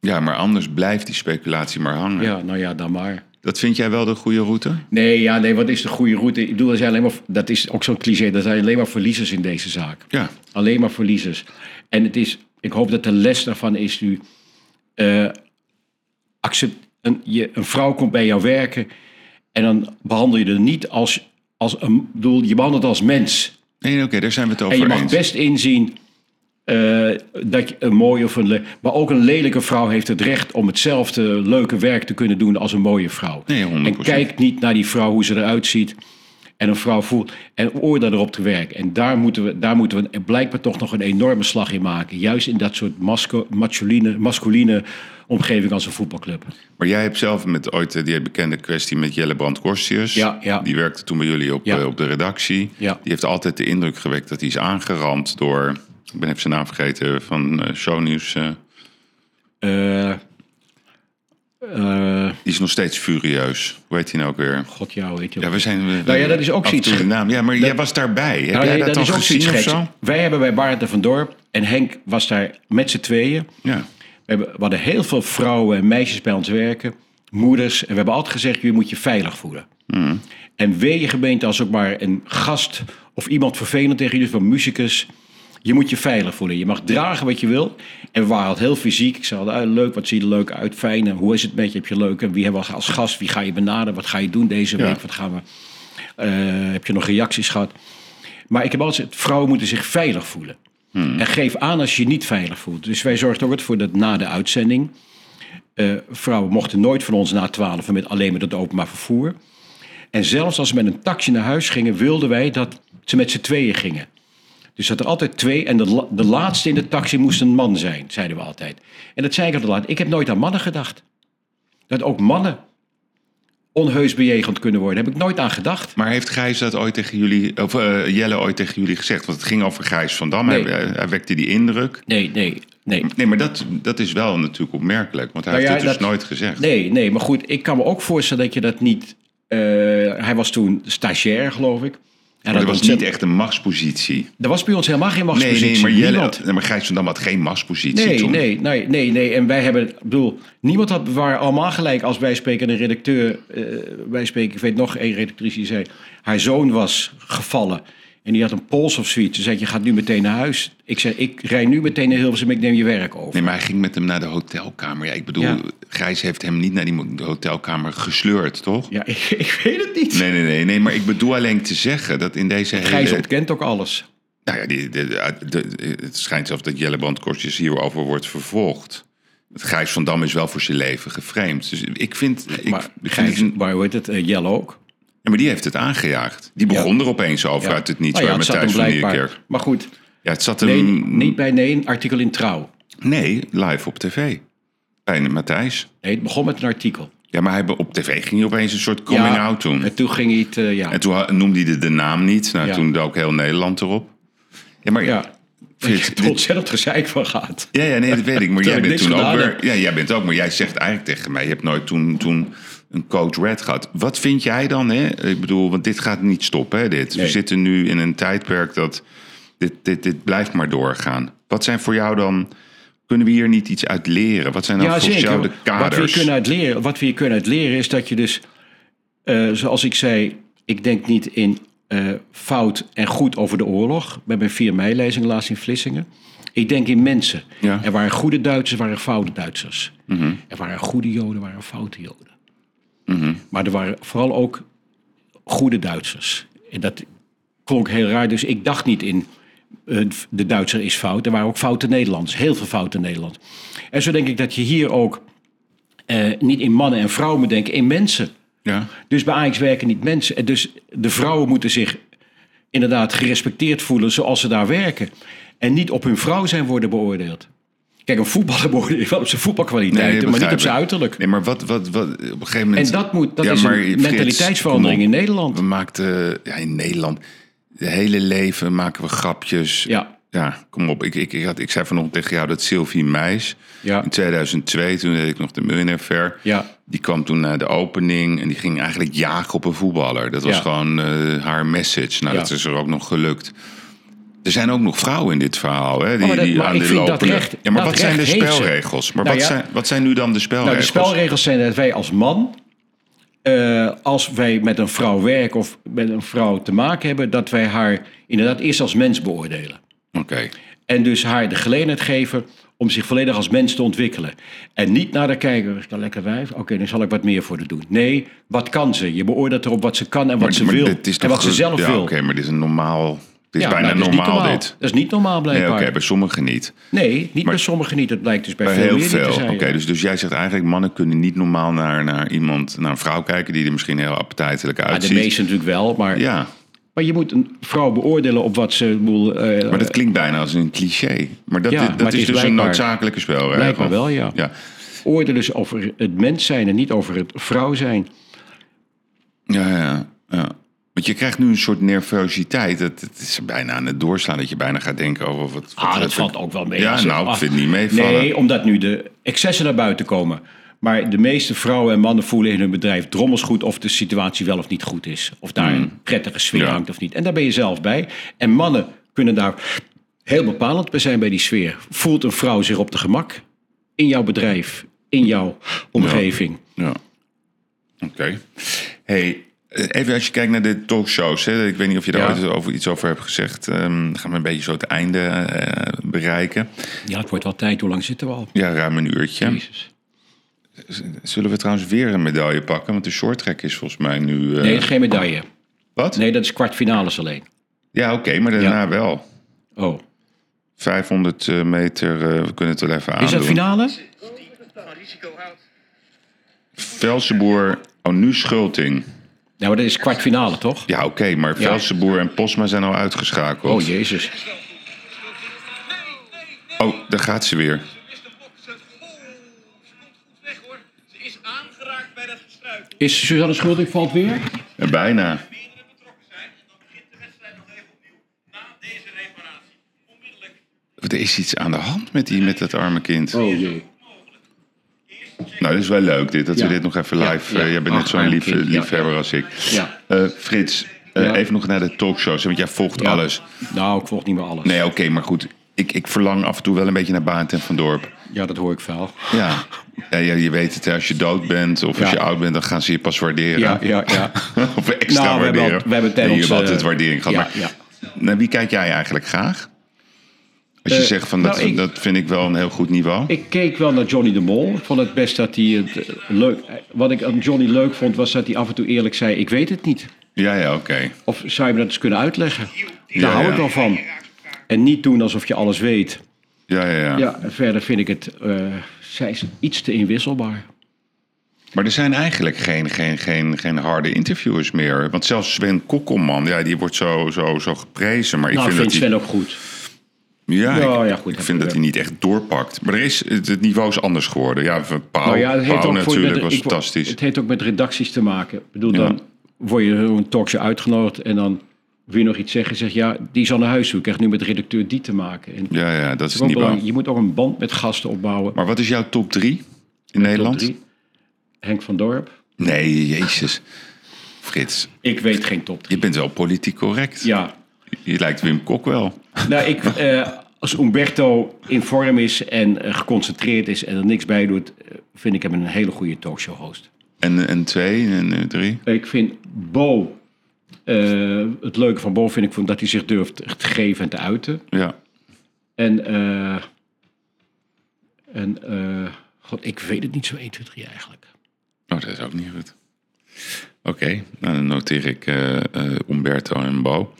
[SPEAKER 1] Ja, maar anders blijft die speculatie maar hangen.
[SPEAKER 2] Ja, nou ja, dan maar.
[SPEAKER 1] Dat vind jij wel de goede route?
[SPEAKER 2] Nee, ja, nee, wat is de goede route? Ik bedoel, er zijn alleen maar, dat is ook zo'n cliché, er zijn alleen maar verliezers in deze zaak.
[SPEAKER 1] Ja.
[SPEAKER 2] Alleen maar verliezers. En het is, ik hoop dat de les daarvan is nu. eh, accept, een, je, een vrouw komt bij jou werken. En dan behandel je er niet als, als een. bedoel, je behandelt als mens.
[SPEAKER 1] Nee, oké, daar zijn we het over
[SPEAKER 2] En je mag
[SPEAKER 1] eens.
[SPEAKER 2] best inzien. Eh, dat je een mooie of een. Maar ook een lelijke vrouw heeft het recht om hetzelfde leuke werk te kunnen doen als een mooie vrouw.
[SPEAKER 1] Nee, 100%.
[SPEAKER 2] En kijk niet naar die vrouw hoe ze eruit ziet. En een vrouw voelt en oordeel erop te werken. En daar moeten we, daar moeten we blijkbaar toch nog een enorme slag in maken. Juist in dat soort masco, masculine, masculine omgeving als een voetbalclub.
[SPEAKER 1] Maar jij hebt zelf met ooit eh, die bekende kwestie met Jelle Brand Korstius.
[SPEAKER 2] Ja, ja.
[SPEAKER 1] Die werkte toen bij jullie op,
[SPEAKER 2] Ja.
[SPEAKER 1] eh, op de redactie.
[SPEAKER 2] Ja.
[SPEAKER 1] Die heeft altijd de indruk gewekt dat hij is aangerand door... Ik ben even zijn naam vergeten van eh Shownieuws. eh, die is nog steeds furieus. Hoe heet hij nou ook weer?
[SPEAKER 2] God, jou weet je
[SPEAKER 1] Ja, we zijn... we-
[SPEAKER 2] Nou ja, dat is ook
[SPEAKER 1] en
[SPEAKER 2] zoiets-
[SPEAKER 1] naam. Ja, maar jij was daarbij. Heb
[SPEAKER 2] Nou,
[SPEAKER 1] jij dat, dan
[SPEAKER 2] is ook
[SPEAKER 1] gezien
[SPEAKER 2] zoiets
[SPEAKER 1] of
[SPEAKER 2] geks.
[SPEAKER 1] zo?
[SPEAKER 2] Wij hebben bij Baarten van Dorp en Henk was daar met z'n tweeën.
[SPEAKER 1] Ja.
[SPEAKER 2] We, hebben, we hadden heel veel vrouwen en meisjes bij ons werken, moeders. En we hebben altijd gezegd, je moet je veilig voelen. En wee je gemeente als ook maar een gast of iemand vervelend tegen je, van muzikus. Je moet je veilig voelen. Je mag dragen wat je wil. En we waren altijd heel fysiek. Ik zei altijd, ah, leuk, wat zie je er leuk uit, fijn. En hoe is het met je? Heb je leuk? En wie hebben we als gast? Wie ga je benaderen? Wat ga je doen deze
[SPEAKER 1] Ja.
[SPEAKER 2] week? Wat gaan we... eh, heb je nog reacties gehad? Maar ik heb altijd vrouwen moeten zich veilig voelen. En geef aan als je je niet veilig voelt. Dus wij zorgden ook altijd voor dat na de uitzending... eh, vrouwen mochten nooit van ons na twaalf met alleen met het openbaar vervoer. En zelfs als ze met een taxi naar huis gingen, wilden wij dat ze met z'n tweeën gingen. Dus dat er altijd twee, en de, de laatste in de taxi moest een man zijn, zeiden we altijd. En dat zei ik altijd laat. Ik heb nooit aan mannen gedacht. Dat ook mannen onheus bejegend kunnen worden, heb ik nooit aan gedacht.
[SPEAKER 1] Maar heeft Gijs dat ooit tegen jullie, of eh, Jelle ooit tegen jullie gezegd? Want het ging over Gijs van Dam.
[SPEAKER 2] Nee.
[SPEAKER 1] Hij, hij wekte die indruk.
[SPEAKER 2] Nee, nee, nee.
[SPEAKER 1] Nee, maar dat, dat is wel natuurlijk opmerkelijk. Want hij
[SPEAKER 2] Nou
[SPEAKER 1] heeft het dus
[SPEAKER 2] dat-
[SPEAKER 1] nooit gezegd.
[SPEAKER 2] Nee, nee, maar goed, ik kan me ook voorstellen dat je dat niet... eh, hij was toen stagiair, geloof ik. En
[SPEAKER 1] Maar dat was
[SPEAKER 2] ontzettend-
[SPEAKER 1] niet echt een machtspositie.
[SPEAKER 2] Er was bij ons helemaal geen
[SPEAKER 1] Nee,
[SPEAKER 2] machtspositie.
[SPEAKER 1] nee, maar, Jelle,
[SPEAKER 2] Niemand.
[SPEAKER 1] nee, maar Gijs van Dam had geen machtspositie
[SPEAKER 2] Nee,
[SPEAKER 1] toen.
[SPEAKER 2] nee, nee, nee, nee. En wij hebben, ik bedoel, niemand had, waren allemaal gelijk als wij spreken een redacteur, eh, wij spreken, ik weet nog één redactrice die zei, haar zoon was gevallen en die had een pols of zoiets. Ze zei, je gaat nu meteen naar huis. Ik zei, ik rij nu meteen naar Hilversum, ik neem je werk over.
[SPEAKER 1] Nee, maar hij ging met hem naar de hotelkamer. Ja, ik bedoel,
[SPEAKER 2] Ja.
[SPEAKER 1] Gijs heeft hem niet naar die hotelkamer gesleurd, toch?
[SPEAKER 2] Ja, ik, ik weet het niet.
[SPEAKER 1] Nee, nee, nee, nee. Maar ik bedoel alleen te zeggen dat in deze hele...
[SPEAKER 2] Gijs ontkent ook alles.
[SPEAKER 1] Nou ja, die, het schijnt zelfs dat Jelle Brandkorstjes hierover wordt vervolgd. Het Gijs van Dam is wel voor zijn leven geframed. Dus ik vind... Ik,
[SPEAKER 2] Maar
[SPEAKER 1] vind
[SPEAKER 2] Gijs,
[SPEAKER 1] het een-
[SPEAKER 2] maar hoe heet het, eh, Jelle ook.
[SPEAKER 1] Maar die heeft het aangejaagd. Die begon er opeens over uit het niets.
[SPEAKER 2] Nou ja,
[SPEAKER 1] waar
[SPEAKER 2] het
[SPEAKER 1] met
[SPEAKER 2] zat hem
[SPEAKER 1] Thijs van. Nieuwkerk.
[SPEAKER 2] Maar goed,
[SPEAKER 1] Ja, het zat hem...
[SPEAKER 2] nee, niet bij nee, een artikel in Trouw.
[SPEAKER 1] Nee, live op tv. Bij Matthijs.
[SPEAKER 2] Nee, het begon met een artikel.
[SPEAKER 1] Ja, maar hij, op tv ging hij opeens een soort coming
[SPEAKER 2] Ja,
[SPEAKER 1] out doen.
[SPEAKER 2] En toen ging hij het, eh, ja.
[SPEAKER 1] En toen noemde hij de, de naam niet. Nou,
[SPEAKER 2] Ja.
[SPEAKER 1] toen dook heel Nederland erop. Ja, maar...
[SPEAKER 2] ja.
[SPEAKER 1] Vind
[SPEAKER 2] Ik
[SPEAKER 1] je
[SPEAKER 2] er ontzettend gezeik van gehad.
[SPEAKER 1] Ja, ja, nee, dat weet ik. Maar jij bent toen ook weer... Ja, jij bent ook. Maar jij zegt eigenlijk tegen mij... Je hebt nooit toen, toen een coach red gehad. Wat vind jij dan, hè? Ik bedoel, want dit gaat niet stoppen, hè, dit. We zitten nu in een tijdperk dat... Dit, dit, dit blijft maar doorgaan. Wat zijn voor jou dan... Kunnen we hier niet iets uit leren? Wat zijn dan
[SPEAKER 2] Ja,
[SPEAKER 1] volgens jou de
[SPEAKER 2] Wat we,
[SPEAKER 1] kaders?
[SPEAKER 2] kunnen uit leren, wat we hier kunnen uit leren is dat je dus, eh, zoals ik zei, ik denk niet in eh, fout en goed over de oorlog. Bij mijn 4 mei-lezing laatst in Vlissingen. Ik denk in mensen.
[SPEAKER 1] Ja.
[SPEAKER 2] Er waren goede Duitsers, er waren foute Duitsers. Er waren goede Joden, er waren foute Joden. Maar er waren vooral ook goede Duitsers. En dat klonk heel raar. Dus ik dacht niet in eh, de Duitser is fout. Er waren ook foute Nederlanders. Heel veel foute Nederlanders. En zo denk ik dat je hier ook eh, niet in mannen en vrouwen moet denken, in mensen.
[SPEAKER 1] Ja.
[SPEAKER 2] Dus bij Ajax werken niet mensen. En dus de vrouwen moeten zich inderdaad gerespecteerd voelen zoals ze daar werken. En niet op hun vrouw zijn worden beoordeeld. Kijk, een voetballer beoordeel je wel op zijn voetbalkwaliteiten, maar niet op zijn uiterlijk.
[SPEAKER 1] Nee, maar wat, wat, wat op een gegeven moment...
[SPEAKER 2] En dat, moet, dat
[SPEAKER 1] Ja,
[SPEAKER 2] is
[SPEAKER 1] maar
[SPEAKER 2] een mentaliteitsverandering in. Nederland.
[SPEAKER 1] We maakten... Ja, in Nederland... De hele leven maken we grapjes.
[SPEAKER 2] Ja,
[SPEAKER 1] Ja, kom op. Ik, ik, ik, had, ik zei vanochtend tegen jou dat Sylvie Meis...
[SPEAKER 2] ja,
[SPEAKER 1] In 2002, toen deed ik nog de Millionaire Fair.
[SPEAKER 2] ja.
[SPEAKER 1] Die kwam toen naar de opening en die ging eigenlijk jagen op een voetballer. Dat was
[SPEAKER 2] Ja.
[SPEAKER 1] gewoon eh, haar message. Nou, dat is er ook nog gelukt. Er zijn ook nog vrouwen in dit verhaal, hè? Die,
[SPEAKER 2] Oh, maar dat-
[SPEAKER 1] die
[SPEAKER 2] maar
[SPEAKER 1] aan de
[SPEAKER 2] dat
[SPEAKER 1] lopende...
[SPEAKER 2] recht-
[SPEAKER 1] ja, maar wat zijn de spelregels? Maar
[SPEAKER 2] Nou
[SPEAKER 1] wat,
[SPEAKER 2] ja.
[SPEAKER 1] zijn, wat zijn nu dan de
[SPEAKER 2] Nou,
[SPEAKER 1] spelregels?
[SPEAKER 2] de spelregels zijn dat wij als man, eh, als wij met een vrouw werken of met een vrouw te maken hebben, dat wij haar inderdaad eerst als mens beoordelen.
[SPEAKER 1] Oké.
[SPEAKER 2] En dus haar de gelegenheid geven om zich volledig als mens te ontwikkelen. En niet naar de kijker, is dat lekker wijf? Oké, dan zal ik wat meer voor haar doen. Nee, wat kan ze? Je beoordeelt erop wat ze kan en wat
[SPEAKER 1] Maar-
[SPEAKER 2] ze
[SPEAKER 1] maar
[SPEAKER 2] wil. en wat ze zelf
[SPEAKER 1] ja,
[SPEAKER 2] wil.
[SPEAKER 1] Oké, maar dit is een normaal... Is
[SPEAKER 2] Ja,
[SPEAKER 1] bijna
[SPEAKER 2] nou, dat is niet
[SPEAKER 1] normaal, dit.
[SPEAKER 2] Dat is niet normaal
[SPEAKER 1] Nee,
[SPEAKER 2] blijkbaar.
[SPEAKER 1] oké, bij sommigen niet.
[SPEAKER 2] Nee, niet
[SPEAKER 1] Maar-
[SPEAKER 2] bij sommigen niet. Het blijkt dus bij,
[SPEAKER 1] Bij
[SPEAKER 2] veel
[SPEAKER 1] heel veel. Oké,
[SPEAKER 2] ja.
[SPEAKER 1] dus, dus jij zegt eigenlijk, mannen kunnen niet normaal naar, naar iemand, naar een vrouw kijken die er misschien heel appetijtelijk
[SPEAKER 2] Ja,
[SPEAKER 1] uitziet.
[SPEAKER 2] de meesten natuurlijk wel, maar,
[SPEAKER 1] Ja,
[SPEAKER 2] maar je moet een vrouw beoordelen op wat ze... bedoel, eh,
[SPEAKER 1] maar dat klinkt bijna als een cliché. Maar dat,
[SPEAKER 2] Ja,
[SPEAKER 1] dat
[SPEAKER 2] maar
[SPEAKER 1] is,
[SPEAKER 2] is
[SPEAKER 1] dus een noodzakelijke spelregel.
[SPEAKER 2] Blijkbaar wel, ja.
[SPEAKER 1] Ja,
[SPEAKER 2] oordelen dus over het mens zijn en niet over het vrouw zijn.
[SPEAKER 1] ja, ja. ja. Want je krijgt nu een soort nervositeit. Het, het is bijna aan het doorslaan dat je bijna gaat denken over wat... wat
[SPEAKER 2] Ah, dat
[SPEAKER 1] wat-
[SPEAKER 2] valt ook wel mee.
[SPEAKER 1] Ja,
[SPEAKER 2] het-
[SPEAKER 1] nou, ik
[SPEAKER 2] ah,
[SPEAKER 1] vind het niet meevallen.
[SPEAKER 2] Nee, omdat nu de excessen naar buiten komen. Maar de meeste vrouwen en mannen voelen in hun bedrijf drommels goed of de situatie wel of niet goed is. Of daar een prettige sfeer
[SPEAKER 1] Mm. Ja.
[SPEAKER 2] hangt of niet. En daar ben je zelf bij. En mannen kunnen daar heel bepalend bij zijn bij die sfeer. Voelt een vrouw zich op de gemak in jouw bedrijf, in jouw omgeving?
[SPEAKER 1] Ja. Oké. Hey, even als je kijkt naar de talkshows. Hè, ik weet niet of je daar
[SPEAKER 2] Ja.
[SPEAKER 1] ooit over, iets over hebt gezegd. Ehm, dan gaan we een beetje zo het einde eh, bereiken.
[SPEAKER 2] Ja, het wordt wel tijd. Hoe lang zitten we al?
[SPEAKER 1] Ja, ruim een uurtje.
[SPEAKER 2] Jezus.
[SPEAKER 1] Zullen we trouwens weer een medaille pakken? Want de short track is volgens mij nu... eh,
[SPEAKER 2] Nee, geen medaille.
[SPEAKER 1] Wat?
[SPEAKER 2] Nee, dat is kwartfinales alleen.
[SPEAKER 1] Ja, oké, maar daarna
[SPEAKER 2] Ja.
[SPEAKER 1] wel.
[SPEAKER 2] Oh.
[SPEAKER 1] 500 eh, meter, eh, we kunnen het wel even aandoen.
[SPEAKER 2] Is dat finale?
[SPEAKER 1] Velsenboer, oh nu Schulting.
[SPEAKER 2] Ja, maar dat is kwartfinale, toch?
[SPEAKER 1] Ja, oké, maar
[SPEAKER 2] Ja.
[SPEAKER 1] Velsenboer en Posma zijn al uitgeschakeld.
[SPEAKER 2] Oh, jezus.
[SPEAKER 1] Oh, daar gaat ze weer.
[SPEAKER 5] weg hoor. Ze is
[SPEAKER 2] Suzanne Schulting valt weer?
[SPEAKER 1] Ja, bijna.
[SPEAKER 5] Meerdere betrokken zijn en dan begint de wedstrijd nog even opnieuw. Na deze reparatie. Onmiddellijk.
[SPEAKER 1] Er is iets aan de hand met, die, met dat arme kind.
[SPEAKER 2] Oh jee.
[SPEAKER 1] Nou, dat is wel leuk dit, dat
[SPEAKER 2] Ja.
[SPEAKER 1] we dit nog even live...
[SPEAKER 2] ja.
[SPEAKER 1] eh, jij bent net zo'n lief, liefhebber als ik.
[SPEAKER 2] Ja.
[SPEAKER 1] Eh, Frits, eh, even nog naar de talkshows, want jij volgt alles.
[SPEAKER 2] Nou, ik volg niet meer alles.
[SPEAKER 1] Nee, oké, maar goed. Ik, ik verlang af en toe wel een beetje naar Baart en Van Dorp.
[SPEAKER 2] Ja, dat hoor ik veel.
[SPEAKER 1] Ja. ja, je weet het, als je dood bent of als je oud bent, dan gaan ze je pas waarderen.
[SPEAKER 2] Ja, ja, ja.
[SPEAKER 1] of extra
[SPEAKER 2] Nou, we hebben al- we hebben
[SPEAKER 1] altijd waardering gehad. maar
[SPEAKER 2] ja.
[SPEAKER 1] naar wie kijk jij eigenlijk graag? Als je
[SPEAKER 2] Eh,
[SPEAKER 1] zegt van dat,
[SPEAKER 2] nou, ik-
[SPEAKER 1] dat vind ik wel een heel goed niveau.
[SPEAKER 2] Ik keek wel naar Johnny de Mol. Ik vond het best dat hij het eh, leuk... Wat ik aan Johnny leuk vond, was dat hij af en toe eerlijk zei... ik weet het niet.
[SPEAKER 1] Ja, ja, oké.
[SPEAKER 2] Of zou je me dat eens kunnen uitleggen? Daar
[SPEAKER 1] Ja,
[SPEAKER 2] hou
[SPEAKER 1] ja.
[SPEAKER 2] ik wel van. En niet doen alsof je alles weet.
[SPEAKER 1] Ja, ja, ja.
[SPEAKER 2] Ja, verder vind ik het... eh, zij is iets te inwisselbaar.
[SPEAKER 1] Maar er zijn eigenlijk geen, geen, geen, geen harde interviewers meer. Want zelfs Sven Kokkelman, ja, die wordt zo, zo, zo geprezen. Maar ik
[SPEAKER 2] nou,
[SPEAKER 1] vind
[SPEAKER 2] vind
[SPEAKER 1] dat
[SPEAKER 2] Sven ook goed.
[SPEAKER 1] Ja,
[SPEAKER 2] Ja,
[SPEAKER 1] ik,
[SPEAKER 2] ja, goed,
[SPEAKER 1] ik
[SPEAKER 2] heb
[SPEAKER 1] vind dat hij niet echt doorpakt. Maar er is, het, niveau is anders geworden. Ja, Pauw,
[SPEAKER 2] Nou ja, het heeft
[SPEAKER 1] Pauw
[SPEAKER 2] ook voor-
[SPEAKER 1] natuurlijk
[SPEAKER 2] met-
[SPEAKER 1] was
[SPEAKER 2] ik-
[SPEAKER 1] fantastisch.
[SPEAKER 2] Het heeft ook met redacties te maken. Ik bedoel, dan word je een talkshow uitgenodigd en dan wil je nog iets zeggen. Zeg ja, die is al naar huis toe. Ik krijg nu met redacteur die te maken. En
[SPEAKER 1] Ja, ja, dat is niet
[SPEAKER 2] belangrijk. Je moet ook een band met gasten opbouwen.
[SPEAKER 1] Maar wat is jouw top drie in Nederland?
[SPEAKER 2] Top drie. Henk van Dorp.
[SPEAKER 1] Nee, jezus. Frits,
[SPEAKER 2] Ik weet geen top drie.
[SPEAKER 1] je bent wel politiek correct.
[SPEAKER 2] Ja,
[SPEAKER 1] Je lijkt Wim Kok wel.
[SPEAKER 2] nou ik, eh, als Umberto in vorm is en eh, geconcentreerd is en er niks bij doet, eh, vind ik hem een hele goede talkshow host.
[SPEAKER 1] En, en twee en drie?
[SPEAKER 2] Ik vind Bo, het leuke van Bo vind ik dat hij zich durft te geven en te uiten.
[SPEAKER 1] Ja.
[SPEAKER 2] En, en god, ik weet het niet zo 1, 2, 3 eigenlijk.
[SPEAKER 1] Oh, dat is ook niet goed. Oké, nou, dan noteer ik Umberto en Bo.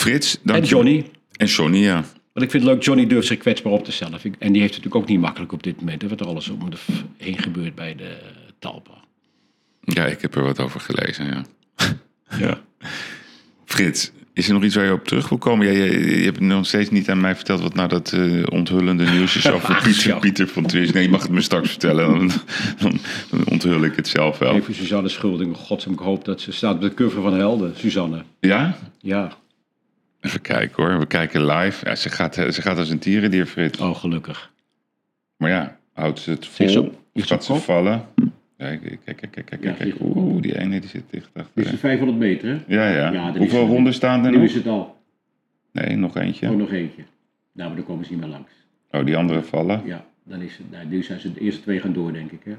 [SPEAKER 1] Frits, dank
[SPEAKER 2] En Johnny.
[SPEAKER 1] En Johnny, ja.
[SPEAKER 2] Want ik vind het leuk, Johnny durft zich kwetsbaar op te stellen. En die heeft het natuurlijk ook niet makkelijk op dit moment. hè, Wat er alles om de heen gebeurt bij de Talpa.
[SPEAKER 1] Ja, ik heb er wat over gelezen, ja. ja. Frits, is er nog iets waar je op terug wil komen? Ja, je, je hebt nog steeds niet aan mij verteld wat nou dat eh, onthullende nieuws is over
[SPEAKER 2] Ach,
[SPEAKER 1] Pieter, van Twist. Nee, je mag het me straks vertellen. Dan, dan, dan onthul ik het zelf wel.
[SPEAKER 2] Even Suzanne Schulding. Godsam, ik hoop dat ze staat op de cover van Helden. Suzanne.
[SPEAKER 1] Ja?
[SPEAKER 2] Ja,
[SPEAKER 1] Even kijken hoor. We kijken live. Ja, ze, gaat, ze gaat als een tierendier, Frits.
[SPEAKER 2] oh gelukkig.
[SPEAKER 1] Maar ja, houdt ze het vol?
[SPEAKER 2] Is
[SPEAKER 1] gaat ze
[SPEAKER 2] kop?
[SPEAKER 1] vallen? Kijk, kijk, kijk, kijk, kijk,
[SPEAKER 2] Ja,
[SPEAKER 1] kijk. Oeh, die ene die zit dicht achter.
[SPEAKER 2] Dit is 500 meter, hè?
[SPEAKER 1] Ja, ja.
[SPEAKER 2] Ja, dan is
[SPEAKER 1] Hoeveel honden staan er
[SPEAKER 2] Nu
[SPEAKER 1] nog?
[SPEAKER 2] is het al.
[SPEAKER 1] Nee, nog eentje.
[SPEAKER 2] Oh, nog eentje. Nou, maar dan komen ze niet meer langs.
[SPEAKER 1] Oh, die andere vallen.
[SPEAKER 2] Ja, dan is het, nou, nu zijn ze de eerste twee gaan door, denk ik, hè?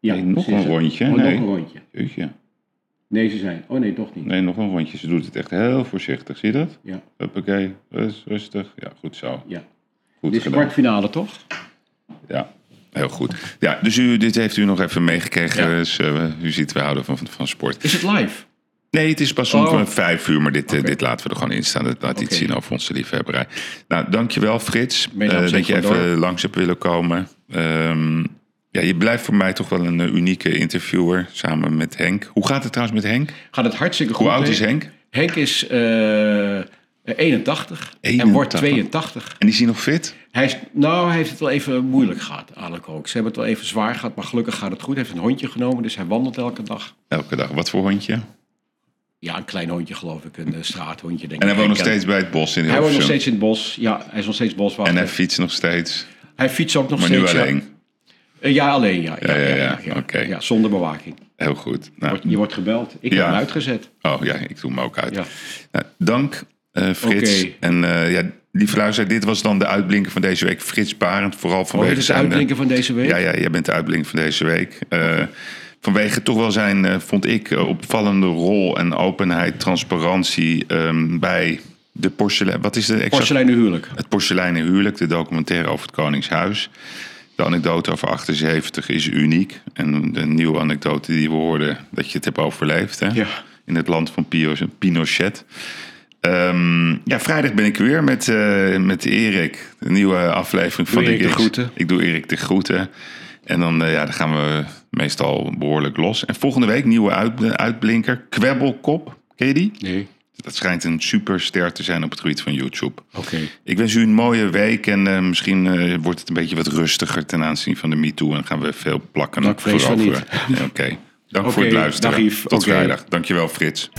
[SPEAKER 2] Ja,
[SPEAKER 1] Nee, nog een rondje.
[SPEAKER 2] Oh,
[SPEAKER 1] Nee.
[SPEAKER 2] nog een rondje.
[SPEAKER 1] Jeetje.
[SPEAKER 2] Nee, ze zijn. Oh nee, toch niet.
[SPEAKER 1] Nee, nog een rondje. Ze doet het echt heel voorzichtig. Zie je dat?
[SPEAKER 2] Ja,
[SPEAKER 1] Huppakee. Rust, rustig. Ja, goed zo.
[SPEAKER 2] ja.
[SPEAKER 1] Goed
[SPEAKER 2] Dit is
[SPEAKER 1] gedaan.
[SPEAKER 2] kwartfinale, toch?
[SPEAKER 1] Ja, heel goed. Ja, dus u, dit heeft u nog even meegekregen.
[SPEAKER 2] Ja.
[SPEAKER 1] Dus, eh, u ziet, we houden van, van sport.
[SPEAKER 2] Is het live?
[SPEAKER 1] Nee, het is pas om
[SPEAKER 2] Oh.
[SPEAKER 1] vijf uur, maar dit, eh,
[SPEAKER 2] Oké.
[SPEAKER 1] dit laten we er gewoon in staan. Dat laat iets
[SPEAKER 2] Oké.
[SPEAKER 1] zien over onze liefhebberij. Nou, dankjewel Frits, eh, dat je even langs hebt willen komen. Ehm, ja, je blijft voor mij toch wel een eh, unieke interviewer, samen met Henk. Hoe gaat het trouwens met Henk?
[SPEAKER 2] Gaat het hartstikke goed.
[SPEAKER 1] Hoe oud is Henk?
[SPEAKER 2] Henk is eh, 81, en
[SPEAKER 1] 81.
[SPEAKER 2] wordt 82.
[SPEAKER 1] En is hij nog fit?
[SPEAKER 2] Hij, is, nou, hij heeft het wel even moeilijk gehad, eigenlijk ook. Ze hebben het wel even zwaar gehad, maar gelukkig gaat het goed. Hij heeft een hondje genomen, dus hij wandelt elke dag.
[SPEAKER 1] Elke dag. Wat voor hondje?
[SPEAKER 2] Ja, een klein hondje geloof ik, een eh, straathondje denk
[SPEAKER 1] En hij
[SPEAKER 2] ik.
[SPEAKER 1] woont nog steeds bij het bos in
[SPEAKER 2] Hij woont nog steeds in het bos. Ja, hij is nog steeds boswachter.
[SPEAKER 1] En hij
[SPEAKER 2] hij,
[SPEAKER 1] fietst nog steeds.
[SPEAKER 2] fietst ook nog
[SPEAKER 1] Maar nu
[SPEAKER 2] steeds.
[SPEAKER 1] alleen.
[SPEAKER 2] Ja, alleen, ja. Ja,
[SPEAKER 1] ja,
[SPEAKER 2] ja, zonder bewaking.
[SPEAKER 1] Heel goed. Nou,
[SPEAKER 2] Wordt- Je wordt gebeld. Ik heb hem uitgezet.
[SPEAKER 1] Oh ja, ik doe hem ook uit.
[SPEAKER 2] Ja.
[SPEAKER 1] Nou, dank eh, Frits. En eh, ja, lieve luisteraar, dit was dan de uitblinker van deze week. Frits Barend, vooral
[SPEAKER 2] Oh,
[SPEAKER 1] vanwege
[SPEAKER 2] dit is de
[SPEAKER 1] zijn...
[SPEAKER 2] uitblinker van deze week?
[SPEAKER 1] Ja, ja, jij bent de uitblinker van deze week. Eh, vanwege toch wel zijn, eh, vond ik, eh, opvallende rol en openheid, transparantie ehm, bij de porselein... Wat is de exact?
[SPEAKER 2] Porseleinen huwelijk.
[SPEAKER 1] Het porseleinen huwelijk, de documentaire over het Koningshuis. De anekdote over 78 is uniek. En de nieuwe anekdote die we hoorden, dat je het hebt overleefd. Hè?
[SPEAKER 2] Ja.
[SPEAKER 1] In het land van Pinochet. Ehm, ja, vrijdag ben ik weer met, eh, met Erik. De nieuwe aflevering van
[SPEAKER 2] Doe Erik de groeten.
[SPEAKER 1] Ik doe Erik de groeten. En dan, eh, ja, dan gaan we meestal behoorlijk los. En volgende week nieuwe uit, uitblinker. Kwebbelkop. Ken je die?
[SPEAKER 2] Nee.
[SPEAKER 1] Dat schijnt een superster te zijn op het gebied van YouTube.
[SPEAKER 2] Oké.
[SPEAKER 1] Ik wens u een mooie week en eh, misschien eh, wordt het een beetje wat rustiger ten aanzien van de MeToo en gaan we veel plakken
[SPEAKER 2] Nou, vrees.
[SPEAKER 1] Ja, Oké, dank voor het luisteren.
[SPEAKER 2] dag Yves.
[SPEAKER 1] Tot vrijdag. Dankjewel Frits.